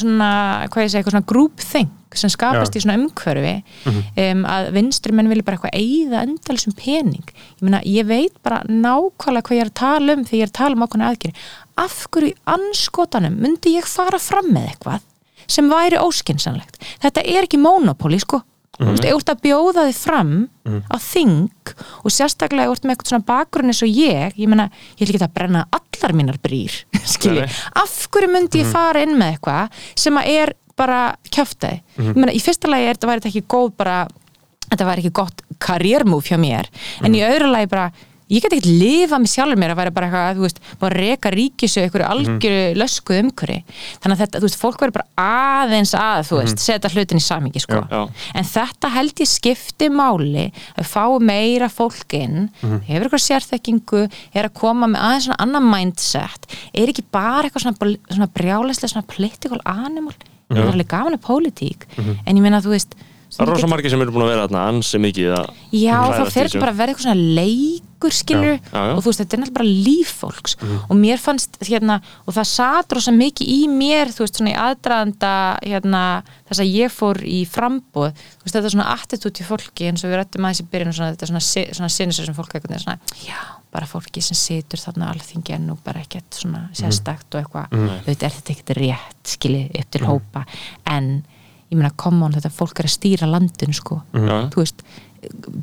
svona, hvað ég segi, eitthvað svona group thing sem skapast Já. í svona umhverfi. Um, að vinstri menn vilja bara eitthvað eigða endalsum pening. Ég meina, ég veit bara nákvæmlega hvað ég er að tala um þegar ég er að tala um ákveðna aðgeri af hverju anskotanum myndi ég fara fram með eitthvað sem væri óskinsanlegt þetta er ekki monopóli sko Veist, ef þú ert að bjóða þig fram á þing og sérstaklega þú ert með eitthvað svona bakgrunn eins og ég ég meina, ég vil ekki að brenna allar mínar brýr skilji, af hverju myndi ég fara inn með eitthvað sem að er bara kjöftaði, ég meina, í fyrsta lagi er þetta væri ekki góð bara þetta væri ekki gott karriérmúf hjá mér en í öðru lagi bara ég get ekkert lifað með sjálfur mér að væri bara eitthvað, þú veist, bara reka ríkisög einhverju algjöru löskuð umhverju þannig að þetta, þú veist, fólk verður bara aðeins að, þú veist, setja hlutin í samingi sko. Já. en þetta held ég skipti máli að fá meira fólk inn. Hefur eitthvað sérþekkingu er að koma með aðeins svona annan mindset. Er ekki bara eitthvað svona, svona brjálæslega svona political animal? Það er alveg gaman að pólitík. En ég meina, þú veist það er rosa margir sem eru búin að vera þarna ansi mikið að Já, þessu. þetta bara að vera eitthvað svona leikur skilur Já, já, já. og þú veist, þetta er náttúrulega bara líf fólks. Og mér fannst hérna, og það sat rosa mikið í mér, þú veist, svona í aðdraðanda hérna, þess að ég fór í frambóð, þú veist, þetta er svona attitút í fólki eins og við rættum aðeins í byrjun og svona, þetta er svona, svona sinnisir sem fólk eitthvað svona, já, bara fólki sem situr þarna alþingi en nú bara ekkert svona sérstakt og eitthvað, auðvitað er þetta ekkert rétt skilið upp til hópa? En ég meina, come on, þetta fólk er að stýra landinu sko, Já. þú veist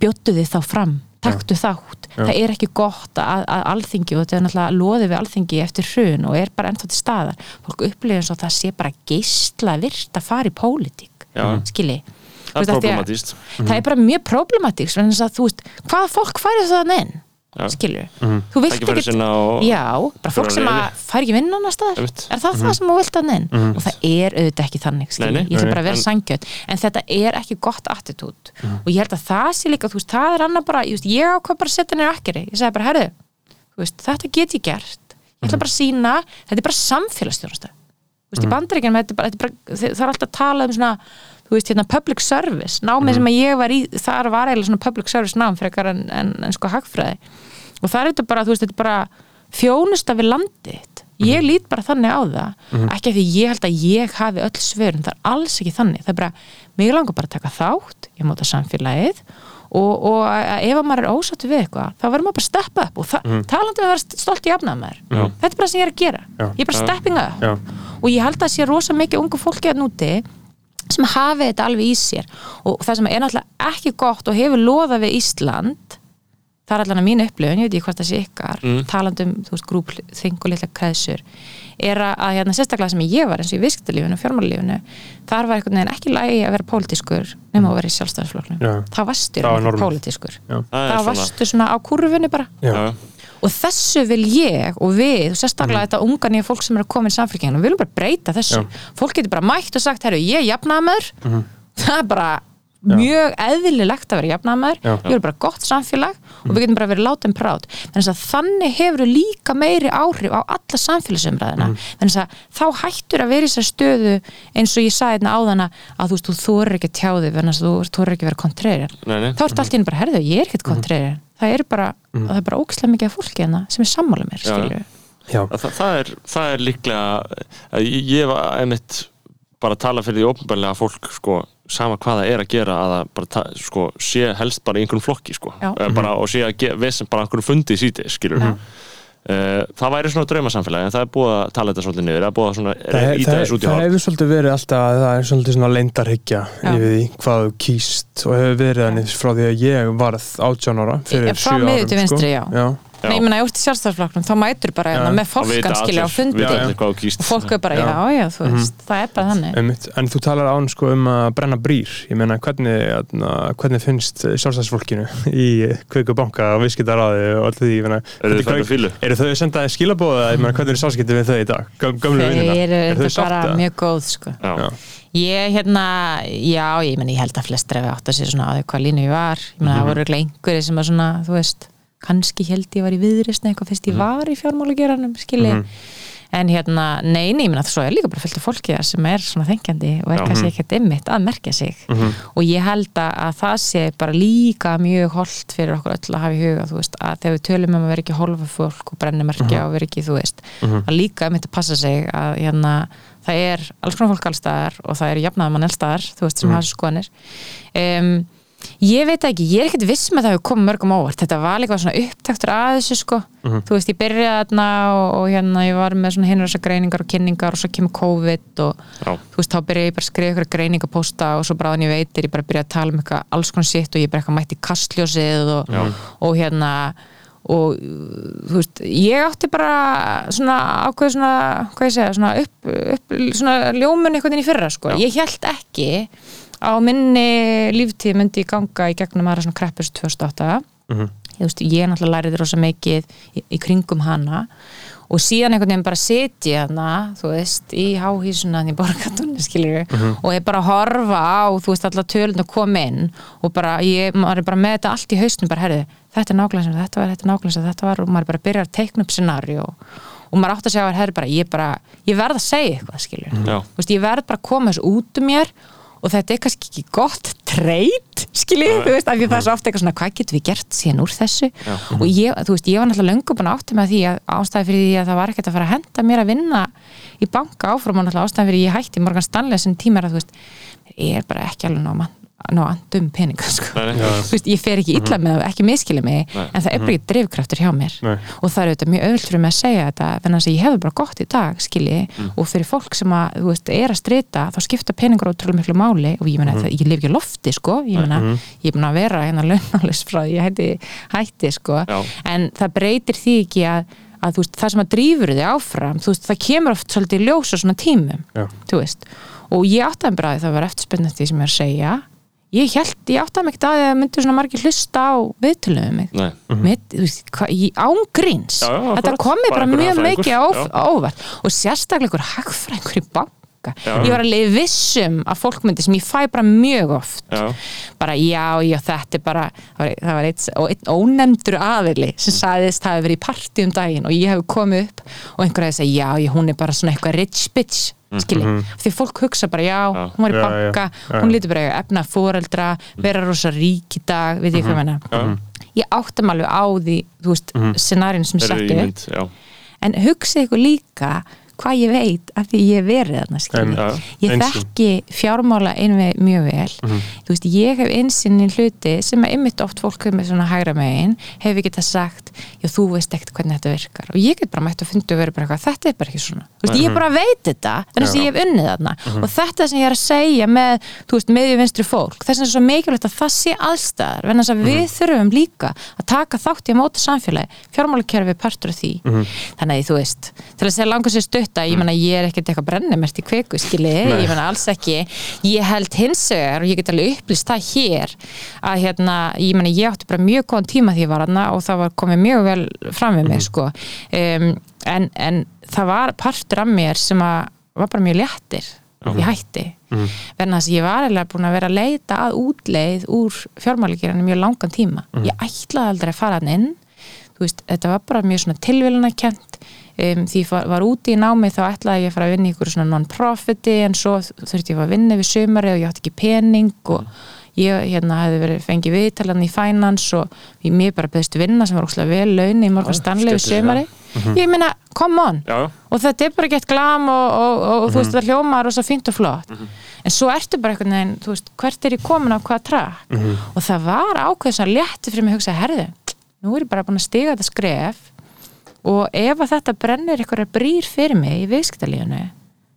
bjóttu þið þá fram, taktu þátt. Það er ekki gott að, að alþingi og þetta er náttúrulega loðið við alþingi eftir hrun og er bara ennþá til staðar. Fólk upplifir eins og það sé bara geisla virt að fara í pólitík skilji. Það er problematíst það er bara mjög problematíks en þess að þú veist, hvaða fólk færi það inn Já. skilju, þú vilt ekki og- já, bara fólk sem að að fær ekki vinna annar staðar. Er það það sem þú vilt að inn? Og það er auðvitað ekki þannig Nei, nei. ég ætla bara að vera en- sangjöld en þetta er ekki gott attitút. Og ég held að það sé líka, þú veist, það er annað bara ég, ég ákvað bara að setja nýra akkeri. Ég segi bara, herðu, þú veist, þetta get ég gert. Ég ætla bara að sína, þetta er bara samfélagsstjónasta þú veist, í bandaríkjum það er alltaf að tala um svona þú veist, hérna, public service námið sem að ég var í, þar var eiginlega svona public service nám frekar en, en, en sko hagfræði. Og það er þetta bara, þú veist, þetta er bara þjónusta við landið ég lít bara þannig á það. Ekki af því ég held að ég hafi öll svörin, það er alls ekki þannig. Það er bara, mig langar bara að taka þátt ég móta samfélagið og, og ef að maður er ósáttu við eitthvað þá verður maður bara að steppa upp og mm. talandi um að vera stolt í afnæðmaður þetta er bara það sem ég er að gera. Já. ég er bara stepping up. Já. og ég held að sé rosa mikið ungu fólki að núti sem hafi þetta alveg í sér og það sem er náttúrulega ekki gott og hefur loðað við Ísland það er allan að mínu upplifun, ég veit ekki hvort það sé ykkar mm. talandum, þú veist, grúp þing og litla kreðsur, er að, hérna sérstaklega sem ég var eins og í viðskiptalífinu og fjármálalífinu, þar var einhvern veginn ekki lægi að vera pólitískur nema að vera í sjálfstæðarfloknum Já. það var normið. pólitískur. Það það svona- varstu svona á kurfunni bara Já. Já. og þessu vil ég og við og sérstaklega þetta unga nýja fólk sem er að koma í samfélginu og við viljum bara breyta þessu. Já. fólk getur bara mætt og sagt, herru, ég er jafnaðamöður það er bara mjög eðlilegt að vera jafnaðamöður Já. við erum bara gott samfélag og við getum bara verið látum prát þannig að þannig hefur líka meiri áhrif á alla samfélagsumræðina að þá hættur að vera í þessar stöðu eins og ég sagði hérna áðana að þú þú þorir ekki að tjáði þannig að þú þorir ekki vera kontrærið þá ertu allt í einu bara, herðu, ég er ekkert kontrærið það er bara, það er bara ógislega mikið af fólki hérna sem er sammála mér, skilju það, það, er, það er líklega að ég ég var einmitt bara að tala fyrir því ópenbarlega að fólk sko, sama hvað það er að gera að það bara sko, sé helst bara í einhverjum flokki sko. Bara, og sé að vesen bara einhverjum fundi í síti Mhm. uh, það væri svona draumasamfélagi en það er búið að tala þetta svolítið niður það er búið að svona Það, íta það, þessu út í það hálf hefur svolítið verið alltaf að það er svolítið svona leindarhyggja yfir því hvað þú kýst og hefur verið þannig frá því að ég varð 18 ára fyrir Frá 7 miðju árum til vinstri, já. já. Nei, ég menna, þú ert í sjálfstæðarflokknum, þá mætur bara Já. hérna með Og fólkan skilja á fundi. og fólk er bara, Já. já, já, þú veist, það er bara þannig. Einmitt. En þú talar án sko um að brenna brýr. Ég meina hvernig, atna, hvernig finnst sjálfstæðsfólkinu í kveiku banka og viðskiptaráði og allt því? Ég meina, Eru þau að senda þér skilabóða ég meina hvernig er sáskiptið við þau í dag? Göm, gömlu vinnina, eru þau bara mjög góð, sko. Já. Já. Ég, hérna, já, ég meni, ég held að flestir það kannski held ég var í viðrisni eitthvað fyrst ég var í fjármálageranum, skilji. En hérna, nei, nei, ég meina, svo er líka bara fylgta fólki þar sem er svona þengjandi og er Já. kannski ekkert ymmit að merkja sig. Og ég held að, að það sé bara líka mjög holdt fyrir okkur öll að hafa í huga, þú veist, að þegar við tölum um að vera ekki hólfa fólk og brennimerkja og vera ekki, þú veist, að líka ymmit að passa sig að hérna, það er alls konar fólk allstaðar og það er jafnaðum mann allstaðar, þú veist, sem hafa skoðanir. Um, ég veit ekki, ég er ekkert viss með það að við komum mörgum á óvart, þetta var líka svona upptaktur að þessu sko, þú veist, ég byrjaði þarna og, og hérna ég var með svona hinur þessar greiningar og kynningar og svo kemur COVID og Já. þú veist, þá byrjaði ég bara að skrifa ykkur greiningapósta og svo bráðan ég veitir, ég bara byrjaði að tala um eitthvað alls konar sitt og ég bara eitthvað mætti kastljósið og, Já. og hérna og þú veist, ég átti bara svona ákveð svona, hvað ég segja, svona upp, upp svona ljómun einhvern veginn í fyrra sko, ég held ekki á minni líftíð myndi ég ganga í gegnum aðra svona kreppus 2008 ég, veist, ég náttúrulega læriði rosa mikið í, í kringum hana. Og síðan einhvern veginn bara seti hana þú veist, í háhísuna í borgatunni skilur og ég bara horfa á, þú veist, allar tölun að koma inn og bara, ég, maður er bara með þetta allt í hausnum, bara, herðu, þetta er nákvæmlega sem þetta var, þetta er nákvæmlega sem þetta var. Og maður bara að byrja að teikna upp scenario og maður átt að segja herðu bara, ég bara ég verð að segja eitthvað, Já. þú veist, ég verð bara að koma þessu út um mér og þetta er kannski ekki gott treyt skiljið, þú veist, af því það er svo ofta eitthvað svona hvað getum við gert síðan úr þessu? Og ég, þú veist, ég var náttúrulega löngu búin að átta með því að ástæði fyrir því að það var ekkert að fara að henda mér að vinna í banka áfram og náttúrulega ástæði fyrir ég hætti Morgan Stanley sem tímar að þú veist, ég er bara ekki alveg ná mann ná andum peninga sko. Veist, ég fer ekki illa með það, ekki miskili mig Nei. en það er bara ekki drifkraftur hjá mér Nei. og það er auðvitað mjög öðvöld fyrir mig að segja þetta þannig að ég hefur bara gott í dag, skilji og fyrir fólk sem að, þú veist, er að strita þá skipta peningur ótrúlega miklu máli og ég meina, mm ég lif ekki lofti, sko ég meina, ég er búin að vera hérna launalist frá því ég hætti, hætti, sko Já. en það breytir því ekki að, að þú veist, það sem að drífur þig áfram þú veist, það kemur oft svolítið í ljós á svona tímum Já. þú veist, og ég áttaði bara að það var eftirspennandi sem ég er að segja ég held, ég áttaði mig ekki að það myndu svona margir hlusta á viðtöluðum um mig. Nei. Með, þú veist, hva, í ángríns Já, já, þetta komi Bara mjög mikið óvart. Og sérstaklega einhver hagfræðingur í banka. Já. ég var alveg vissum að fólk myndi sem ég fæ bara mjög oft Já. bara já, já, þetta er bara það var, það var eitt, og einn ónefndur aðili sem sagðist það hefur verið í partí um daginn og ég hef komið upp og einhver hefði segja, já, já, hún er bara svona eitthvað rich bitch skilji, því fólk hugsa bara já, hún var í Já, banka, já, já. hún lítur bara að efna fóreldra, vera rosa rík í dag við því hvað menna ég áttum alveg á því, þú veist, scenariðin sem Þeir eru settu já. en hugsið ykkur líka hvað ég veit af því ég verið þarna skilji. Já. ég þekki fjármála einveg mjög vel. Þú veist, ég hef einsinn í hluti sem er ymmit oft fólk með svona hægra megin hefur getað sagt, já þú veist ekkert hvernig þetta virkar. Og ég get bara mætt að fundi og verið bara eitthvað, þetta er bara ekki svona, veist, ég bara veit þetta þannig að ég hef unnið þarna. Og þetta sem ég er að segja með, vinstri fólk þess að það er svo mikilvægt að það sé aðstæðar en þess að við þurfum líka að taka þátt í að móta samfélagi, fjármálakerfi er partur af því, þannig að þú veist til að segja langar sér stutta, ég menna ég er ekkert eitthvað brennumert í kveku, skili ég menna alls ekki, ég held hins vegar og ég get alveg upplýst það hér að hérna, ég menna ég átti bara mjög góðan tíma því ég var hana og það var komið mjög vel fram við mig sko. Um, en, en það var partur af mér sem að var bara mjög léttir ég hætti. Verðan þess að ég var eiginlega búin að vera að leita að útleið úr fjármáligirinu mjög langan tíma. Ég ætlaði aldrei að fara hann inn. Veist, þetta var bara mjög svona tilvílunarkent um, því ég var, úti í námi þá ætlaði ég að fara að vinna í ykkur svona non-profiti en svo þurfti ég að vinna við sumari og ég átti ekki pening og ég hérna hefði verið fengið viðtalan í finance og ég- mér bara beðist vinna sem var ókslega vel laun í morgun stanlegu sömari ég meina, come on. Já, og þetta er bara gett glam og, og, og þú veist það hljómar og svo fínt og flott. En svo ertu bara einhvern veginn, þú veist, hvert er ég komin á hvaða trakk? Og það var ákveð svo létti fyrir mig að hugsa, herðu nú er ég bara búin að stiga þetta skref og ef að þetta brennir einhverja brýr fyrir mig í viðskiptalífunu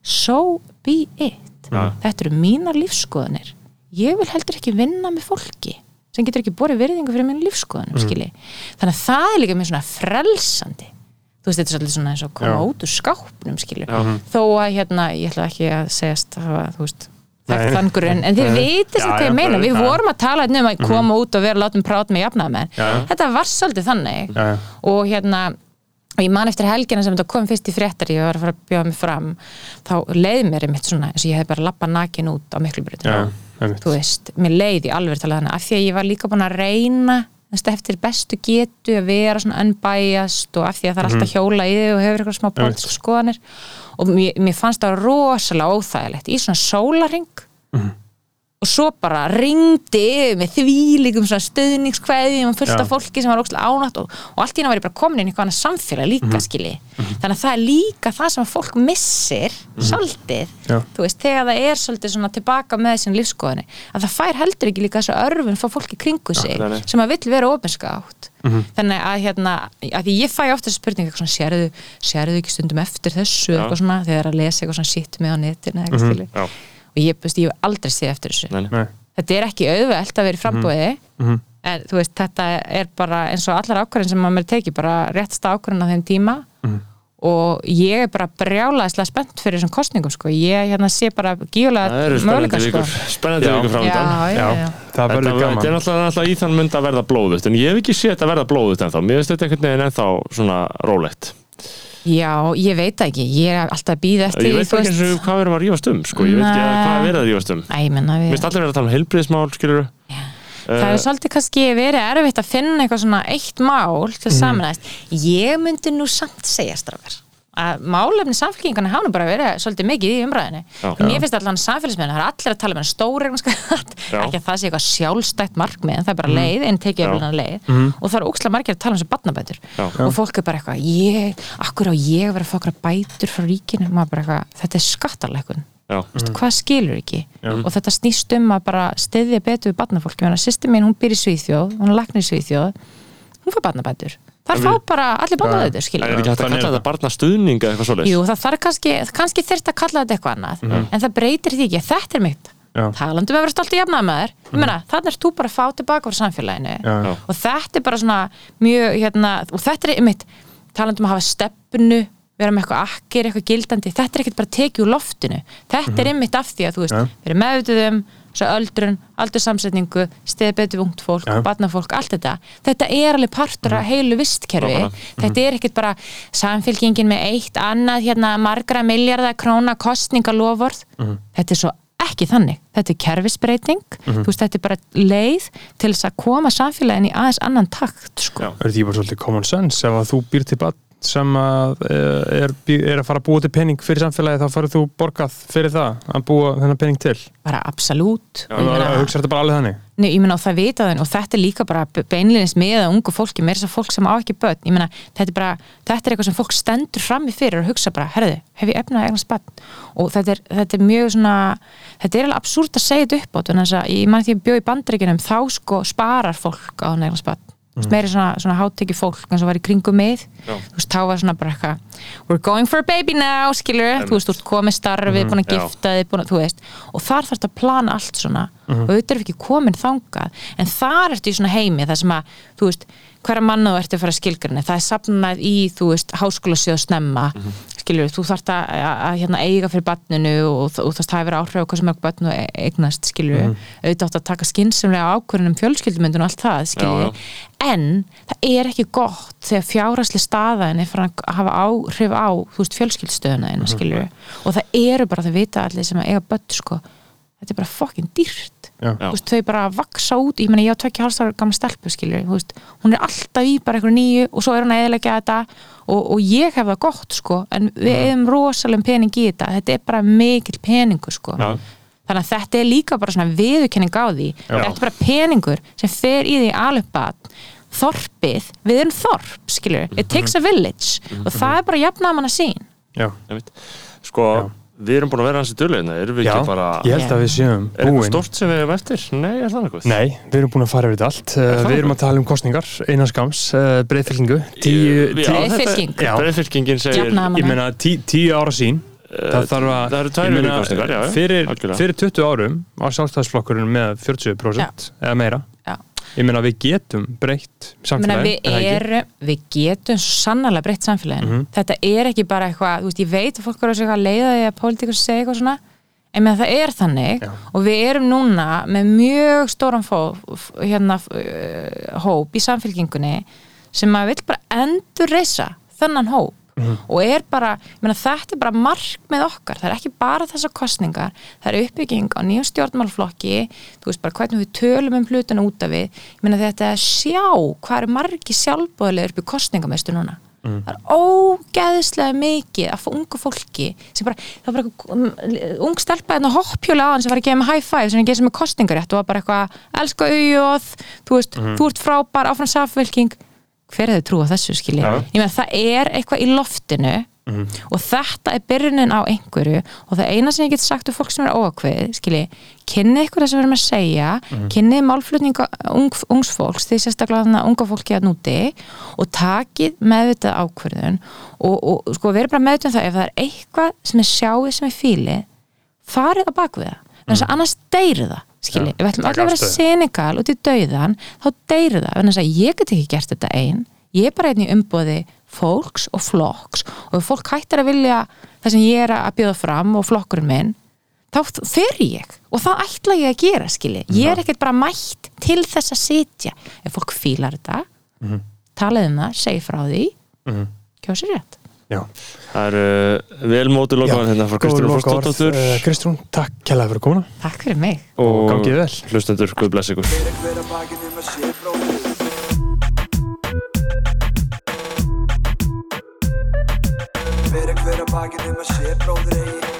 so be it. Já. þetta eru mínar lífskoðanir ég vil heldur ekki vinna með fólki sem getur ekki borið virðingu fyrir mínu lífskoðanum mm. þannig að það er líka mjög svona frelsandi. Þú veist, þetta er svolítið svona eins og úr skápnum skilju, Já. þó að hérna ég ætla ekki að veist þekkt Nei. þann grunn, en þið Já, sem hvað ég meina, við vorum að tala um að koma út og vera látum prát með já. þetta var svolítið þannig. Og hérna og ég man eftir helgina sem þetta kom fyrst í fréttar ég var að fara að bjóða mig fram þá leið mér einmitt svona eins og ég hef bara lappað nakin út á miklubrut Já, einmitt. þú veist, mér leið í alveg tala þannig af því að ég var líka búin að reyna eftir bestu getu að vera svona unbiased og af því að það er alltaf hjóla í þig og hefur eitthvað smá pólitísk skoðanir og mér, mér fannst það rosalega óþægilegt í svona sólaring og svo bara ringdi með þvílíkum svona stöðningskveðjum og fullt Já. af fólki sem var ókslega ánátt og, og allt í hérna var ég bara komin inn í annað samfélag líka Mhm. skilji þannig að það er líka það sem fólk missir svolítið, Mhm. Já. þú veist, þegar það er svolítið svona tilbaka með sín lífskoðani að það fær heldur ekki líka þessu örfun frá fólki kringu sig nei. sem að vill vera opinskátt Mhm. þannig að hérna, að því ég fæ ofta þessu spurning eitthvað svona, sérðu, sérðu ekki stundum eftir þessu eitthvað svona, þegar að lesa eitthvað svona shit með á netinu eitthvað skilji Já. Og ég, veist, ég hef aldrei séð eftir þessu. Nei, nei. Þetta er ekki auðvelt að vera í frambóði Mhm. en þú veist, þetta er bara eins og allar ákvarðin sem maður teki bara réttsta ákvarðin á þeim tíma. Mhm. og ég er bara brjálaðislega spennt fyrir þessum kostningum sko, ég hérna sé bara spennandi möguleika vikur, sko. Spennandi vikur það Þetta, þetta er náttúrulega í þann mynd að verða blóðut en ég hef ekki séð þetta verða blóðut ennþá. Mér finnst þetta einhvern veginn ennþá svona rólegt já, ég veit ekki, ég er alltaf að býða eftir ég veit ekki eins og hvað við erum að rífast um sko. ég veit ekki Nei. hvað er verið að rífast um mér við finnst allir verið að tala um heilbriðismál skilur Það er svolítið kannski verið erfitt að finna eitthvað svona eitt mál til að samanæst. Ég myndi nú samt segja strafgar að málefni samfélkingana hafa nú bara verið svolítið mikið í umræðinu. Já. Mér finnst allan samfélagsmeðinu, það er allir að tala um en stór skatt, Já. ekki að það sé eitthvað sjálfstætt markmið, en það er bara leið, en tekið Já. öflunar leið og það er ókslega margir að tala um þessu batnabætur Já. og fólk er bara eitthvað, ég, akkur á ég að vera að fá okkur bætur frá ríkinu, maður bara eitthvað, þetta er skattarleikun já, mm. hvað skilur ekki og þetta snýst um að bara stiðja betur við barnafólki, er þar fá bara allir barnabætur en skilur er ekki hægt að kalla þetta barna stuðning eða eitthvað svoleiðis. Jú, það þarf kannski, kannski þyrft að kalla þetta eitthvað annað en það breytir því ekki, þetta er mitt. Já. talandum að vera stolt í jafnaðmaður ég meina, þannig er þú bara að fá tilbaka frá samfélaginu. Já. Já. og þetta er bara svona mjög, hérna, og þetta er mitt talandum að hafa stefnu vera með eitthvað akkir, eitthvað gildandi þetta er ekkert bara tekið úr loftinu. Þetta er einmitt af því að þú veist, Ja. Öldrun, aldursamsetningu við ungt fólk, Ja. barnafólk allt þetta, þetta er alveg partur af heilu vistkerfi, Nákvæmlega. þetta er ekkert bara samfélkingin með eitt annað hérna margra miljardar króna kostningalofórð, þetta er svo ekki þannig, þetta er kerfisbreyting. Þú veist, þetta er bara leið til þess að koma samfélagin í aðeins annan takt sko. Já. Er þetta ekki bara svolítið common sense ef að þú býr til bann sem að eh, er, er að fara að búa til pening fyrir samfélagi þá farið þú borgað fyrir það að búa þennan pening til. Bara absolutt. Meina- hugsa þetta bara alveg þannig. Nei, ég meina og það vita þau og þetta er líka bara beinleginns með að ungu fólki, meira þess að fólk sem á ekki börn. Ég meina, þetta er bara, þetta er eitthvað sem fólk stendur frammi fyrir og hugsa bara, herðu, hef ég efnað eignan spann og þetta er, þetta er mjög svona þetta er alveg absúrt að segja þetta upp á þannig að ég man því að bjóð í bandaríkjunum þá sko sparar fólk á eignan spann mm. meira svona, svona hátekki fólk eins og var í kringum mig. Já. þú veist, þá var svona bara eitthvað we're going for a baby now, skilur þú veist, þú ert komið starfið, búin að gifta þig þú veist, og þar þarf þetta að plana allt svona. Og auðvitað er ekki komin þangað. En þar ertu í svona heimi það sem að, þú veist, hverja manna þú ertu að fara skilgrinni, það er safnað í þú veist, háskólasjóð snemma. Skilur, þú þarft að, að, að hérna, eiga fyrir barninu og, þú þú þarft að hafa áhrif á hvað sem mörg barn og eignast, skilur auðvitað átt að taka skynsumlega ákvörðunum fjölskyldumyndun og allt það, skilur Já, en það er ekki gott þegar fjárasli staðaðin er fyrir að hafa áhrif á, þú veist, fjölskyldstöðuna mm skilur, og það eru bara það vita allir sem að eiga börn, sko þetta er bara fokkin dýrt. Já. Já. Veist, þau bara vaksa út, ég meina ég á tvekja hálfstára gamla stelpu skilur, veist, hún er alltaf í bara einhverju nýju og svo er hún að eðilegja þetta og, og ég hef það gott sko en við Mhm. eigum rosalegum pening í þetta. Þetta er bara mikill peningur sko. Já. þannig að þetta er líka bara svona viðurkenning á því. Þetta er bara peningur sem fer í því aluppat þorpið, við erum þorp skilur, it takes a village. Og það er bara jafnamanna sín Já. Sko, við erum búin að vera hansi dörlegina, erum við Já ekki bara ég held að við séum Er eitthvað búin stórt sem við erum eftir? Nei, er það eitthvað? Nei, við erum búin að fara yfir þetta allt uh, það Við erum að tala um kostningar, einan skams uh, breyðfylkingu, tíu, tíu Breiðfylking. Já. Breiðfylkingin segir Jafnaðarmanna. ég meina tí, tíu ára sín það þarf að það eru tvær ég meina, kosningar, já, já, fyrir, algjörlega. fyrir 20 árum var sjálfstæðsflokkurinn með 40% eða meira. Ég meina við getum breytt samfélagi við, er við getum sannlega breytt samfélagin Mhm. þetta er ekki bara eitthvað, veist, ég veit að fólk eru að segja að leiða að pólitíkur segja eitthvað svona en það er þannig Já. og við erum núna með mjög stóran fó, hérna, uh, hóp í samfélkingunni sem að vill bara endur reysa þennan hóp Mhm. og er bara, ég meina, þetta er bara markmið okkar, það er ekki bara þessar kostningar það er uppbygging á nýjum stjórnmálflokki þú veist bara hvernig við tölum um hlutana út af við, ég meina þetta er að sjá hvað eru margi sjálfbóðilegur upp í kostningamestu núna. Það er ógeðislega mikið af ungu fólki sem bara, það var bara eitthvað, ung stelpa hérna hoppjóla á hann sem var að gefa með high five sem er gefa sem er kostningarétt og var bara eitthvað, elska auðjóð þú veist, þú ert frábær, áfram safvelking hver hefði trú á þessu skilji? Já. ég meina það er eitthvað í loftinu og þetta er byrjunin á einhverju og það eina sem ég get sagt um fólk sem er óakveð skilji, kynni ykkur það sem við erum að segja kynni málflutning ung, ungs fólks, því sérstaklega þannig að unga fólki að núti og takið meðvitað ákvörðun og, og sko verið bara meðvitað um það ef það er eitthvað sem er sjáið sem er fílið farið á bakvið það. En þess að annars deyri það skilji, ef við ætlum allir að vera senegal út í dauðan þá deyri það, en þess að ég get ekki gert þetta einn ég er bara einn í umboði fólks og flokks. Og ef fólk hættir að vilja það sem ég er að bjóða fram og flokkurinn minn þá fer ég. Og það ætla ég að gera skilji, ég er ekkert bara mætt til þess að sitja, ef fólk fílar þetta talið um það, segi frá því Mhm. kjósi rétt Já. Það eru uh, vel móti lokaðan hérna frá Kristrún lokaorð. Fórstóttur Eh, Kristrún, takk kjærlega fyrir komuna. Takk fyrir mig. Og gangið vel. hlustendur, Guð bless ykkur. Fyrir hver að bakið um að sé að að bróðir eigi